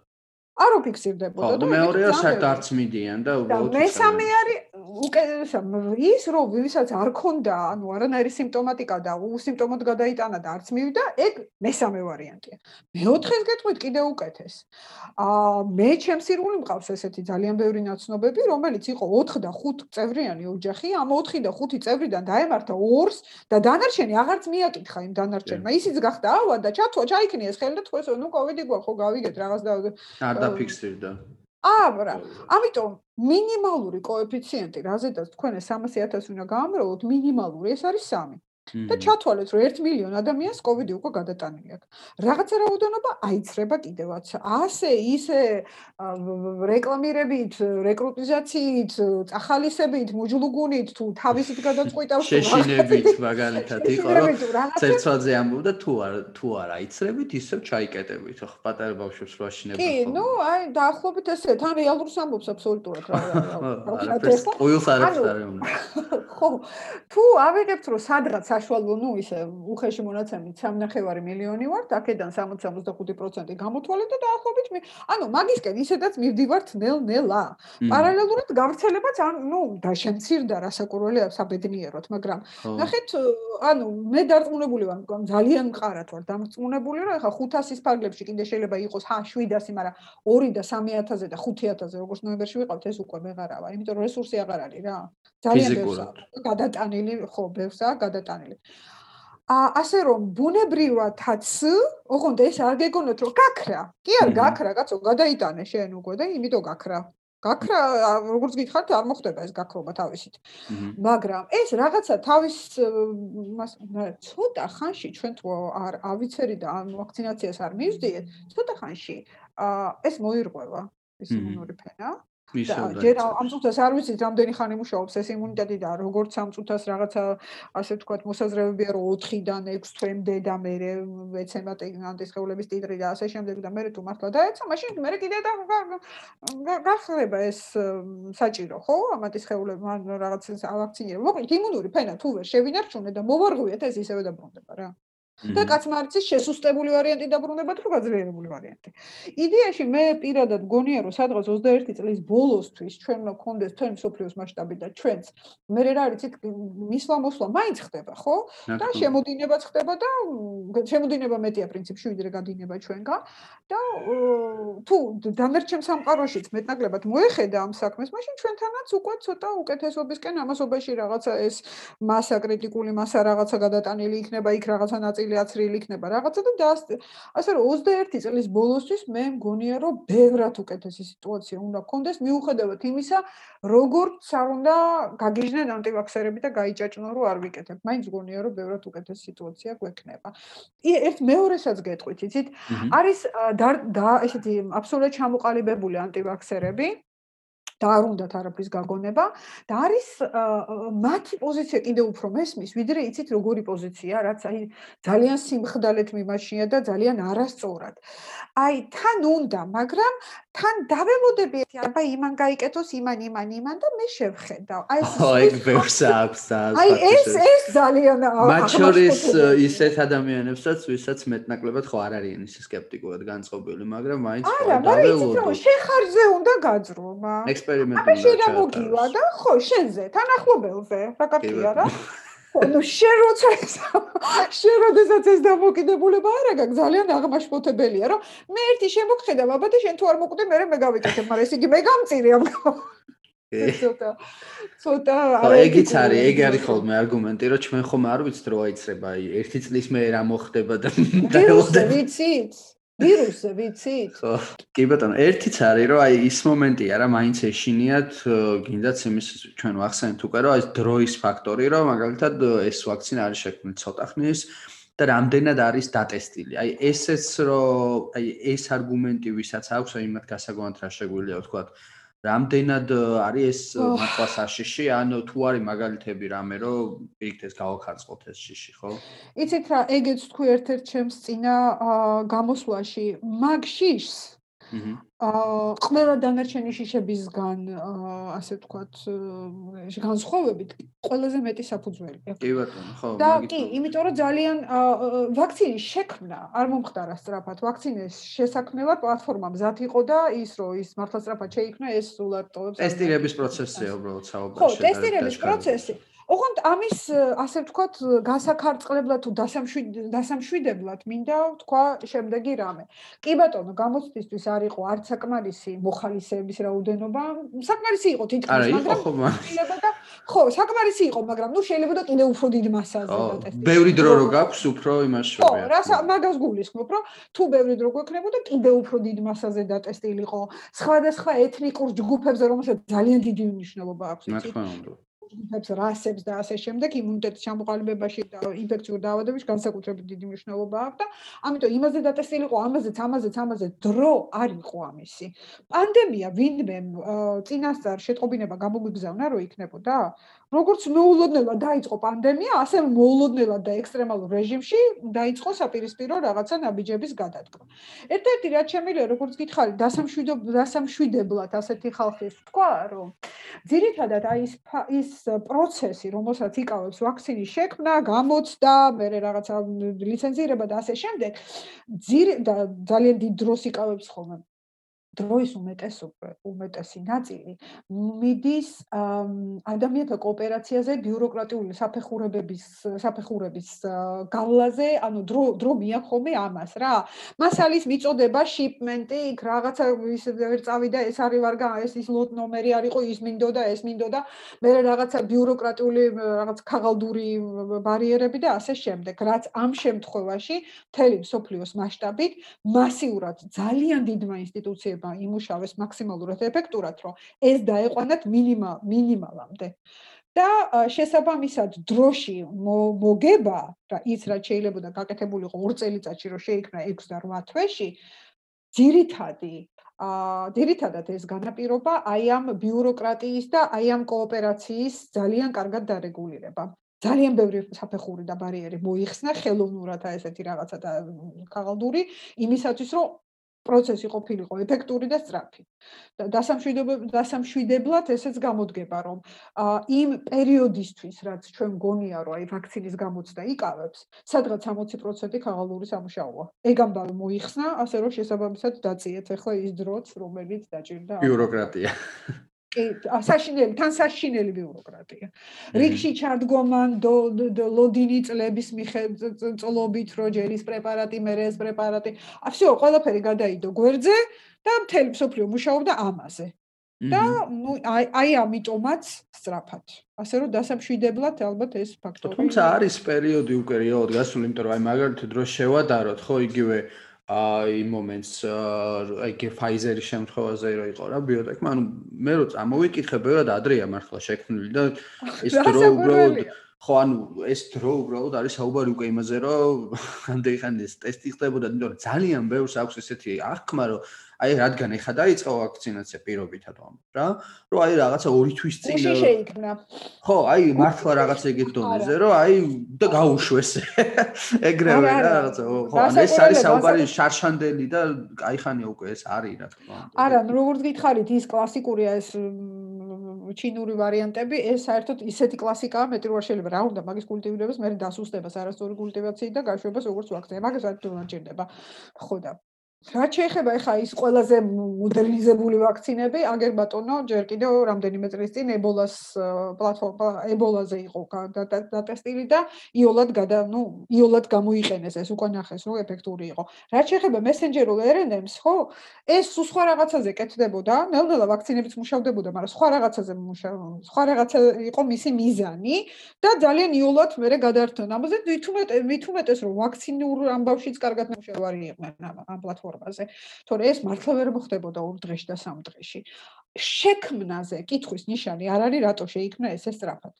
არ უფიქსირდებოდა და მეორეა საერთოდ მიდიან და უბრალოდ მესამე არის უკეთესა ის რომ ვისაც არ ქონდა ანუ არანაირი სიმპტომატიკა და უსიმპტომოდ გადაიტანა და არც მივიდა ეგ მესამე ვარიანტია. მეოთხეს გეტყვით კიდე უკეთეს. აა მე ჩემს ირგვლივ მყავს ესეთი ძალიან ბევრი ნაცნობები რომელიც იყო 4 და 5 წევრიანი ოჯახი ამ 4 და 5 წევრიდან დაემართა ორს და დანარჩენი აღარც მიაკითხა იმ დანარჩენმა. ისიც გახდა ავა და ჩათვა ჩაიქნიეს ხელი და თქვენს ნუ კოვიდი გვა ხო გავიგეთ რაღაც და არ დაფიქსირდა აბრა. ამიტომ მინიმალური კოეფიციენტი, რაზედაც თქვენ 300.000 უნდა გაამრავლოთ, მინიმალური ეს არის 3. და ჩათვალეთ რომ 1 მილიონ ადამიანს კოვიდი უკვე გადატანილი აქვს. რაღაცა რაოდენობა აიცრება კიდევაც. ასე ისე რეკლამირებით, რეკრუტიზაციით, წახალისებით, მუჯლუგუნით თუ თავისით გადაწყვიტავს შეშინებით მაგალითად იყო რომ ცერცვაძე ამბობდა თუ არ თუ არ აიცრებით ისევ ჩაიკეტებით ხო პატარა ბავშვებს რო აშინებდა ხო. კი, ნუ აი დაახლოებით ესე თან რეალურს ამბობს აბსოლუტურად რა რა. არაფერს ყოველს არ არის ხო. თუ ავიღებთ რომ სადღაც საშუალო ნუ ისე უხეში მონაცემით 3.5 მილიონი ვართ, აქედან 60-65% გამოთვალეთ და დაახლოებით ანუ მაგისკენ ისედაც მივდივართ ნელ-ნელა. პარალელურად გავრცელებაც ან ნუ და შემცირდა რასაკურველი საბედნიეროდ, მაგრამ ნახეთ, ანუ მე დარწმუნებული ვარ, ძალიან მყარად ვარ დარწმუნებული, რომ ახლა 500-ის ფარგლებში კიდე შეიძლება იყოს ჰა 700, მაგრამ 2 და 3000-ზე და 5000-ზე როგორც ნოემბერში ვიყავთ, ეს უკვე ვეღარავა, იმიტომ რომ რესურსი აღარ არის რა. ძალიან ბევრს გადატანილი, ხო, ბევრსაა გადატანილი. ა ასე რომ ბუნებრივადაც, ოღონდ ეს არ გეგონოთ რომ გაქრა. კი არ გაქრა, კაცო, გადაიტანე შენ უკვე და იმიტომ გაქრა. გაქრა, როგორც გითხართ, არ მოხდება ეს გაქრობა თავისით. მაგრამ ეს რაღაცა თავის მას ცოტა ხანში ჩვენ თუ არ ავიცერი და ამ ვაქცინაციას არ მივდიეთ, ცოტა ხანში ა ეს მოირღვევა ეს იმუნური ფენა. ჯერ ამ წუთას არ ვიცით რამდენი ხანი მუშაობს ეს იმუნიტეტი და როგორც ამ წუთას რაღაცა ასე ვთქვათ მოსაზრებებია რომ 4-დან 6 თვემდე და მე ეცემა ანტისხეულების ტიტრი და ასე შემდეგ და მე თუ მართლა დაეცა მაშინ მე კიდე და გახდება ეს საჭირო ხო? ამ ანტისხეულებს რაღაც ვაქცინირება მოკლედ იმუნური ფენა თუ ვერ შევინარჩუნე და მოვარღვიეთ ეს ისევე დაბრუნდება რა და კაცმარცის შესუსტებული ვარიანტი დაბრუნდება თუ გაძლიერებული ვარიანტი. იდეაში მე პირადად გონია რომ სადღაც 21 წლის ბოლოსთვის ჩვენ გქონდეს თქვენ სოფლიოს მასშტაბით და ჩვენც მე რა არიცით მისვლა მოსვლა მაინც ხდება ხო? და შემოდინებაც ხდება და შემოდინება მეტია პრინციპში ვიდრე გადინება ჩვენგან და თუ დანარჩენ სამყაროშიც მეტნაკლებად მოეხედა ამ საქმეს, მაშინ ჩვენთანაც უკვე ცოტა უკეთესობისკენ ამასობაში რაღაცა ეს მასა კრიტიკული მასა რაღაცა გადატანილი იქნება იქ რაღაცა ნაწილი ნაწილი აცრილი იქნება რაღაცა და ასე რომ 21 წლის ბოლოსთვის მე მგონია რომ ბევრად უკეთესი სიტუაცია უნდა გქონდეს მიუხედავად იმისა როგორც არ უნდა გაგიჟნენ ანტივაქსერები და გაიჭაჭნო რომ არ ვიკეთებ მაინც მგონია რომ ბევრად უკეთესი სიტუაცია გვექნება. ერთ მეორესაც გეტყვით იცით? არის ესეთი აბსოლუტურად ჩამოყალიბებული ანტივაქსერები და არ უნდათ არაფრის გაგონება და არის მათი პოზიცია კიდე უფრო მესმის, ვიდრე იცით როგორი პოზიცია, რაც აი ძალიან სიმხდალეთ მიმაშია და ძალიან არასწორად. აი თან უნდა, მაგრამ თან დაველოდები აბა იმან გაიკეთოს იმან იმან იმან და მე შევხედავ. აი ეს აი ბევრს აქვს და აი ეს ეს ძალიან მათ შორის ისეთ ადამიანებსაც, ვისაც მეტნაკლებად ხო არ არიან ისე სკეპტიკურად განწყობილი, მაგრამ მაინც ხო დაველოდო. არა, შეხარზე უნდა გაძრო, მა. ექსპერიმენტი. აბა შეიძლება მოგივა და ხო, შენზე, თანახმობელზე, რა კაცია რა? ну შენ როცა შენ როდესაც ეს დამოკიდებულება არ აქვს ძალიან აღმაშფოთებელია რომ მე ერთი შემოგხედავ აბა და შენ თუ არ მოკვდე მე მე გავიკეთებ მაგრამ ეს იგი მე გამწირე ამ ცოტა ცოტა ეგიც არის ეგ არის ხოლმე არგუმენტი რომ ჩვენ ხომ არ ვიცით რომ აიცრება აი ერთი წლის მე რა მოხდება და დაელოდე ვიცით ვირუსზე ვიცით? ხო. კი ბატონო, ერთიც არის, რომ აი ის მომენტია რა, მაინც ეშინიათ, გინდაც იმის ჩვენ ვახსენეთ უკვე, რომ აი დროის ფაქტორი, რომ მაგალითად ეს ვაქცინა არის შექმნილი ცოტა ხნის და რამდენად არის დატესტილი. აი ესეც რომ აი ეს არგუმენტი ვისაც აქვს, აი მათ გასაგონად რა შეგვიძლია ვთქვა, რამდენად არის ეს მართლა საშიში? ან თუ არის მაგალითები რამე რომ პირიქით ეს გავახარწყოთ ეს შიში ხო? იცით რა ეგეც თქვი ერთ-ერთ ჩემს წინა გამოსვლაში. მაგ შიშს აა ყველა დანარჩენი შიშებისგან ასე ვთქვათ განსხვავებით ყველაზე მეტი საფუძველი. კი ბატონო, ხო, და კი, იმიტომ რომ ძალიან ვაქცინის შექმნა არ მომხდარა სწრაფად. ვაქცინის შესაქმნელად პლატფორმა მზად იყო და ის რომ ის მართლა სწრაფად შეიქმნა, ეს სულ არ ტოვებს. ტესტირების პროცესია უბრალოდ საუბარში. ხო, ტესტირების პროცესი. ოღონდ ამის ასე ვთქვათ გასაქარწყლებლად თუ დასამშვიდებლად მინდა ვთქვა შემდეგი რამე. კი ბატონო, გამოცდისთვის არ იყო არც საკმარისი მოხალისეების რაოდენობა. საკმარისი იყო თითქმის, მაგრამ შეიძლება ხო, საკმარისი იყო, მაგრამ ნუ შეიძლება და კიდე უფრო დიდ მასაზე დატესტო. ბევრი დრო რო გაქვს, უფრო იმას შევია. ხო, რა მაგას გულისხმობ, რომ თუ ბევრი დრო გვექნებოდა, კიდე უფრო დიდ მასაზე დატესტილიყო. სხვადასხვა ეთნიკურ ჯგუფებზე, რომელსაც ძალიან დიდი მნიშვნელობა აქვს, იცით? ჯგუფებს, რასებს და ასე შემდეგ იმუნიტეტის ჩამოყალიბებაში და ინფექციურ დაავადებებში განსაკუთრებით დიდი მნიშვნელობა აქვს და ამიტომ იმაზე დატესტილიყო, ამაზეც, ამაზეც, ამაზე დრო არ იყო ამისი. პანდემია ვინმე წინასწარ შეტყობინება გამოგვიგზავნა რომ იქნებოდა? როგორც მოულოდნელად დაიწყო პანდემია, ასე მოულოდნელად და ექსტრემალურ რეჟიმში დაიწყო საპირისპირო რაღაცა ნაბიჯების გადადგმა. ერთ-ერთი რაც შემიძლია, როგორც გითხარი, დასამშვიდებლად ასეთი ხალხის თქვა, რომ ძირითადად აი ის ის პროცესი, რომელსაც იკავებს ვაქცინის შექმნა, გამოცდა, მე რაღაცა ლიცენზირება და ასე შემდეგ, ძალიან დიდ დროს იკავებს ხოლმე. დროის უმეტესობა, უმეტესი ნაწილი მიდის ადამიანთა კოოპერაციაზე, ბიუროკრატიული საფეხურებების საფეხურების გავლაზე, ანუ დრო დრო მიახომე ამას რა. მასალის მიწოდება, შიპმენტი, იქ რაღაცა ის წავიდა, ეს არის ვარგა, ეს ის ლოტ ნომერი არისო, ის მინდოდა, ეს მინდოდა. მე რაღაცა ბიუროკრატიული რაღაც ქაღალდური ბარიერები და ასე შემდეგ. რაც ამ შემთხვევაში მთელი სოფლიოს მასშტაბით მასიურად ძალიან დიდმა ინსტიტუციებმა უნდა იმუშავეს მაქსიმალურად ეფექტურად, რომ ეს დაეყვანათ მინიმალ მინიმალამდე. და შესაბამისად დროში მოგება და ის რაც შეიძლება და გაკეთებული იყო 2 წელიწადში რომ შეიქმნა 6 და 8 თვეში ძირითადი ა ძირითადად ეს განაპირობა აი ამ ბიუროკრატიის და აი ამ კოოპერაციის ძალიან კარგად დარეგულირება. ძალიან ბევრი საფეხური და ბარიერი მოიხსნა ხელოვნურად აი ესეთი რაღაცა და ქაღალდური იმისათვის რომ პროცესი ყოფილიყო ეფექტური და სწრაფი. და დასამშვიდებლად დასამშვიდებლად ესეც გამოდგება, რომ იმ პერიოდისთვის, რაც ჩვენ გონია, რომ აი ვაქცინის გამოცდა იკავებს, სადღაც 60% ქაღალდური სამუშაოა. ეგ ამბავი მოიხსნა, ასე რომ შესაბამისად დაწიეთ ახლა ის დროც, რომელიც დაჭირდა ბიუროკრატია. კი, საშინელი, თან საშინელი ბიუროკრატია. რიგში ჩადგომან ლოდინი წლების მიხედვით როჯერის პრეპარატი, მერეს პრეპარატი. всё, ყველაფერი გადაიდო გვერდზე და მთელი მსოფლიო მუშაობდა ამაზე. და ნუ აი აი ამიტომაც სწრაფად. ასე რომ დასამშვიდებლად ალბათ ეს ფაქტორი. თუმცა არის პერიოდი უკვე რეალურად გასული, იმიტომ რომ აი მაგალითად რო შევადაროთ, ხო, იგივე აი მომენტს აი Pfizer-ის შემთხვევაზე რო იყო რა ბიოტექმა ანუ მე რო წამოვიკითხე ბევრად ადრეა მართლა შექმნილი და ის დრო უბრალოდ ხო, ანუ ეს დრო უბრალოდ არის საუბარი უკვე იმაზე, რომ ამდენი ხანი ეს ტესტი ხდებოდა, იმიტომ რომ ძალიან ბევრს აქვს ესეთი აღქმა, რომ აი რადგან ეხა დაიწყო ვაქცინაცია პირობითად ვამ რა რომ აი რაღაცა 2 თვის წინ შეიქმნა. ხო აი მართლა რაღაცა ეგეთ დონეზე რომ აი და გაუშვეს. ეგრევე რა რაღაცა ხო ან ეს არის საუბარი შარშანდელი და აი ხანია უკვე ეს არის რა თქმა უნდა. არა როგორც გითხარით ის კლასიკურია ეს ჩინური ვარიანტები ეს საერთოდ ისეთი კლასიკაა მეტი რო შეიძლება რა უნდა მაგის კულტივირებას მე დასუსტებას არასწორი კულტივაციით და გაშვებას როგორც ვაქცინა მაგას არ თუ დაჭირდება ხო და რაც შეეხება ახლა ის ყველაზე მოდერნიზებული ვაქცინები, აგერ ბატონო, ჯერ კიდევ რამდენიმე წლის წინ ებოლას პლატფორმა ებოლაზე იყო დატესტილი და იოლად გადა, ну, იოლად გამოიყენეს ეს უკვე ნახეს, რომ ეფექტური იყო. რაც შეეხება მესენჯერულ RNA-ს, ხო, ეს სხვა რაღაცაზე კეთდებოდა, ნელ-ნელა ვაქცინებიც მუშავდებოდა, მაგრამ სხვა რაღაცაზე მუშაობდა, სხვა რაღაცა იყო მისი მიზანი და ძალიან იოლად მერე გადაარჩენ. ამაზე თვითონ თვითონ რომ ვაქცინურ ამბავშიც კარგად მუშავარი იყვნენ ამ პლატფორმაზე. ფორმაზე. თორე ეს მართლა ვერ მოხდებოდა ორ დღეში და სამ დღეში. შექმნაზე კითხვის ნიშანი არ არის რატო შეიქმნა ესე სწრაფად.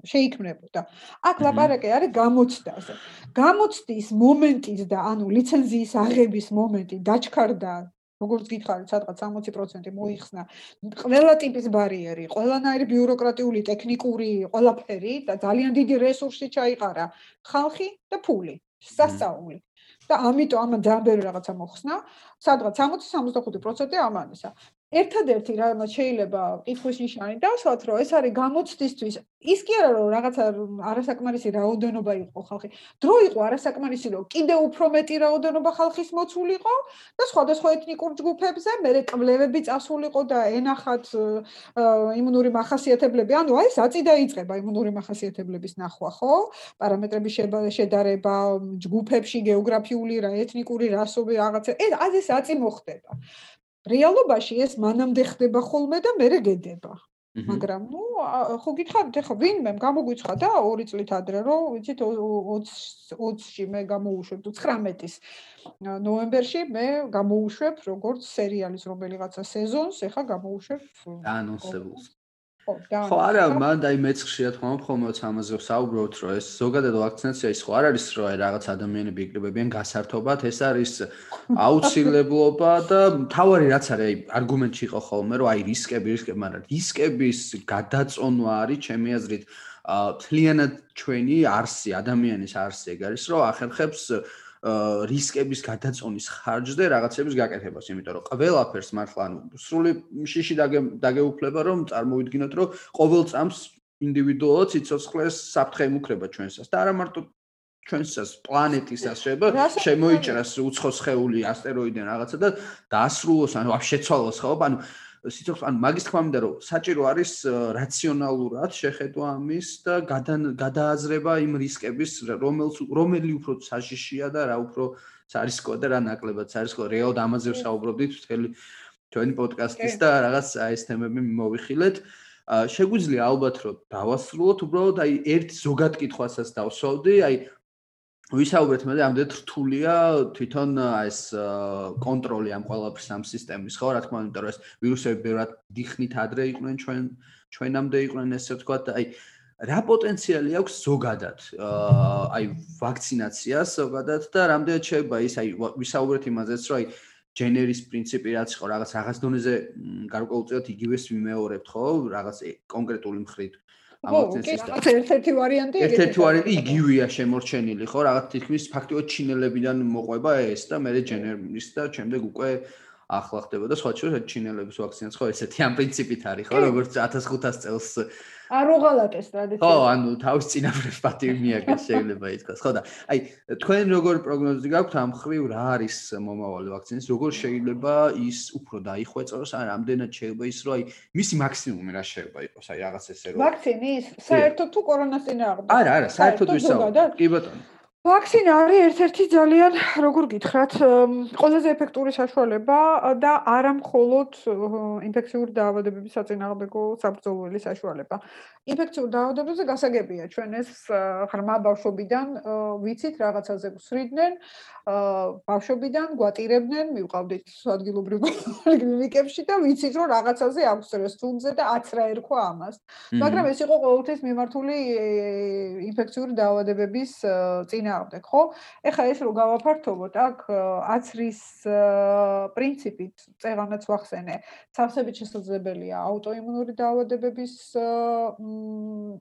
შეიქმნებოდა. აქ ლაპარაკი არის გამოცდაზე. გამოცდის მომენტის და ანუ ლიცენზიის აღების მომენტი დაჩქარდა როგორც გითხარით, სადღაც 60% მოიხსნა ყველა ტიპის ბარიერი, ყველანაირი ბიუროკრატიული, ტექნიკური, ყველაფერი და ძალიან დიდი რესურსი ჩაიყარა ხალხი და ფული, სასწაული. და ამიტომ ამ ძალიან ბევრი რაღაცა მოხსნა. სადღაც 60-65% ამანისა. ერთადერთი რაღაც შეიძლება კითხვის ნიშანი დავსვათ, რომ ეს არის გამოცდისთვის. ის კი არა რომ რაღაცა არასაკმარისი რაოდენობა იყო ხალხი. დრო იყო არასაკმარისი რომ კიდე უფრო მეტი რაოდენობა ხალხის მოცულიყო და სხვადასხვა ეთნიკურ ჯგუფებზე მერე კვლევები წასულიყო და ენახათ იმუნური მახასიათებლები. ანუ აი საწი დაიწყება იმუნური მახასიათებლების ნახვა, ხო? პარამეტრების შედარება ჯგუფებში გეოგრაფიული რა ეთნიკური რასობი რაღაცა. ეს ასე საწი მოხდება. რეალობაში ეს მანამდე ხდება ხოლმე და მერე გედება. მაგრამ ნუ ხო გითხარით ახლა ვინმე გამოგვიცხა და 2 წლით ადრე რომ ვიცით 20 20-ში მე გამოუშვებ 19-ის ნოემბერში მე გამოუშვებ როგორც სერიალის რომელიღაცა სეზონს ახლა გამოუშვებ ანონსებულს ხო არა მან დაი მეც ხშირად ხომ ხოლმე ამაზე ვსაუბრობთ რომ ეს ზოგადად ვაქცინაცია ის ხო არ არის რომ აი რაღაც ადამიანები იკრიბებიან გასართობად ეს არის აუცილებლობა და თავარი რაც არის აი არგუმენტი იყო ხოლმე რომ აი რისკები რისკები მაგრამ რისკების გადაწონვა არის ჩემი აზრით თლიანად ჩვენი არსი ადამიანის არსი ეგ არის რომ ახერხებს რისკების გადაწონის ხარჯზე რაღაცების გაკეთებას, იმიტომ რომ ყველაფერს მართლა ანუ სრული შიში დაგეუფლება რომ წარმოვიდგინოთ რომ ყოველ წამს ინდივიდუალურად ციცოცხლეს საფრთხე ემუქრება ჩვენსას და არა მარტო ჩვენსას პლანეტისას შეიძლება შემოიჭრას უცხო სხეული ასტეროიდიდან რაღაცა და დაასრულოს ანუ შეცვალოს ხო? ანუ სიცოცხლე ან მაგის თქმა მინდა რომ საჭირო არის რაციონალურად შეხედვა ამის და გადააზრება იმ რისკების რომელს რომელი უფრო საშიშია და რა უფრო სარისკოა და რა ნაკლებად სარისკოა რეალად ამაზე ვსაუბრობდით მთელი ჩვენი პოდკასტის და რაღაც ეს თემები მოვიხილეთ შეგვიძლია ალბათ რომ დავასრულოთ უბრალოდ აი ერთ ზოგად კითხვასაც დავსვავდი აი ვისაუბრეთ მე ამდენ რთულია თვითონ ეს კონტროლი ამ ყველაფრის ამ სისტემის ხო? რა თქმა უნდა რომ ეს ვირუსები ბევრად დიხნით ადრე იყვნენ ჩვენ ჩვენამდე იყვნენ ესე ვთქვა და აი რა პოტენციალი აქვს ზოგადად? აი ვაქცინაციას ზოგადად და რამდენად შეიძლება ის აი ვისაუბრეთ იმაზეც რომ აი ჯენერის პრინციპი რაც ხო რაღაც რაღაც დონეზე გარკვეულწილად იგივეს ვიმეორებთ ხო? რაღაც კონკრეტული მხრით ამოცენს ერთ-ერთი ვარიანტი ერთ-ერთი ვარიანტი იგივეა შემორჩენილი ხო? რაღაც თითქმის ფაქტიურად ჩინელებიდან მოყვება ეს და მე ჯენერის და შემდეგ უკვე ახლა ხდება და სხვა შეიძლება ჩინელების ვაქცინაც ხო? ესეთი ამ პრინციპით არის ხო? როგორც 1500 წელს არ უღალატეს ტრადიციულად. ხო, ანუ თავის წინაფრებს პატივი მიაგეს შეიძლება ითქვას. ხო და აი თქვენ როგორ პროგნოზი გაქვთ ამ ხრივ რა არის მომავალი ვაქცინის? როგორ შეიძლება ის უფრო დაიხვეწოს? ან რამდენად შეიძლება ის რომ აი მისი მაქსიმუმი რა შეიძლება იყოს? აი რაღაც ესე რომ ვაქცინის საერთოდ თუ კორონას წინააღმდეგ? არა, არა, საერთოდ ვისაუბრებ. კი ბატონო. ვაქცინა არის ერთ-ერთი ძალიან, როგორ გითხრათ, ყველაზე ეფექტური საშუალება და არა მხოლოდ ინფექციური დაავადებების საწინააღმდეგო საბრძოლველი საშუალება. ინფექციურ დაავადებებზე გასაგებია, ჩვენ ეს ღრმა ბავშვობიდან ვიცით რაღაცაზე ვსრიდნენ, ბავშვობიდან გვატირებდნენ, მივყავდით ადგილობრივ კლინიკებში და ვიცით, რომ რაღაცაზე აქვს რესურსზე და აც რა ერქვა ამას. მაგრამ ეს იყო ყოველთვის მიმართული ინფექციური დაავადებების წინააღმდეგ, ხო? ეხლა ეს რო გავაფართოვოთ, აქ აცრის პრინციპით წეღანაც ვახსენე, სავსებით შესაძლებელია აუტოიმუნური დაავადებების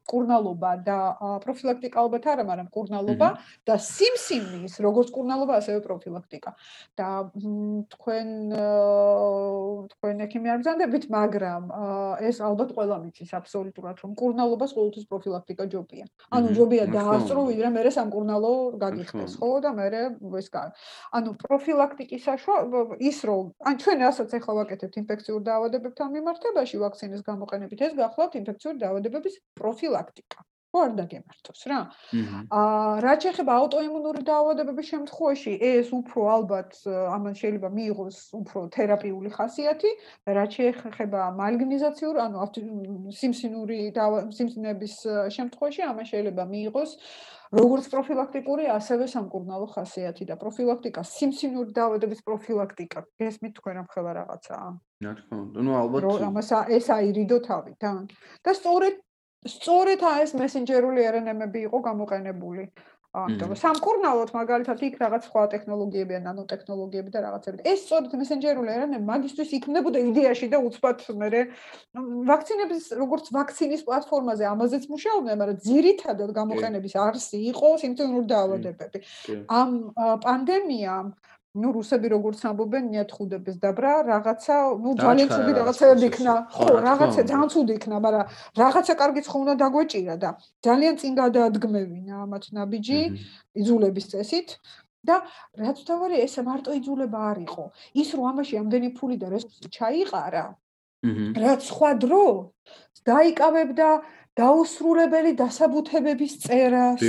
კურნალობა და პროფილაქტიკა ალბათ არა, მაგრამ კურნალობა და სიმსივნის, როგორც კურნალობა, ასევე პროფილაქტიკა. და თქვენ თქვენ ექიმი არ ბრძანდებით, მაგრამ ეს ალბათ ყველა მიცის აბსოლუტურად, რომ კურნალობას ყოველთვის პროფილაქტიკა ჯობია. ანუ ჯობია დაასწრო, ვიდრე მე სამ კურნალო გაგიხდეს, ხო და მე ეს გა. ანუ პროფილაქტიკის საშუალება ის რომ ან ჩვენ რასაც ახლა ვაკეთებთ ინფექციურ დაავადებებთან მიმართებაში ვაქცინის გამოყენებით, ეს გახლავთ ინფექციური დაავადებების პროფილაქტიკა. ხო არ დაგემართოს რა. აა რაც შეეხება აუტოიმუნური დაავადებების შემთხვევაში, ეს უფრო ალბათ ამან შეიძლება მიიღოს უფრო თერაპიული ხასიათი და რაც შეეხება მალგნიზაციურ, ანუ სიმსინური სიმსინების შემთხვევაში, ამან შეიძლება მიიღოს როგორც პროფილაქტიკური, ასევე სამკურნალო ხასიათი და პროფილაქტიკა, სიმსინური დაავადების პროფილაქტიკა, გესმით თქვენ ამ ხელა რაღაცაა? რა თქმა უნდა, ну ალბათ რომ ამას ეს აირიდო თავიდან. და სწორედ სწორედ ეს მესენჯერული RNA-ები იყო გამოყენებული. ამიტომ სამკურნალოდ მაგალითად იქ რაღაც სხვა ტექნოლოგიები ან ნანოტექნოლოგიები და რაღაცები. ეს სწორედ მესენჯერული RNA მაგისტრის იქნებოდა იდეაში და უცბად მე ვაქცინების როგორც ვაქცინის პლატფორმაზე ამაზეც მუშაობდნენ, მაგრამ ძირითადად გამოყენების არსი იყო სიმპტომური დაავადებები. ამ პანდემიამ ну რუსები როგორც ამბობენ, ნიათ ხუდების დაბრა, რაღაცა, ну ძალიან ცუდი რაღაცეები იქნა. ხო, რაღაცა ძალიან ცუდი იქნა, მაგრამ რაღაცა კარგი ცხოვნა დაგვეჭირა და ძალიან წინ გადაადგმევინა ამათ ნაბიჯი იძულების წესით. და რაც თავარი ეს მარტო იძულება არ იყო. ის რომ ამაში ამდენი ფული და რესურსი ჩაიყარა, რაც სხვა დრო დაიკავებდა დაუსრულებელი დასაბუთებების წერას,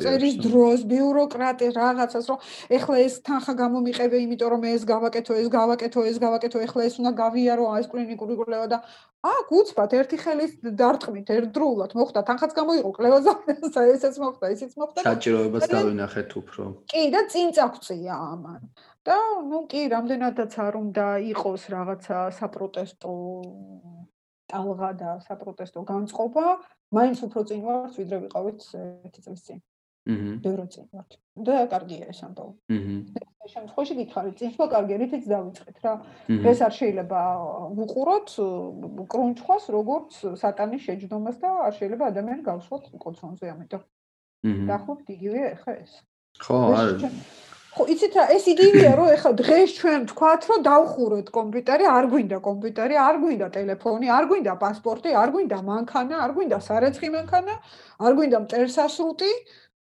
წერის დროს, ბიუროკრატი რაღაცას, რომ ეხლა ეს თანხა გამომიყევე, იმიტომ რომ ეს გავაკეთო, ეს გავაკეთო, ეს გავაკეთო, ეხლა ეს უნდა გავიარო ეს კლინიკური კვლევა და აქ უცბად ერთი ხელის დარტყმით ერთდროულად მოხდა თანხაც გამოიყო კვლევაზე, ესეც მოხდა, ისიც მოხდა. საჭიროებას დავინახეთ უფრო. კი და წინ წაგწია ამან. და ну კი, რამდენადაც არ უნდა იყოს რაღაცა საპროტესტო ტალღა და საპროტესტო განწყობა, მაინც უფრო წინ ვართ, ვიდრე ვიყავით ერთი წლის წინ. აჰა. ბევრი წინ ვართ. და კარგია ეს ამბავი. აჰა. ეს შემთხვევაში გითხარით, წინ სხვა კარგი რითიც დავიწყეთ რა. ეს არ შეიძლება ვუყუროთ კრუნჩხვას, როგორც სატანის შეჯდომას და არ შეიძლება ადამიანი გავსვათ კოცონზე, ამიტომ. აჰა. დაახლოებით იგივე ხა ეს. ხო, არის. ხო, იცით რა, ეს იგივეა, რომ ეხლა დღეს ჩვენ თქვათ, რომ დავხუროთ კომპიუტერი, არ გვინდა კომპიუტერი, არ გვინდა ტელეფონი, არ გვინდა პასპორტი, არ გვინდა მანქანა, არ გვინდა სარეცხი მანქანა, არ გვინდა მტერსასრუტი,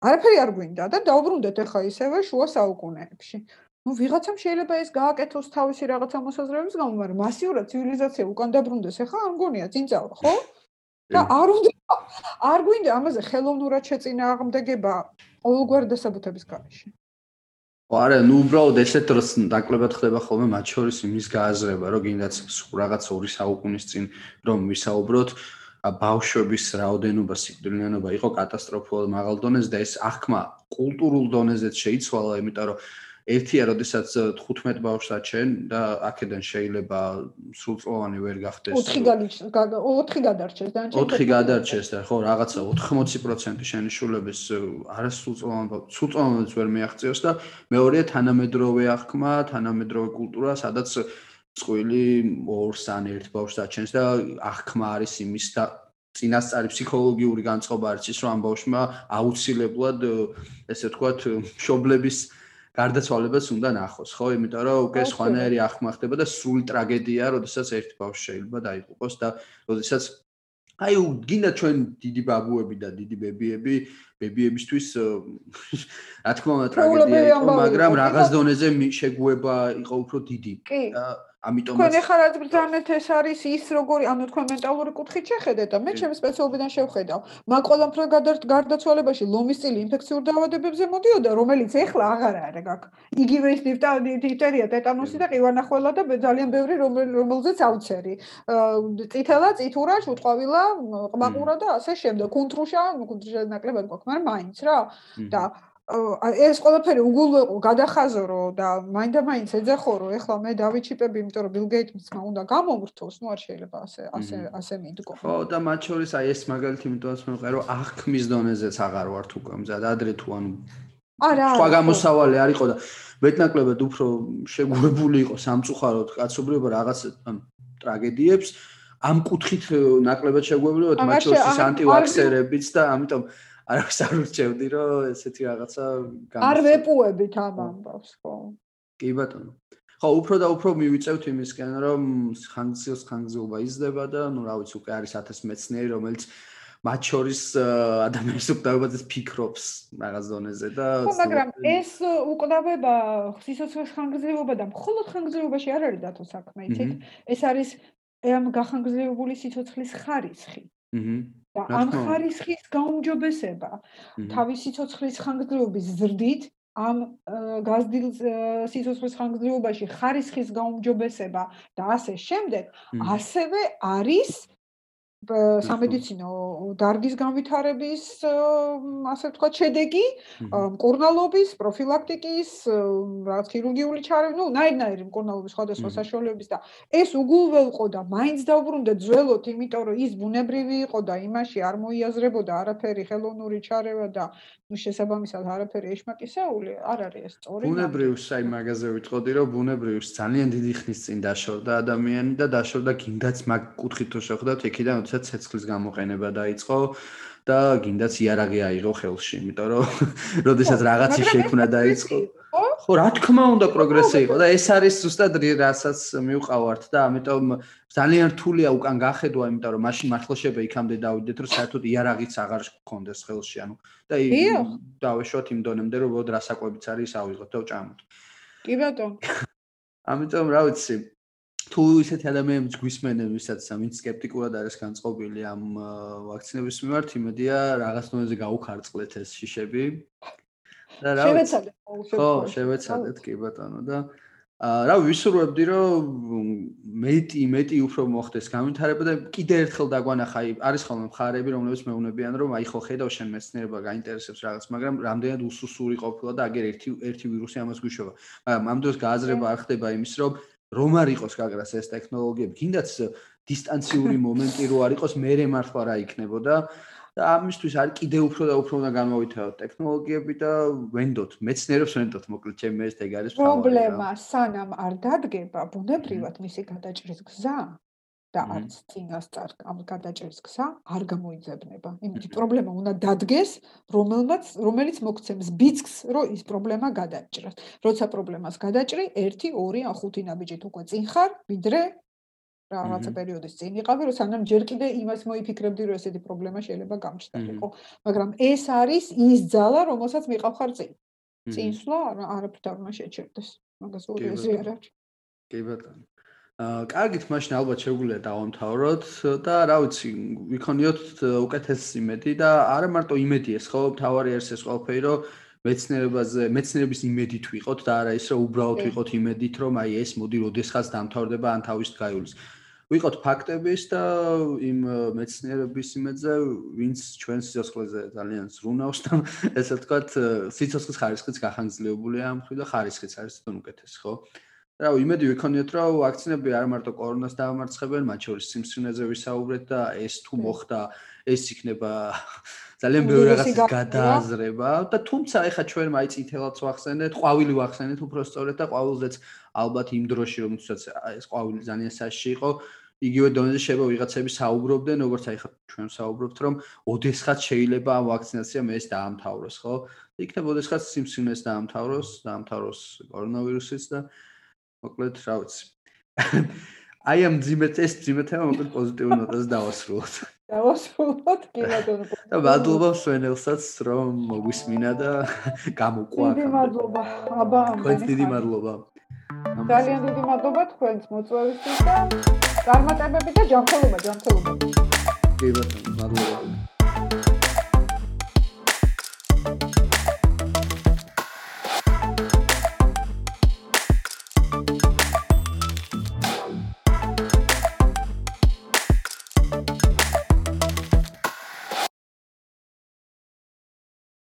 არაფერი არ გვინდა და დავბრუნდეთ ეხლა ისევე შუა საუკუნეებში. ну ვიღაცამ შეიძლება ეს გააკეთოს თავისი რაღაცა მოსაზრების გამო, მაგრამ მასიურად ცივილიზაცია უკან დაბრუნდეს ეხლა არ მგონია წინწალა, ხო? და არ უნდა არ გვინდა ამაზე ხელოვნურად შეწინააღმდეგება ყოველგვარ დასაბუთების გარეშე. არა, ნუ უბრალოდ ესეთ დროს დაკლებად ხდება ხოლმე მათ შორის იმის გააზრება, რომ გინდაც რაღაც ორი საუკუნის წინ რომ ვისაუბროთ, ბავშვების რაოდენობა, სიკვდილიანობა იყო კატასტროფულად მაღალ დონეზე და ეს აღქმა კულტურულ დონეზეც შეიცვალა, იმიტომ რომ ერთია, როდესაც 15 ბავშვს აჩენ და აქედან შეიძლება სრულწლოვანი ვერ გახდეს. 4 4 გადარჩეს და 4 გადარჩეს და ხო, რაღაცა 80% შენიშნულების არასრულწლოვან სრულწლოვანს ვერ მიაღწევს და მეორეა თანამედროვე აღქმა, თანამედროვე კულტურა, სადაც წყვილი ორს ან ერთ ბავშვს აჩენს და აღქმა არის იმის და წინასწარი ფსიქოლოგიური განწყობა არის ის, რომ ამ ბავშვმა აუცილებლად ესე ვთქვათ, შობლების გარდაცვალებას უნდა ნახოს, ხო? იმიტომ რომ უკვე სხვანაირი ახმა ხდება და სრული ტრაგედია, როდესაც ერთი ბავშვი შეიძლება დაიღუპოს და როდესაც აი გინდა ჩვენ დიდი ბაბუები და დიდი ბებიები ბებიებისთვის რა თქმა უნდა ტრაგედია იყო, მაგრამ რაღაც დონეზე შეგუება იყო უფრო დიდი. და ამიტომაც თქვენ ახლა რაც ბრძანეთ ეს არის ის როგორი ანუ თქვენ მენტალური კუთხით შეხედეთ და მე ჩემს სპეციალობიდან შევხედავ. მაგ ყველაფრ გარდაცვალებაში ლომის წილი ინფექციურ დაავადებებზე მოდიოდა რომელიც ახლა აღარ არის აქ იგივე ის დიფტერია ტეტანუსი და ყივანახველა და ძალიან ბევრი რომელზეც აუცერი. წითელა წითურა შუტყვავილა ყმაყურა და ასე შემდეგ. კუნტრუშა კუნტრუშა ნაკლებად გვაქვს მაგრამ მაინც რა. და ეს ყველაფერი უგულვეყო გადახაზრო და მაინდა-მაინც ეძახორო. ეხლა მე დავიჩიპები იმიტომ რომ ბილ გეიტსმა უნდა გამომრთოს ნუ არ შეიძლება ასე ასე ასე მიდგო. ხო და მათ შორის აი ეს მაგალითი იმიტომაც მეყერო აღქმის დონეზეც აღარ ვართ უკვე მზად ადრე თუ ანუ არა სხვა გამოსავალი არ იყო და მეტნაკლებად უფრო შეგუებული იყო სამწუხაროდ კაცობრიობა რაღაც ტრაგედიებს. ამ კუთხით ნაკლებად შეგუებული იყო მათ შორის ის ანტივაქსერებიც და ამიტომ არავის არ ურჩევდი რომ ესეთი რაღაცა არ ვეპუებით ამ ამბავს ხო. კი ბატონო. ხო უფრო და უფრო მივიწევთ იმისკენ რომ ხანგრძლივ ხანგრძლივობა იზრდება და ნუ რა ვიცი უკვე არის 1000 მეცნიერი რომელიც მათ შორის ადამიანის უკვდავებაზე ფიქრობს რაღაც დონეზე და ხო მაგრამ ეს უკვდავება სიცოცხლის ხანგრძლივობა და მხოლოდ ხანგრძლივობაში არ არის დათო საქმე იცით ეს არის ამ გახანგრძლივებული სიცოცხლის ხარისხი. აჰა და ამ ხარისხის გაუმჯობესება. თავისი სიცოცხლის ხანგრძლივობის ზრდით ამ გაზრდილ სიცოცხლის ხანგრძლივობაში ხარისხის გაუმჯობესება და ასე შემდეგ ასევე არის სამედიცინო დარგის განვითარების ასე ვთქვათ შედეგი მკურნალობის პროფილაქტიკის რაღაც ქირურგიული ჩარევა ნუ ნაირ-ნაირი მკურნალობის სხვადასხვა საშუალებების და ეს უგულველყო და მაინც დაუბრუნდა ძველოთ იმიტომ რომ ის ბუნებრივი იყო და იმაში არ მოიაზრებოდა არაფერი ხელოვნური ჩარევა და ნუ შესაბამისად არაფერი ეშმაკისეული არ არის ეს სწორი ბუნებრივს აი მაგაზე ვიტყოდი რომ ბუნებრივს ძალიან დიდი ხნის წინ დაშორდა ადამიანი და დაშორდა გინდაც მაგ კუთხით თუ შეხვდათ იქიდან როდესაც ცეცხლის გამოყენება დაიწყო და გინდაც იარაღი აიღო ხელში, იმიტომ რომ როდესაც რაღაცი შექმნა დაიწყო. ხო, რა თქმა უნდა პროგრესი იყო და ეს არის ზუსტად რასაც მივყავართ და ამიტომ ძალიან რთულია უკან გახედვა, იმიტომ რომ მაშინ მართლა შეიძლება იქამდე დავიდეთ, რომ საერთოდ იარაღიც აღარ გქონდეს ხელში, ანუ და დავეშვათ იმ დონემდე, რომ ვოდ რასაკვებიც არის ავიღოთ და ვჭამოთ. კი ბატონო. ამიტომ რა ვიცი, თუ ისეთი ადამიანებს გვისმენენ, ვისაც ამით скеპტიკურად არის განწყობილი ამ ვაქცინების მიმართ, იმედია რაღაც დონეზე გაუქარწყლეთ ეს შიშები. და რა შევეცადეთ. ხო, შევეცადეთ, კი ბატონო და რა ვისურვებდი რომ მეტი მეტი უფრო მოხდეს განვითარება და კიდე ერთხელ დაგვანახა არის ხოლმე მხარეები რომლებიც მეუბნებიან რომ აი ხო ხედავ შენ მეცნიერება გაინტერესებს რაღაც მაგრამ რამდენად უსუსური ყოფილა და აგერ ერთი ერთი ვირუსი ამას გვიშოვა მაგრამ ამ დროს გააზრება არ ხდება იმის რომ რომ არ იყოს გაგრას ეს ტექნოლოგიები, კიდაც დისტანციური მომენტი რო არ იყოს, მე მართლა რა იქნებოდა. და ამისთვის არ კიდე უფრო და უფრო უნდა განმოვითაროთ ტექნოლოგიები და ვენდოთ, მეცნიერებს ვენდოთ, მოკლედ ჩემი ეს ეგ არის პრობლემა, სანამ არ დადგება ბუნებრივად მისი გადაჭრის გზა, და არც წინასწარ ამ გადაჭრის გზა არ გამოიძებნება. იმითი პრობლემა უნდა დადგეს, რომელმაც რომელიც მოგცემს ბიცკს, რომ ის პრობლემა გადაჭრას. როცა პრობლემას გადაჭრი, 1, 2, ან 5 ნაბიჯით უკვე წინ ხარ, ვიდრე რაღაცა პერიოდის წინ იყავი, რომ სანამ ჯერ კიდე იმას მოიფიქრებდი, რომ ესეთი პრობლემა შეიძლება გამჩნდარიყო. მაგრამ ეს არის ის ძალა, რომელსაც მიყავხარ წინ. წინსვლა არაფრით არ უნდა შეჩერდეს. მაგას ორი ეზრი არ აქვს. კი ბატონო. აა კარგით, მაშინ ალბათ შეგვიძლია დავამთავროთ და რა ვიცი, ვიქონიოთ უკეთესი იმედი და არა მარტო იმედი ეს, ხო, თავარი არის ეს ყველაფერი, რომ მეცნიერებაზე, მეცნიერების იმედით ვიყოთ და არა ის, რომ უბრალოდ ვიყოთ იმედით, რომ აი ეს მოდი როდესღაც დამთავრდება ან თავის გაიulis. ვიყოთ ფაქტების და იმ მეცნიერების იმედზე, ვინც ჩვენს სიცოცხლეზე ძალიან ზრუნავს და ესე ვთქვათ, სიცოცხლის ხარისხიც გახანგრძლივებულია ამ ხრი და ხარისხიც არის თვითონ უკეთესი, ხო? რა იმედი ვიქონიოთ რომ ვაქცინები არ მარტო კორონას დაამარცხებენ, მათ შორის სიმსივნეზე ვისაუბრეთ და ეს თუ მოხდა, ეს იქნება ძალიან ბევრი რაღაცის გადააზრება და თუმცა ეხა ჩვენ მაი წითელაც ვახსენეთ, ყვავილი ვახსენეთ უფრო სწორედ და ყვავილზეც ალბათ იმ დროში რომ თუცაც ეს ყვავილი ძალიან საშიში იყო, იგივე დონეზე შეიძლება ვიღაცები საუბრობდნენ, როგორც აი ხა ჩვენ საუბრობთ, რომ ოდესღაც შეიძლება ამ ვაქცინაციამ ეს დაამთავროს, ხო? იქნებ ოდესღაც სიმსივნეს დაამთავროს, დაამთავროს კორონავირუსიც და მოკლედ რა ვიცი. აი ამ ძიმეთ ეს ძიმეთ თემა მოკლედ პოზიტიურ ნოტაზე დავასრულოთ. დავასრულოთ კი ბატონო. და მადლობა სვენელსაც რომ მოგვისმინა და გამოყვა. დიდი მადლობა. აბა თქვენს დიდი მადლობა. ძალიან დიდი მადლობა თქვენს მოწვევისთვის და წარმატებები და ჯანმრთელობა, ჯანმრთელობა. კი ბატონო, მადლობა.